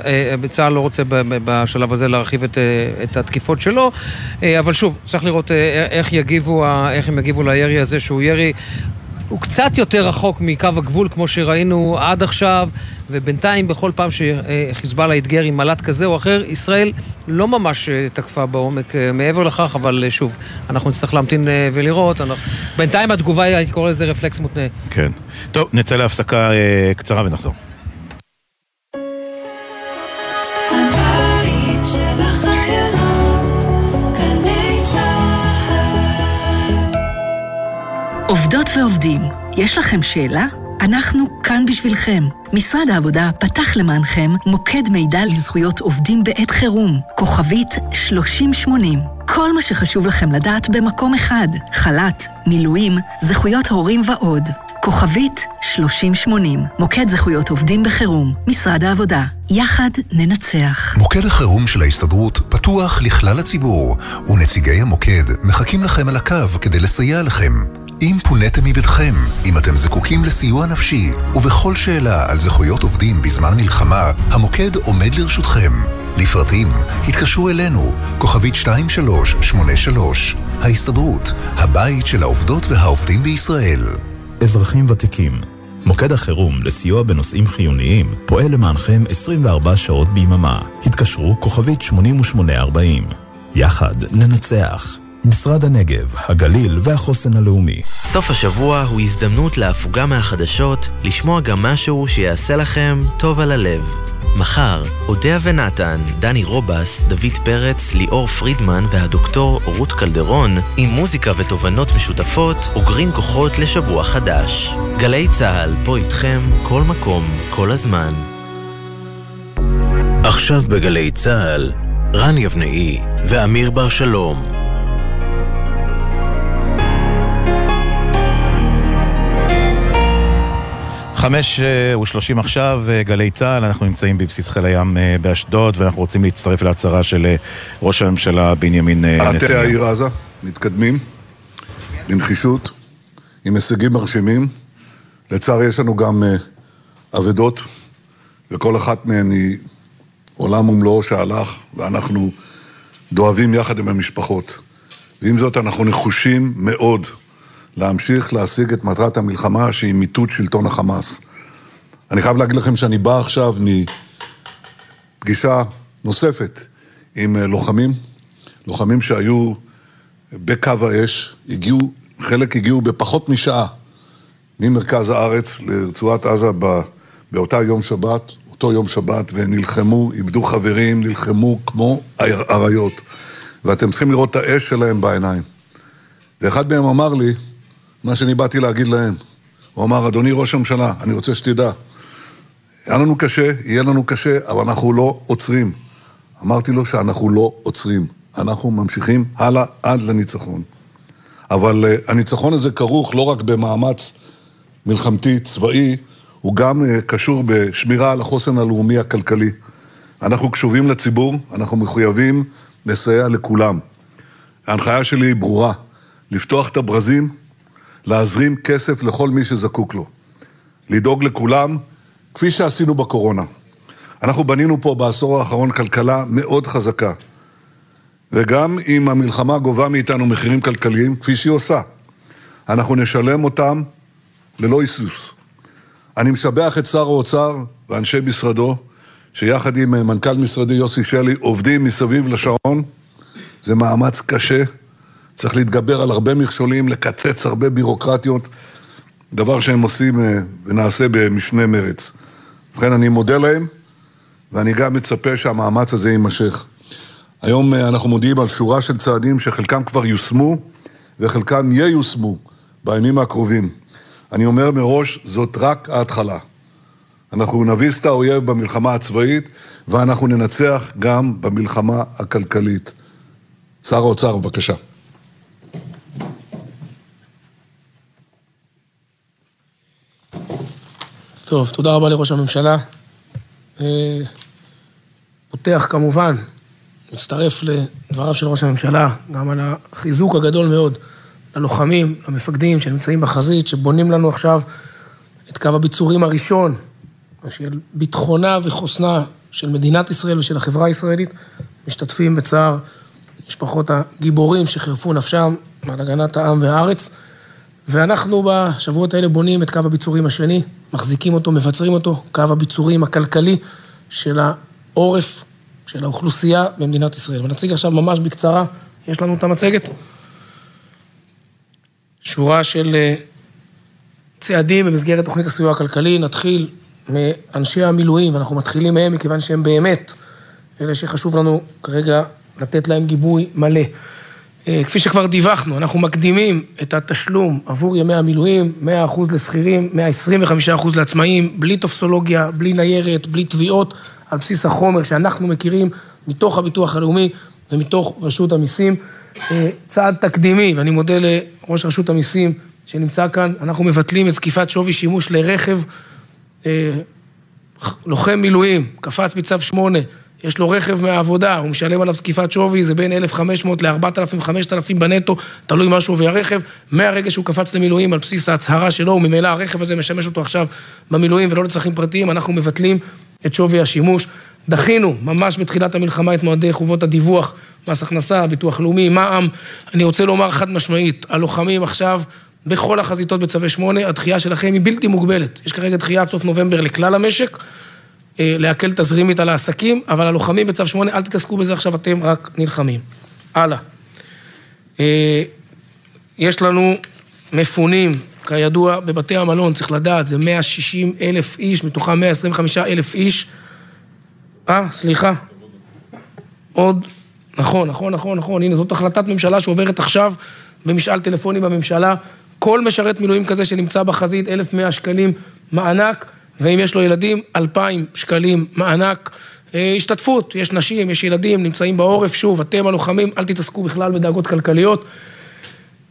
צה"ל לא רוצה בשלב הזה להרחיב את, את התקיפות שלו, אבל שוב, צריך לראות איך יגיבו, איך הם יגיבו לירי הזה, שהוא ירי הוא קצת יותר רחוק מקו הגבול, כמו שראינו עד עכשיו, ובינתיים, בכל פעם שחיזבאללה אתגר עם מל"ט כזה או אחר, ישראל לא ממש אה, תקפה בעומק אה, מעבר לכך, אבל אה, שוב, אנחנו נצטרך להמתין ולראות. אנחנו... בינתיים התגובה היא, הייתי קורא לזה רפלקס מותנה. כן. טוב, נצא להפסקה קצרה ונחזור. ועובדים, יש לכם שאלה? אנחנו כאן בשבילכם. משרד העבודה פתח למענכם מוקד מידע לזכויות עובדים בעת חירום, כוכבית 3080. כל מה שחשוב לכם לדעת במקום אחד, חל"ת, מילואים, זכויות הורים ועוד. כוכבית 3080, מוקד זכויות עובדים בחירום, משרד העבודה. יחד ננצח. מוקד החירום של ההסתדרות פתוח לכלל הציבור, ונציגי המוקד מחכים לכם על הקו כדי לסייע לכם. אם פוניתם מביתכם, אם אתם זקוקים לסיוע נפשי, ובכל שאלה על זכויות עובדים בזמן מלחמה, המוקד עומד לרשותכם. לפרטים, התקשרו אלינו, כוכבית 2383, ההסתדרות, הבית של העובדות והעובדים בישראל. אזרחים ותיקים, מוקד החירום לסיוע בנושאים חיוניים פועל למענכם 24 שעות ביממה. התקשרו כוכבית 8840. יחד ננצח. משרד הנגב, הגליל והחוסן הלאומי. סוף השבוע הוא הזדמנות להפוגה מהחדשות, לשמוע גם משהו שיעשה לכם טוב על הלב. מחר, אודיה ונתן, דני רובס, דוד פרץ, ליאור פרידמן והדוקטור רות קלדרון, עם מוזיקה ותובנות משותפות, אוגרים כוחות לשבוע חדש. גלי צה"ל, פה איתכם, כל מקום, כל הזמן. עכשיו בגלי צה"ל, רן יבנאי ואמיר בר שלום. חמש אה, ושלושים עכשיו, אה, גלי צה"ל, אנחנו נמצאים בבסיס חיל הים אה, באשדוד, ואנחנו רוצים להצטרף להצהרה של ראש הממשלה בנימין נתניהו. מעטי העיר עזה מתקדמים בנחישות, עם הישגים מרשימים. לצערי יש לנו גם אבדות, וכל אחת מהן היא עולם ומלואו שהלך, ואנחנו דואבים יחד עם המשפחות. ועם זאת אנחנו נחושים מאוד להמשיך להשיג את מטרת המלחמה שהיא מיטוט שלטון החמאס. אני חייב להגיד לכם שאני בא עכשיו מפגישה נוספת עם אה, לוחמים, לוחמים שהיו בקו האש, הגיעו, חלק הגיעו בפחות משעה ממרכז הארץ לרצועת עזה באותה יום שבת, אותו יום שבת, ונלחמו, איבדו חברים, נלחמו כמו אריות. ואתם צריכים לראות את האש שלהם בעיניים. ואחד מהם אמר לי, מה שאני באתי להגיד להם. הוא אמר, אדוני ראש הממשלה, אני רוצה שתדע, היה לנו קשה, יהיה לנו קשה, אבל אנחנו לא עוצרים. אמרתי לו שאנחנו לא עוצרים, אנחנו ממשיכים הלאה עד לניצחון. אבל uh, הניצחון הזה כרוך לא רק במאמץ מלחמתי, צבאי, הוא גם uh, קשור בשמירה על החוסן הלאומי הכלכלי. אנחנו קשובים לציבור, אנחנו מחויבים לסייע לכולם. ההנחיה שלי היא ברורה, לפתוח את הברזים להזרים כסף לכל מי שזקוק לו. לדאוג לכולם, כפי שעשינו בקורונה. אנחנו בנינו פה בעשור האחרון כלכלה מאוד חזקה. וגם אם המלחמה גובה מאיתנו מחירים כלכליים, כפי שהיא עושה, אנחנו נשלם אותם ללא היסוס. אני משבח את שר האוצר ואנשי משרדו, שיחד עם מנכ"ל משרדי יוסי שלי עובדים מסביב לשעון. זה מאמץ קשה, צריך להתגבר על הרבה מכשולים, לקצץ הרבה בירוקרטיות, דבר שהם עושים אה, ונעשה במשנה מרץ. ובכן, אני מודה להם, ואני גם מצפה שהמאמץ הזה יימשך. היום אה, אנחנו מודיעים על שורה של צעדים שחלקם כבר יושמו, וחלקם ייושמו בימים הקרובים. אני אומר מראש, זאת רק ההתחלה. אנחנו נביס את האויב במלחמה הצבאית, ואנחנו ננצח גם במלחמה הכלכלית. שר האוצר, בבקשה. טוב, תודה רבה לראש הממשלה. אה, פותח כמובן, מצטרף לדבריו של ראש הממשלה, גם על החיזוק הגדול מאוד ללוחמים, למפקדים שנמצאים בחזית, שבונים לנו עכשיו את קו הביצורים הראשון של ביטחונה וחוסנה של מדינת ישראל ושל החברה הישראלית, משתתפים בצער משפחות הגיבורים שחירפו נפשם על הגנת העם והארץ. ואנחנו בשבועות האלה בונים את קו הביצורים השני, מחזיקים אותו, מבצרים אותו, קו הביצורים הכלכלי של העורף, של האוכלוסייה במדינת ישראל. ונציג עכשיו ממש בקצרה, יש לנו את המצגת. שורה של אה, צעדים במסגרת תוכנית הסיוע הכלכלי, נתחיל מאנשי המילואים, ואנחנו מתחילים מהם מכיוון שהם באמת אלה שחשוב לנו כרגע לתת להם גיבוי מלא. אה, כפי שכבר דיווחנו, אנחנו מקדימים את התשלום עבור ימי המילואים, 100% לשכירים, 125% לעצמאים, בלי טופסולוגיה, בלי ניירת, בלי תביעות, על בסיס החומר שאנחנו מכירים מתוך הביטוח הלאומי ומתוך רשות המיסים. אה, צעד תקדימי, ואני מודה לראש רשות המיסים שנמצא כאן, אנחנו מבטלים את זקיפת שווי שימוש לרכב אה, לוחם מילואים, קפץ מצו 8, יש לו רכב מהעבודה, הוא משלם עליו זקיפת שווי, זה בין 1,500 ל-4,000, 5,000 בנטו, תלוי מה שווי הרכב. מהרגע שהוא קפץ למילואים על בסיס ההצהרה שלו, וממילא הרכב הזה משמש אותו עכשיו במילואים ולא לצרכים פרטיים, אנחנו מבטלים את שווי השימוש. דחינו ממש בתחילת המלחמה את מועדי חובות הדיווח, מס הכנסה, ביטוח לאומי, מע"מ. אני רוצה לומר חד משמעית, הלוחמים עכשיו בכל החזיתות בצווי 8, הדחייה שלכם היא בלתי מוגבלת. יש כרגע דחייה עד סוף נובמבר לכלל המשק. אה, להקל תזרימית על העסקים, אבל הלוחמים בצו 8, אל תתעסקו בזה עכשיו, אתם רק נלחמים. הלאה. אה, יש לנו מפונים, כידוע, בבתי המלון, צריך לדעת, זה 160 אלף איש, מתוכם 125 אלף איש. אה, סליחה. עוד, נכון, נכון, נכון, נכון, הנה, זאת החלטת ממשלה שעוברת עכשיו במשאל טלפוני בממשלה. כל משרת מילואים כזה שנמצא בחזית, 1,100 שקלים מענק. ואם יש לו ילדים, 2,000 שקלים מענק אה, השתתפות. יש נשים, יש ילדים, נמצאים בעורף, שוב, אתם הלוחמים, אל תתעסקו בכלל בדאגות כלכליות.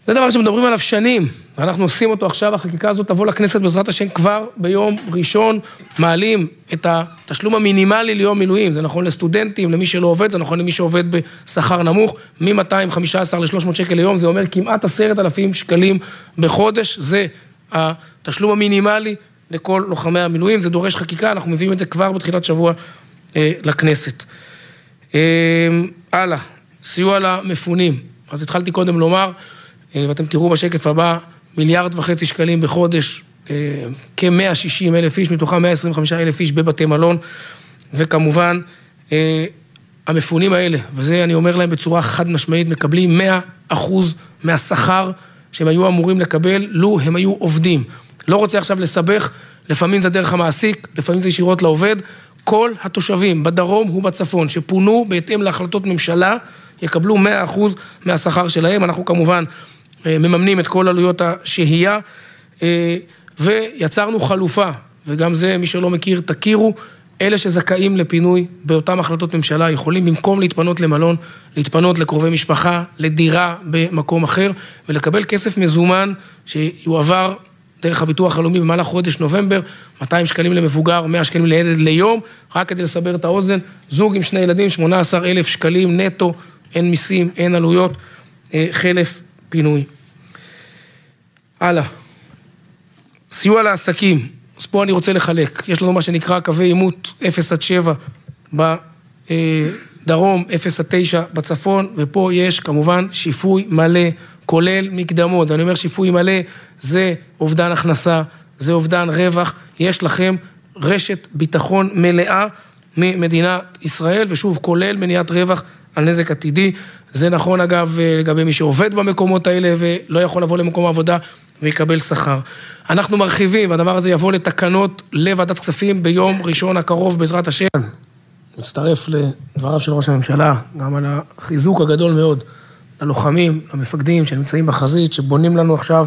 זה דבר שמדברים עליו שנים, ואנחנו עושים אותו עכשיו, החקיקה הזאת תבוא לכנסת בעזרת השם כבר ביום ראשון, מעלים את התשלום המינימלי ליום מילואים, זה נכון לסטודנטים, למי שלא עובד, זה נכון למי שעובד בשכר נמוך, מ-215 ל-300 שקל ליום, זה אומר כמעט עשרת אלפים שקלים בחודש, זה התשלום המינימלי לכל לוחמי המילואים, זה דורש חקיקה, אנחנו מביאים את זה כבר בתחילת שבוע אה, לכנסת. אה, הלאה, סיוע למפונים. אז התחלתי קודם לומר, אה, ואתם תראו בשקף הבא, מיליארד וחצי שקלים בחודש, אה, כ-160 אלף איש, מתוכם 125 אלף איש בבתי מלון, וכמובן, אה, המפונים האלה, וזה אני אומר להם בצורה חד משמעית, מקבלים 100 אחוז מהשכר שהם היו אמורים לקבל, לו הם היו עובדים. לא רוצה עכשיו לסבך, לפעמים זה דרך המעסיק, לפעמים זה ישירות לעובד. כל התושבים בדרום ובצפון שפונו בהתאם להחלטות ממשלה, יקבלו 100% מהשכר שלהם. אנחנו כמובן אה, מממנים את כל עלויות השהייה, אה, ויצרנו חלופה, וגם זה, מי שלא מכיר, תכירו. אלה שזכאים לפינוי באותן החלטות ממשלה יכולים במקום להתפנות למלון, להתפנות לקרובי משפחה, לדירה במקום אחר ולקבל כסף מזומן שיועבר דרך הביטוח הלאומי במהלך חודש נובמבר, 200 שקלים למבוגר, 100 שקלים לילד ליום, רק כדי לסבר את האוזן, זוג עם שני ילדים, 18 אלף שקלים נטו, אין מיסים, אין עלויות, אה, חלף פינוי. הלאה. סיוע לעסקים, אז פה אני רוצה לחלק, יש לנו מה שנקרא קווי עימות 0 עד 7 בדרום, 0 עד 9 בצפון, ופה יש כמובן שיפוי מלא כולל מקדמות, ואני אומר שיפוי מלא, זה אובדן הכנסה, זה אובדן רווח, יש לכם רשת ביטחון מלאה ממדינת ישראל, ושוב, כולל מניעת רווח על נזק עתידי. זה נכון אגב לגבי מי שעובד במקומות האלה ולא יכול לבוא למקום העבודה ויקבל שכר. אנחנו מרחיבים, הדבר הזה יבוא לתקנות לוועדת כספים ביום ראשון הקרוב בעזרת השם. מצטרף לדבריו של ראש הממשלה, גם על החיזוק הגדול מאוד ללוחמים, למפקדים שנמצאים בחזית, שבונים לנו עכשיו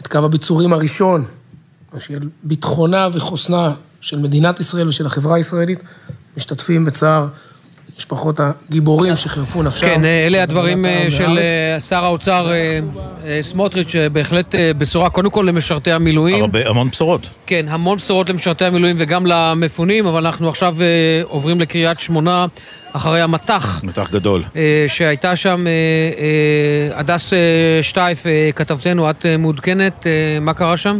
את קו הביצורים הראשון של ביטחונה וחוסנה של מדינת ישראל ושל החברה הישראלית, משתתפים בצער משפחות הגיבורים שחירפו נפשם. כן, אלה הדברים העם של. אה, שר האוצר אה, אה, סמוטריץ', בהחלט אה, בשורה קודם כל למשרתי המילואים. הרבה, המון בשורות. כן, המון בשורות למשרתי המילואים וגם למפונים, אבל אנחנו עכשיו אה, עוברים לקריית שמונה אחרי המטח. מטח גדול. אה, שהייתה שם, אה, אה, הדס אה, שטייף, אה, כתבתנו, את אה, מעודכנת, אה, מה קרה שם?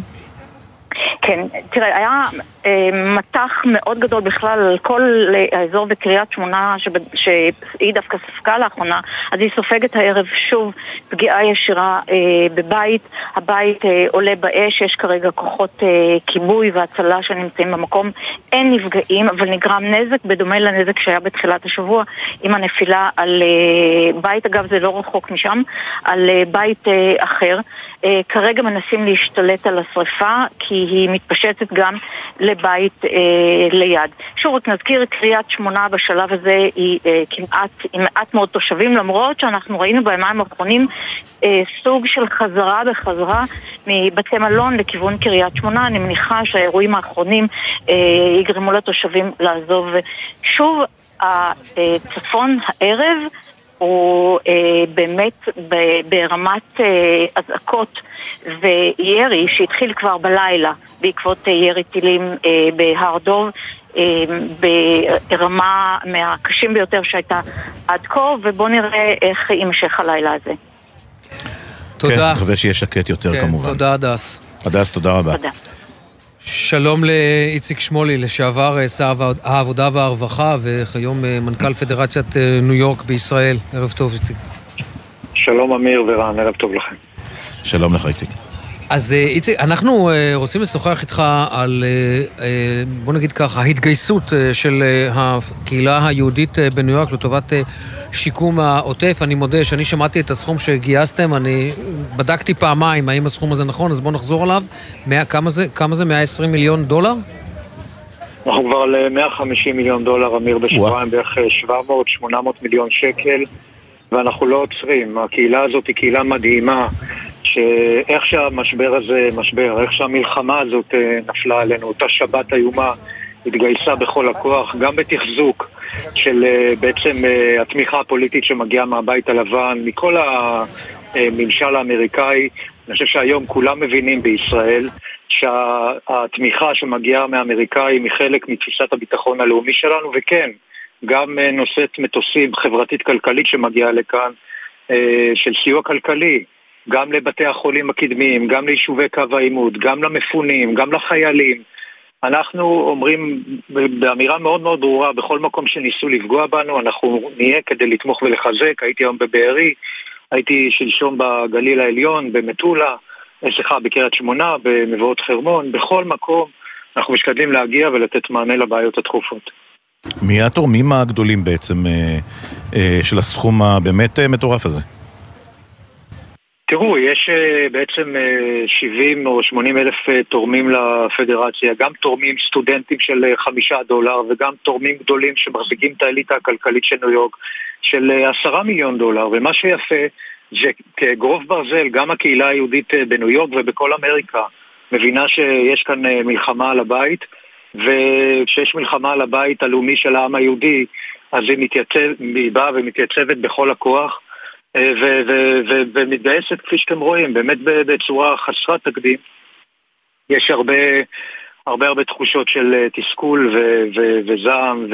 כן, תראה, היה אה, מטח מאוד גדול בכלל על כל אה, האזור בקריית שמונה שהיא דווקא ספגה לאחרונה, אז היא סופגת הערב שוב פגיעה ישירה אה, בבית. הבית אה, עולה באש, יש כרגע כוחות אה, כיבוי והצלה שנמצאים במקום. אין נפגעים, אבל נגרם נזק בדומה לנזק שהיה בתחילת השבוע עם הנפילה על אה, בית, אגב זה לא רחוק משם, על אה, בית אה, אחר. אה, כרגע מנסים להשתלט על השרפה כי היא מתפשטת גם לבית אה, ליד. שוב, רק נזכיר, קריית שמונה בשלב הזה היא אה, כמעט עם מעט מאוד תושבים, למרות שאנחנו ראינו ביומיים האחרונים אה, סוג של חזרה בחזרה מבתי מלון לכיוון קריית שמונה. אני מניחה שהאירועים האחרונים אה, יגרמו לתושבים לעזוב שוב. הצפון הערב הוא אה, באמת ב- ברמת אה, אזעקות וירי שהתחיל כבר בלילה בעקבות אה, ירי טילים אה, בהר דוב. אה, ברמה מהקשים ביותר שהייתה עד כה, ובואו נראה איך יימשך הלילה הזה. תודה. כן, מקווה שיהיה שקט יותר כן, כמובן. תודה, הדס. הדס, תודה רבה. תודה. שלום לאיציק שמולי, לשעבר אה, שר העבודה והרווחה וכיום אה, מנכ"ל פדרציית אה, ניו יורק בישראל. ערב טוב, איציק. שלום אמיר ורן, ערב טוב לכם. שלום לך, איציק. אז אה, איציק, אנחנו אה, רוצים לשוחח איתך על, אה, בוא נגיד ככה, ההתגייסות של הקהילה היהודית בניו יורק לטובת שיקום העוטף. אני מודה שאני שמעתי את הסכום שגייסתם, אני בדקתי פעמיים האם הסכום הזה נכון, אז בואו נחזור עליו. מאה, כמה זה? כמה זה? 120 מיליון דולר? אנחנו כבר על אה, 150 מיליון דולר, אמיר, בשבועיים, בערך 700-800 מיליון שקל, ואנחנו לא עוצרים. הקהילה הזאת היא קהילה מדהימה, שאיך שהמשבר הזה משבר, איך שהמלחמה הזאת אה, נפלה עלינו, אותה שבת איומה, התגייסה בכל הכוח, גם בתחזוק של אה, בעצם אה, התמיכה הפוליטית שמגיעה מהבית הלבן, מכל הממשל האמריקאי. אני חושב שהיום כולם מבינים בישראל שהתמיכה שמגיעה מהאמריקאים היא חלק מתפיסת הביטחון הלאומי שלנו, וכן, גם נושאת מטוסים חברתית-כלכלית שמגיעה לכאן, של סיוע כלכלי, גם לבתי החולים הקדמיים, גם ליישובי קו העימות, גם למפונים, גם לחיילים. אנחנו אומרים באמירה מאוד מאוד ברורה, בכל מקום שניסו לפגוע בנו, אנחנו נהיה כדי לתמוך ולחזק. הייתי היום בבארי, הייתי שלשום בגליל העליון, במטולה, סליחה, בקריית שמונה, במבואות חרמון, בכל מקום אנחנו משתדלים להגיע ולתת מענה לבעיות הדחופות. מי התורמים הגדולים בעצם אה, אה, של הסכום הבאמת אה, מטורף הזה? תראו, יש אה, בעצם אה, 70 או 80 אלף אה, תורמים לפדרציה, גם תורמים סטודנטים של אה, חמישה דולר וגם תורמים גדולים שמחזיקים את האליטה הכלכלית של ניו יורק של אה, עשרה מיליון דולר, ומה שיפה זה כגרוף ברזל, גם הקהילה היהודית אה, בניו יורק ובכל אמריקה מבינה שיש כאן אה, מלחמה על הבית, וכשיש מלחמה על הבית הלאומי של העם היהודי, אז היא, מתייצב, היא באה ומתייצבת בכל הכוח. אה, ומתגייסת, כפי שאתם רואים, באמת בצורה חסרת תקדים. יש הרבה הרבה הרבה תחושות של אה, תסכול וזעם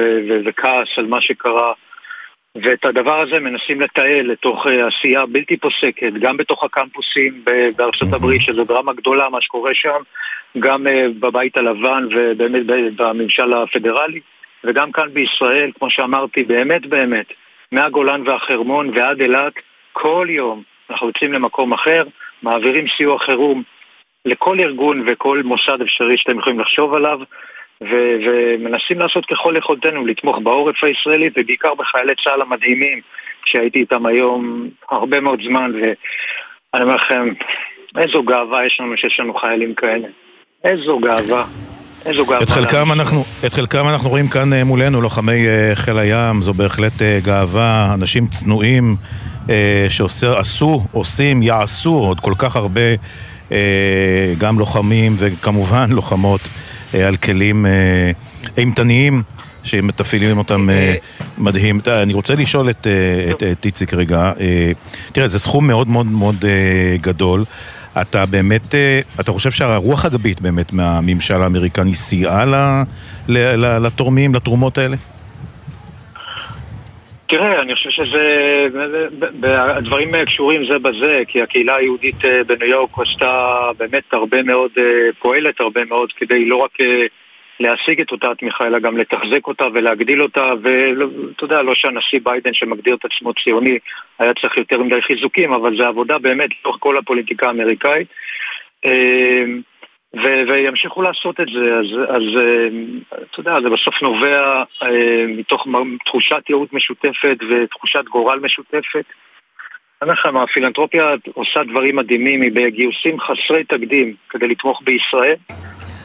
וכעס על מה שקרה. ואת הדבר הזה מנסים לתעל לתוך אה, עשייה בלתי פוסקת, גם בתוך הקמפוסים בארצות הברית, שזו דרמה גדולה מה שקורה שם, גם בבית הלבן ובאמת בממשל הפדרלי, וגם כאן בישראל, כמו שאמרתי, באמת באמת, מהגולן והחרמון ועד אילת, כל יום אנחנו יוצאים למקום אחר, מעבירים סיוע חירום לכל ארגון וכל מוסד אפשרי שאתם יכולים לחשוב עליו, ו- ומנסים לעשות ככל יכולתנו לתמוך בעורף הישראלי ובעיקר בחיילי צה"ל המדהימים שהייתי איתם היום הרבה מאוד זמן ואני אומר לכם, איזו גאווה יש לנו שיש לנו חיילים כאלה. איזו גאווה. איזו גאווה. את חלקם, אנחנו, את חלקם אנחנו רואים כאן אה, מולנו, לוחמי אה, חיל הים, זו בהחלט אה, גאווה, אנשים צנועים שעשו, עושים, יעשו עוד כל כך הרבה, אה, גם לוחמים וכמובן <laughs> לוחמות אה, על כלים אה, אימתניים שמתפעילים אותם אה, מדהים. אני רוצה לשאול את, אה, איציק רגע, אה, תראה, זה סכום מאוד מאוד מאוד אה, גדול. אתה באמת, אה, אתה חושב שהרוח הגבית באמת מהממשל האמריקני סייעה לתורמים, לתרומות האלה? תראה, אני חושב שזה... הדברים קשורים זה בזה, כי הקהילה היהודית אה, בניו יורק עשתה באמת הרבה מאוד, אה, פועלת הרבה מאוד כדי לא רק אה, להשיג את אותה תמיכה, אלא גם לתחזק אותה ולהגדיל אותה, ואתה יודע, לא שהנשיא ביידן שמגדיר את עצמו ציוני היה צריך יותר מדי חיזוקים, אבל זה עבודה באמת לתוך כל הפוליטיקה האמריקאית. אה, ו- וימשיכו לעשות את זה, אז, אז אה, אתה יודע, זה בסוף נובע אה, מתוך תחושת ייעוד משותפת ותחושת גורל משותפת. אני אומר לכם, הפילנטרופיה עושה דברים מדהימים, היא בגיוסים חסרי תקדים כדי לתמוך בישראל.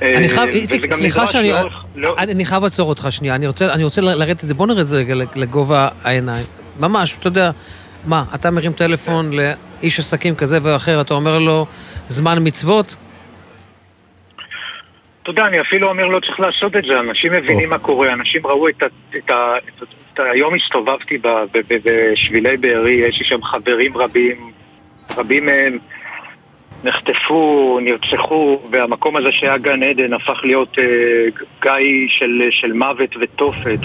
אני אה, חייב, וזה איציק, סליחה שאני... לאורך- לאורך- אני חייב לעצור אותך שנייה, אני רוצה, אני רוצה לרדת את זה, בוא נרד את זה רגע לגובה העיניים. ממש, אתה יודע, מה, אתה מרים טלפון לאיש עסקים כזה ואחר, אתה אומר לו, זמן מצוות? אתה יודע, אני אפילו אומר לא צריך לעשות את זה, אנשים מבינים מה קורה, אנשים ראו את ה... את ה, את ה, היום הסתובבתי בשבילי בארי, יש לי שם חברים רבים, רבים מהם נחטפו, נרצחו, והמקום הזה שהיה גן עדן הפך להיות אה, גיא של, של מוות ותופת,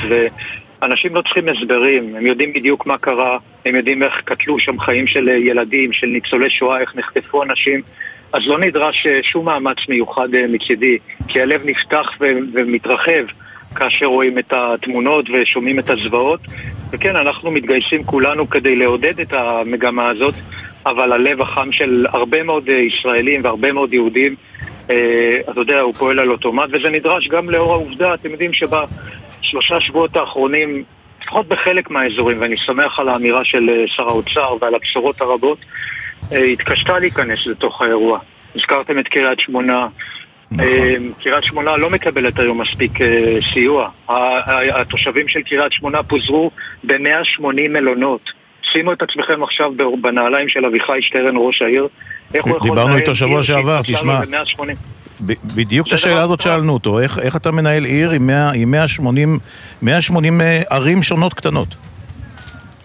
ואנשים לא צריכים הסברים, הם יודעים בדיוק מה קרה, הם יודעים איך קטלו שם חיים של ילדים, של ניצולי שואה, איך נחטפו אנשים. אז לא נדרש אה, שום מאמץ מיוחד אה, מצידי, כי הלב נפתח ומתרחב כאשר רואים את התמונות ושומעים את הזוועות. וכן, אנחנו מתגייסים כולנו כדי לעודד את המגמה הזאת, אבל הלב החם של הרבה מאוד אה, ישראלים והרבה מאוד יהודים, אתה יודע, הוא פועל על אוטומט, וזה נדרש גם לאור העובדה, אתם יודעים שבשלושה שבועות האחרונים, לפחות בחלק מהאזורים, ואני שמח על האמירה של שר האוצר ועל הבשורות הרבות, התקשתה להיכנס לתוך האירוע. הזכרתם את קריית שמונה. אה, קריית שמונה לא מקבלת היום מספיק אה, סיוע. התושבים של קריית שמונה פוזרו ב-180 מלונות. שימו את עצמכם עכשיו בנעליים של אביחי שטרן, ראש העיר. איך הוא יכול דיברנו איתו שבוע שעבר, תשמע. לו ב-180? ב- בדיוק את השאלה הזאת שאלנו אותו, איך, איך אתה מנהל עיר עם, 100, עם 180, 180 אה, ערים שונות קטנות?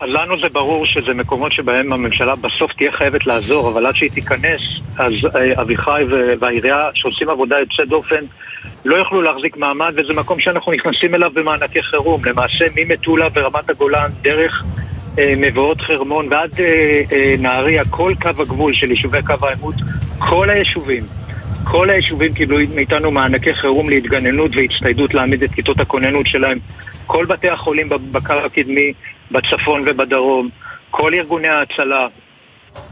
לנו זה ברור שזה מקומות שבהם הממשלה בסוף תהיה חייבת לעזור, אבל עד שהיא תיכנס, אז אה, אביחי והעירייה שעושים עבודה יוצאת דופן לא יוכלו להחזיק מעמד, וזה מקום שאנחנו נכנסים אליו במענקי חירום. למעשה ממטולה ורמת הגולן, דרך אה, מבואות חרמון ועד אה, אה, נהריה, כל קו הגבול של יישובי קו העימות, כל היישובים. כל היישובים קיבלו מאיתנו מענקי חירום להתגננות והצטיידות להעמיד את כיתות הכוננות שלהם. כל בתי החולים בקו הקדמי, בצפון ובדרום, כל ארגוני ההצלה,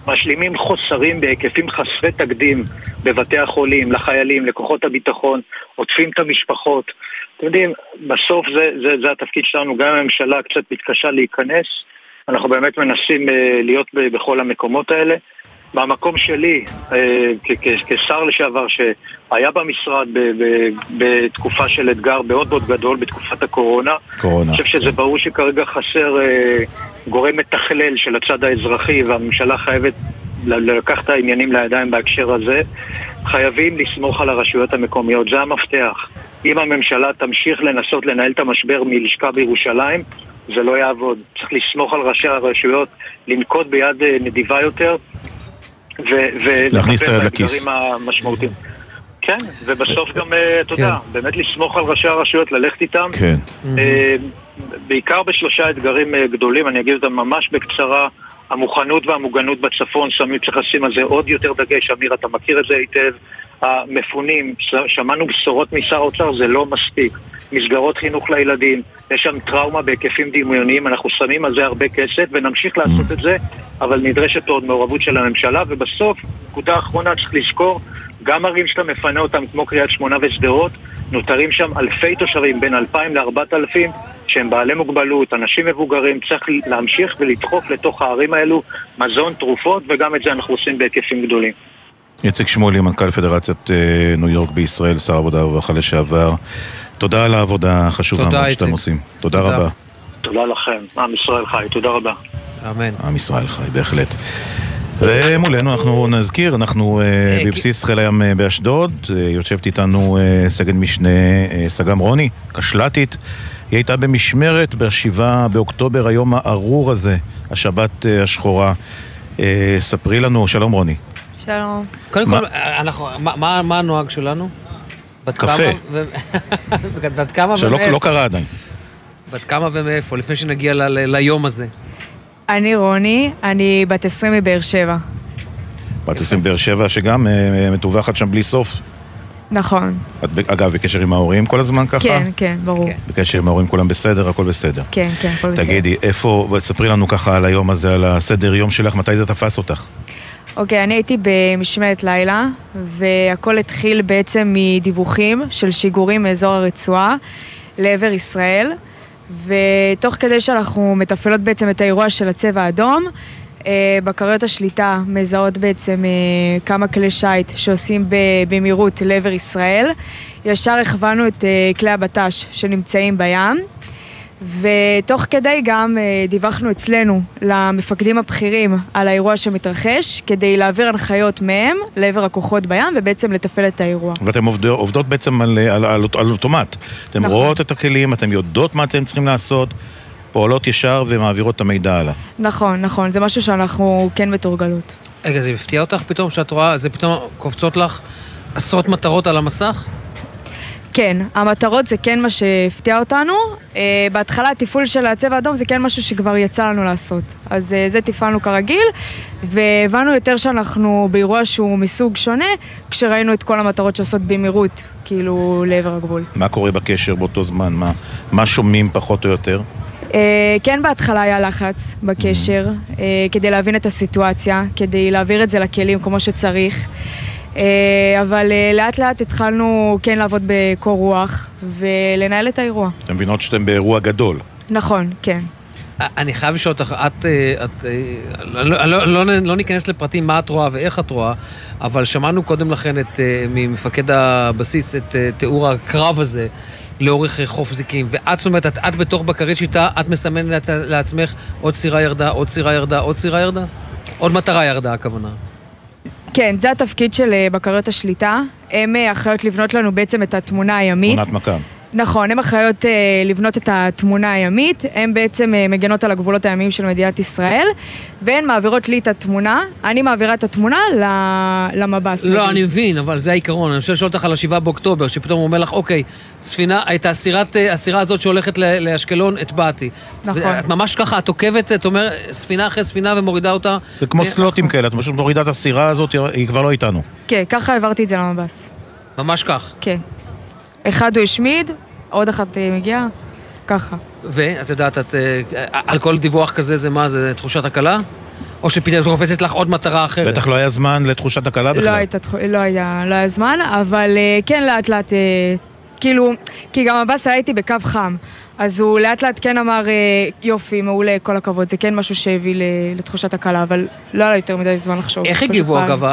משלימים חוסרים בהיקפים חסרי תקדים בבתי החולים, לחיילים, לכוחות הביטחון, עוטפים את המשפחות. אתם יודעים, בסוף זה, זה, זה התפקיד שלנו, גם הממשלה קצת מתקשה להיכנס, אנחנו באמת מנסים אה, להיות בכל המקומות האלה. מהמקום שלי, אה, כשר לשעבר שהיה במשרד בתקופה של אתגר מאוד מאוד גדול בתקופת הקורונה, קורונה. אני חושב שזה ברור שכרגע חסר אה, גורם מתכלל של הצד האזרחי והממשלה חייבת לקחת את העניינים לידיים בהקשר הזה. חייבים לסמוך על הרשויות המקומיות, זה המפתח. אם הממשלה תמשיך לנסות לנהל את המשבר מלשכה בירושלים, זה לא יעבוד. צריך לסמוך על ראשי הרשויות, לנקוט ביד אה, נדיבה יותר ו- להכניס את היד לכיס. המשמעותיים. כן, ובסוף גם, אה, אתה יודע, באמת לסמוך על ראשי הרשויות, ללכת איתם. כן. אה, בעיקר בשלושה אתגרים אה, גדולים, אני אגיד אותם ממש בקצרה. המוכנות והמוגנות בצפון, שמים, צריך לשים על זה עוד יותר דגש, אמיר, אתה מכיר את זה היטב. המפונים, שמענו בשורות משר האוצר, זה לא מספיק. מסגרות חינוך לילדים, יש שם טראומה בהיקפים דמיוניים, אנחנו שמים על זה הרבה כסף ונמשיך לעשות את זה, אבל נדרשת עוד מעורבות של הממשלה, ובסוף, נקודה אחרונה, צריך לזכור, גם ערים שאתה מפנה אותם, כמו קריית שמונה ושדרות, נותרים שם אלפי תושבים, בין 2,000 ל-4,000, שהם בעלי מוגבלות, אנשים מבוגרים, צריך להמשיך ולדחוף לתוך הערים האלו מזון, תרופות, וגם את זה אנחנו עושים בהיקפים גדולים. איציק שמואלי, מנכ"ל פדרציית אה, ניו יורק בישראל, שר העבודה והרווחה לשעבר. תודה על העבודה החשובה מאוד שאתם. עושים. תודה תודה. רבה. תודה לכם, עם ישראל חי, תודה רבה. אמן. עם ישראל חי, בהחלט. ומולנו אנחנו נזכיר, אנחנו אה, בבסיס חיל הים אה, באשדוד, אה, יושבת איתנו אה, סגן משנה אה, סג"ם רוני, קשל"טית, היא הייתה במשמרת ב-7 באוקטובר, היום הארור הזה, השבת אה, השחורה. אה, ספרי לנו, שלום רוני. שלום. קודם מה- כל, אנחנו, מה- מה מה הנוהג שלנו? בת קפה. כמה ו- <laughs> בת כמה שלא ומאיפה? לא קרה עדיין. בת כמה ומאיפה, לפני שנגיע ל- ל- ליום הזה. אני רוני, אני בת 20 מבאר שבע. בת 20 באר שבע, שגם אה, מטווחת שם בלי סוף. נכון. את אגב בקשר עם ההורים כל הזמן ככה? כן, כן, ברור. בקשר עם ההורים כולם בסדר, הכל בסדר. כן, כן, הכל בסדר. תגידי, איפה, תספרי לנו ככה על היום הזה, על הסדר יום שלך, מתי זה תפס אותך? אוקיי, אני הייתי במשמרת לילה, והכל התחיל בעצם מדיווחים של שיגורים מאזור הרצועה לעבר ישראל, ותוך כדי שאנחנו מתפעלות בעצם את האירוע של הצבע האדום, אה, בקריות השליטה מזהות בעצם אה, כמה כלי שיט שעושים במהירות לעבר ישראל. ישר הכוונו את אה, כלי הבט"ש שנמצאים בים. ותוך כדי גם אה, דיווחנו אצלנו למפקדים הבכירים על האירוע שמתרחש, כדי להעביר הנחיות מהם לעבר הכוחות בים ובעצם לתפעל את האירוע. ואתן עובד, עובדות בעצם על, על, על, על אוטומט. אתן נכון. רואות את הכלים, אתן יודעות מה אתן צריכים לעשות, פועלות ישר ומעבירות את המידע הלאה. נכון, נכון, זה משהו שאנחנו כן מתורגלות. רגע, זה הפתיע אותך פתאום שאת רואה, זה פתאום קופצות לך עשרות מטרות על המסך? כן, המטרות זה כן מה שהפתיע אותנו. Uh, בהתחלה התפעול של הצבע האדום זה כן משהו שכבר יצא לנו לעשות. אז uh, זה תפעלנו כרגיל, והבנו יותר שאנחנו באירוע שהוא מסוג שונה, כשראינו את כל המטרות שעושות במהירות, כאילו, לעבר הגבול. מה קורה בקשר באותו זמן? מה, מה שומעים פחות או יותר? Uh, כן, בהתחלה היה לחץ בקשר, uh, כדי להבין את הסיטואציה, כדי להעביר את זה לכלים כמו שצריך. Uh, אבל uh, לאט לאט התחלנו כן לעבוד בקור רוח ולנהל את האירוע. אתן מבינות שאתן באירוע גדול. נכון, כן. אני חייב לשאול אותך, את, אה, את, אה, לא, לא, לא, לא ניכנס לפרטים מה את רואה ואיך את רואה, אבל שמענו קודם לכן את, אה, ממפקד הבסיס את אה, תיאור הקרב הזה לאורך אה, חוף זיקים, ואת, זאת אומרת, את, את בתוך בקרית שיטה, את מסמנת לעצמך עוד סירה ירדה, עוד סירה ירדה, עוד סירה ירדה? עוד מטרה ירדה, הכוונה. כן, זה התפקיד של אה, בקריות השליטה. הן אה, אחראיות לבנות לנו בעצם את התמונה הימית. תמונת מכ"ם. נכון, הן אחראיות אה, לבנות את התמונה הימית, הן בעצם אה, מגנות על הגבולות הימיים של מדינת ישראל, והן מעבירות לי את התמונה, אני מעבירה את התמונה למב"ס. לא, נגיד. אני מבין, אבל זה העיקרון. אני רוצה לשאול אותך על השבעה באוקטובר, שפתאום הוא אומר לך, אוקיי, ספינה, את הסירת, אה, הסירה הזאת שהולכת לאשקלון, הטבעתי. נכון. את ממש ככה, את עוקבת, את אומרת, ספינה אחרי ספינה ומורידה אותה. זה כמו מ- סלוטים כאלה, את פשוט מורידה את הסירה הזאת, היא כבר לא איתנו. כן, ככה העברתי את זה למב"ס. ממש כך. כן. אחד הוא השמיד, עוד אחת אה, מגיעה, ככה. ואת יודעת, את, אה, על כל דיווח כזה זה מה, זה תחושת הקלה? או שפתאום קופצת לך עוד מטרה אחרת? בטח לא היה זמן לתחושת הקלה בכלל. לא, הייתה, תחו- לא, היה, לא היה זמן, אבל אה, כן לאט לאט, אה, כאילו, כי גם הבאסה הייתי בקו חם, אז הוא לאט לאט כן אמר, אה, יופי, מעולה, כל הכבוד, זה כן משהו שהביא לתחושת הקלה, אבל לא היה לו יותר מדי זמן לחשוב. איך הגיבו. אגב,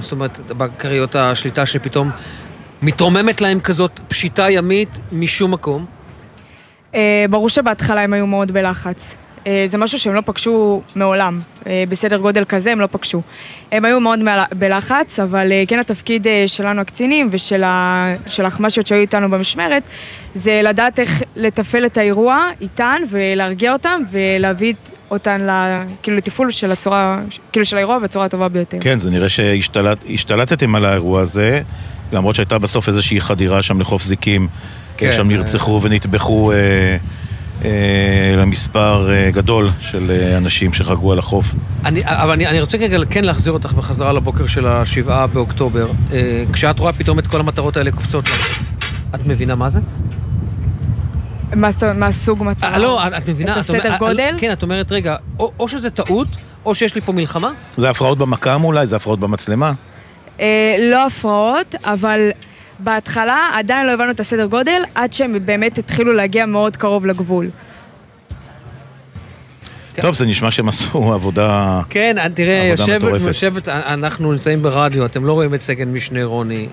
זאת אומרת, בכריות השליטה שפתאום מתרוממת להם כזאת פשיטה ימית משום מקום? אה, ברור שבהתחלה הם היו מאוד בלחץ. אה, זה משהו שהם לא פגשו מעולם. אה, בסדר גודל כזה הם לא פגשו. הם היו מאוד בלחץ, אבל כן התפקיד שלנו הקצינים ושל ה- של האחמ"שיות שהיו איתנו במשמרת, זה לדעת איך לתפעל את האירוע איתן ולהרגיע אותם ולהביא אותן ל- כאילו לתפעול של הצורה, כאילו של האירוע בצורה הטובה ביותר. כן, זה נראה שהשתלטתם על האירוע הזה, למרות שהייתה בסוף איזושהי חדירה שם לחוף זיקים. כן, שם אה. נרצחו ונטבחו אה, אה, למספר אה, גדול של אה, אנשים שחגגו על החוף. אני, אבל אני, אני רוצה רגע כן להחזיר אותך בחזרה לבוקר של השבעה באוקטובר. אה, כשאת רואה פתאום את כל המטרות האלה קופצות לך, את מבינה מה זה? מה הסוג מטרה? אה, לא, את, מבינה? את אומר- הסדר אה, גודל? כן, את אומרת, רגע, או, או שזה טעות, או שיש לי פה מלחמה? זה הפרעות במכ"ם אולי? זה הפרעות במצלמה? אה, לא הפרעות, אבל בהתחלה עדיין לא הבנו את הסדר גודל, עד שהם באמת התחילו להגיע מאוד קרוב לגבול. טוב, זה נשמע שהם עשו עבודה... כן, אה, תראה, יושבת. יושבת, אנחנו נמצאים ברדיו, אתם לא רואים את סגן משנה רוני.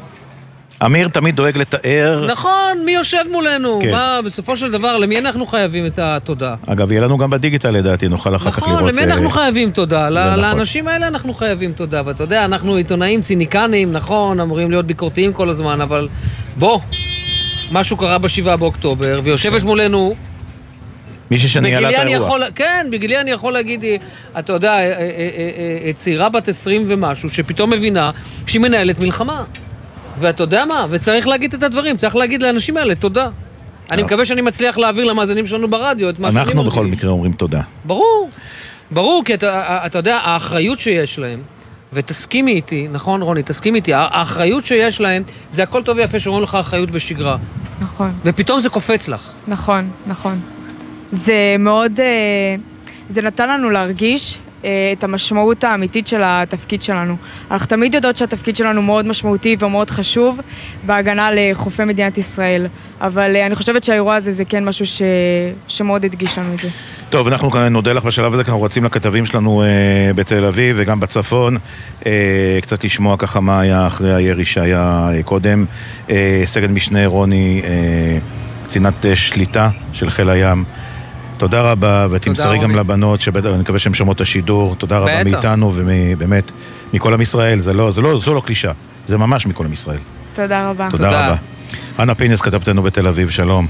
אמיר תמיד דואג לתאר. נכון, מי יושב מולנו? כן. מה, בסופו של דבר, למי אנחנו חייבים את התודה? אגב, יהיה לנו גם בדיגיטל לדעתי, נוכל אחר כך לראות... נכון, למי אה, אנחנו חייבים תודה? ל- זה נכון. לאנשים האלה אנחנו חייבים תודה. ואתה יודע, אנחנו עיתונאים ציניקנים, נכון, אמורים להיות ביקורתיים כל הזמן, אבל בוא, משהו קרה בשבעה באוקטובר, ויושבת מולנו... מישהי שניהלה את האירוע. יכול, כן, בגילי אני יכול להגיד, אתה יודע, אה, אה, אה, צעירה בת 20 ומשהו, שפתאום מבינה שהיא מנהלת מלחמה. ואתה יודע מה? וצריך להגיד את הדברים, צריך להגיד לאנשים האלה תודה. אני מקווה שאני מצליח להעביר למאזינים שלנו ברדיו את מה שאני אנחנו מרגיש. בכל מקרה אומרים תודה. ברור, ברור, כי אתה, אתה יודע, האחריות שיש להם, ותסכימי איתי, נכון רוני, תסכימי איתי, האחריות שיש להם, זה הכל טוב ויפה שאומרים לך אחריות בשגרה. נכון. ופתאום זה קופץ לך. נכון, נכון. זה מאוד, אה, זה נתן לנו להרגיש את המשמעות האמיתית של התפקיד שלנו. אנחנו תמיד יודעות שהתפקיד שלנו מאוד משמעותי ומאוד חשוב בהגנה לחופי מדינת ישראל, אבל אה, אני חושבת שהאירוע הזה זה כן משהו ש... שמאוד הדגיש לנו את זה. טוב, אנחנו נודה לך בשלב הזה, כי אנחנו רצים לכתבים שלנו אה, בתל אביב וגם בצפון, אה, קצת לשמוע ככה מה היה אחרי הירי שהיה אה, קודם. אה, סגן משנה רוני, אה, קצינת אה, שליטה של חיל הים. תודה רבה, ותמסרי גם. לבנות, שבטח, אני מקווה שהן שומעות את השידור. תודה רבה. מאיתנו ובאמת, מכל עם ישראל. זה לא, זה לא, זו לא קלישה, זה ממש מכל עם ישראל. תודה רבה. תודה רבה. אנה פינס, כתבתנו בתל אביב, שלום.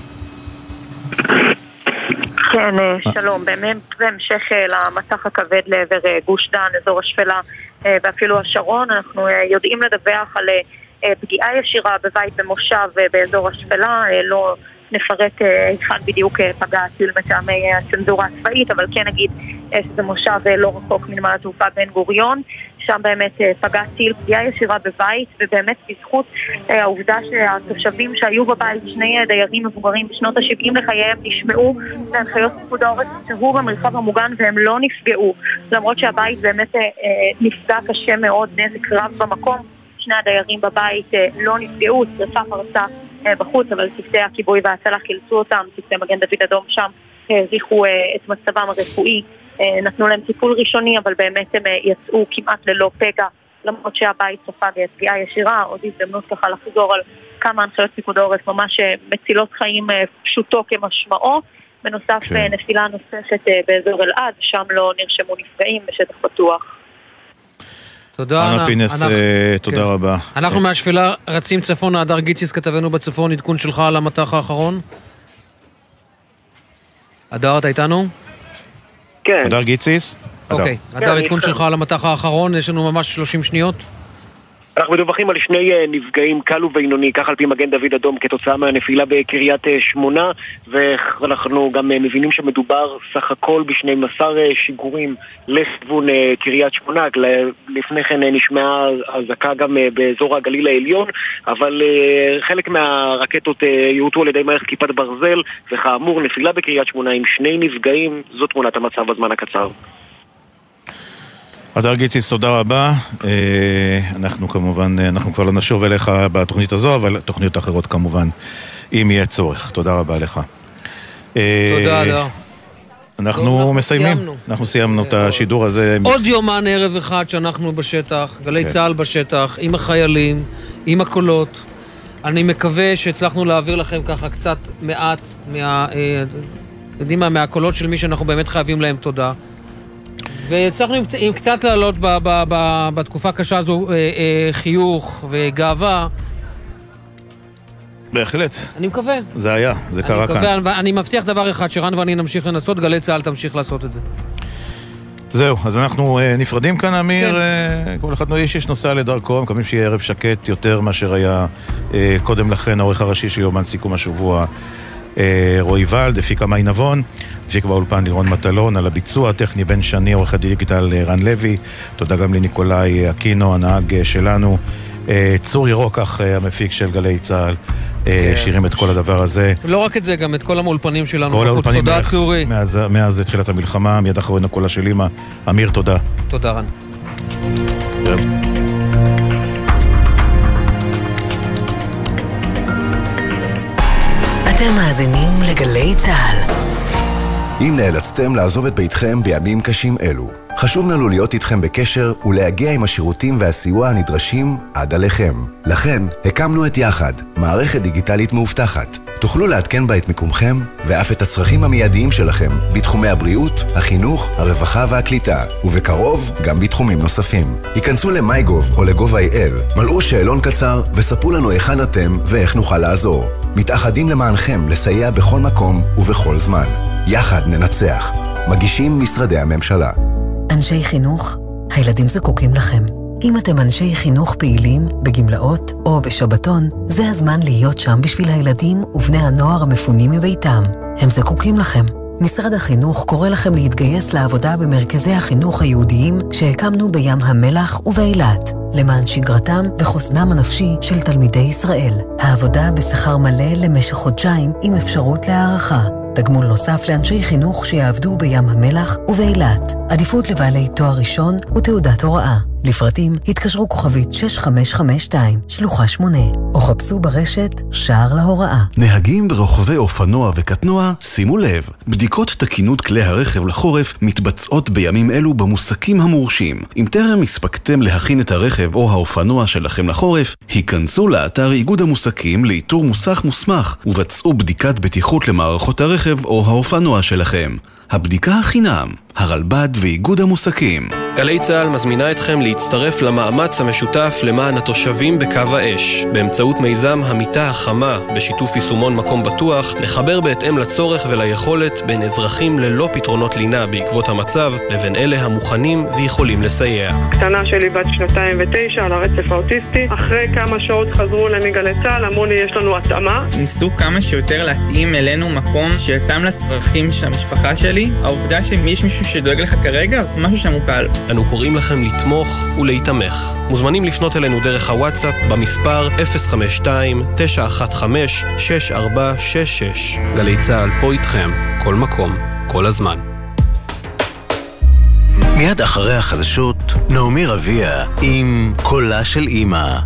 כן, אה, שלום. באמת בהמשך אה, למסך הכבד לעבר אה, גוש דן, אזור השפלה אה, ואפילו השרון, אנחנו אה, יודעים לדווח על אה, אה, פגיעה ישירה בבית במושב אה, באזור השפלה, אה, לא נפרט אה, היכן בדיוק אה, פגע הטיל מטעמי אה, הצנזורה הצבאית, אבל כן נגיד אה, שזה מושב אה, לא רחוק מנמל התעופה בן גוריון, שם באמת אה, פגע טיל פגיעה ישירה בבית, ובאמת בזכות אה, העובדה שהתושבים שהיו בבית, שני אה, דיירים מבוגרים בשנות ה-70 לחייהם, נשמעו להנחיות פיקוד העורף, שהו במרחב המוגן והם לא נפגעו, למרות שהבית באמת אה, אה, נפגע קשה מאוד, נזק רב במקום. שני הדיירים בבית אה, לא נפגעו, שרפה פרצה אה, בחוץ, אבל צוותי הכיבוי וההצלה חילצו אותם, צוותי מגן דוד אדום שם העריכו אה, את מצבם הרפואי, אה, נתנו להם טיפול ראשוני, אבל באמת הם אה, יצאו כמעט ללא פגע, למרות שהבית ספג אה, פגיעה ישירה, עוד הזדמנות ככה לחזור על כמה הנחיות פיקוד העורף ממש אה, מצילות חיים אה, פשוטו כמשמעו. בנוסף, כן. אה, נפילה נוספת אה, באזור אלעד, שם לא נרשמו נפגעים בשטח פתוח. תודה, אנה פינס, אנחנו- אה, תודה כן. רבה. אנחנו מהשפלה רצים צפונה, הדר גיציס כתבנו בצפון, עדכון שלך על המטח האחרון? הדר, אתה איתנו? כן. הדר גיציס? אוקיי, כן, הדר, עדכון איתכם. שלך על המטח האחרון, יש לנו ממש 30 שניות. אנחנו מדווחים על שני אה, נפגעים קל ובינוני, כך על פי מגן דוד אדום כתוצאה מהנפילה בקריית אה, שמונה ואנחנו גם אה, מבינים שמדובר סך הכל ב-12 שיגורים לכיוון קריית שמונה. לפני כן נשמעה אזעקה גם באזור הגליל העליון אבל חלק מהרקטות יורטו על ידי מערכת כיפת ברזל וכאמור נפילה בקריית שמונה עם שני נפגעים זו תמונת המצב בזמן הקצר הדר גיציס, תודה רבה. אה, אנחנו כמובן, אה, אנחנו כבר לא נשוב אליך בתוכנית הזו, אבל תוכניות אחרות כמובן, אם יהיה צורך. תודה רבה לך. אה, תודה, הדר. אנחנו אנחנו מסיימים, סיימנו. אנחנו סיימנו את השידור הזה. עוד יומן ערב אחד שאנחנו בשטח, גלי כן. צה"ל בשטח, עם החיילים, עם הקולות. אני מקווה שהצלחנו להעביר לכם ככה קצת מעט מה... אה, יודעים מה, מהקולות של מי שאנחנו באמת חייבים להם תודה. והצלחנו עם, עם קצת להעלות ב, ב, ב, בתקופה הקשה הזו אה, אה, חיוך וגאווה. בהחלט. אני מקווה. זה היה, זה קרה אני, כאן. מקווה, אני מבטיח דבר אחד, שרן ואני נמשיך לנסות, גלי צה"ל תמשיך לעשות את זה. זהו, אז אנחנו אה, נפרדים כאן, אמיר. כן. אה, כל אחד איש איש נוסע לדרכו, מקווים שיהיה ערב שקט יותר מאשר היה אה, קודם לכן, העורך הראשי של יומן סיכום השבוע. אה, רועי ולד, הפיקה מאי נבון, הפיק באולפן לירון מטלון, על הביצוע הטכני בן שני, עורך הדיגיטל אה, רן לוי, תודה גם לניקולאי אקינו, הנהג אה, שלנו, אה, צור ירוקח, אה, המפיק של גלי צה"ל, אה, כן. שירים את כל הדבר הזה. לא רק את זה, גם את כל המאולפנים שלנו. כל. האולפנים תודה, צורי. מאז, מאז תחילת המלחמה, מיד אחרינו קולה של אימא. אמיר, תודה. תודה, רן. אתם מאזינים לגלי צה"ל. אם נאלצתם לעזוב את ביתכם בימים קשים אלו, חשוב לנו להיות איתכם בקשר ולהגיע עם השירותים והסיוע הנדרשים עד עליכם. לכן, הקמנו את יחד, מערכת דיגיטלית מאובטחת. תוכלו לעדכן בה את מיקומכם ואף את הצרכים המיידיים שלכם בתחומי הבריאות, החינוך, הרווחה והקליטה, ובקרוב גם בתחומים נוספים. היכנסו ל-MyGov או ל-gov.il, מלאו שאלון קצר וספרו לנו היכן אתם ואיך נוכל לעזור. מתאחדים למענכם לסייע בכל מקום ובכל זמן. יחד ננצח. מגישים משרדי הממשלה. אנשי חינוך, הילדים זקוקים לכם. אם אתם אנשי חינוך פעילים, בגמלאות או בשבתון, זה הזמן להיות שם בשביל הילדים ובני הנוער המפונים מביתם. הם זקוקים לכם. משרד החינוך קורא לכם להתגייס לעבודה במרכזי החינוך היהודיים שהקמנו בים המלח ובאילת, למען שגרתם וחוסנם הנפשי של תלמידי ישראל. העבודה בשכר מלא למשך חודשיים עם אפשרות להערכה. תגמול נוסף לאנשי חינוך שיעבדו בים המלח ובאילת. עדיפות לבעלי תואר ראשון ותעודת הוראה. לפרטים התקשרו כוכבית 6552, שלוחה 8, או חפשו ברשת שער להוראה. נהגים ורוכבי אופנוע וקטנוע, שימו לב, בדיקות תקינות כלי הרכב לחורף מתבצעות בימים אלו במוסקים המורשים. אם טרם הספקתם להכין את הרכב או האופנוע שלכם לחורף, היכנסו לאתר איגוד המוסקים לאיתור מוסך מוסמך ובצעו בדיקת בטיחות למערכות הרכב או האופנוע שלכם. הבדיקה החינם, הרלב"ד ואיגוד המוסקים. גלי צה"ל מזמינה אתכם להצטרף למאמץ המשותף למען התושבים בקו האש, באמצעות מיזם המיטה החמה, בשיתוף יישומון מקום בטוח, לחבר בהתאם לצורך וליכולת בין אזרחים ללא פתרונות לינה בעקבות המצב, לבין אלה המוכנים ויכולים לסייע. קטנה שלי בת שנתיים ותשע על הרצף האוטיסטי, אחרי כמה שעות חזרו אליי מגלי צה"ל, אמרו לי יש לנו התאמה. ניסו כמה שיותר להתאים אלינו מקום שיתאם לצרכים של המשפחה שלי. העובדה שיש מישהו שדואג לך כרגע, משהו שם הוא קל. אנו קוראים לכם לתמוך ולהיתמך. מוזמנים לפנות אלינו דרך הוואטסאפ במספר 052-915-6466. גלי צה"ל פה איתכם, כל מקום, כל הזמן. מיד אחרי החדשות, נעמי רביע עם קולה של אימא.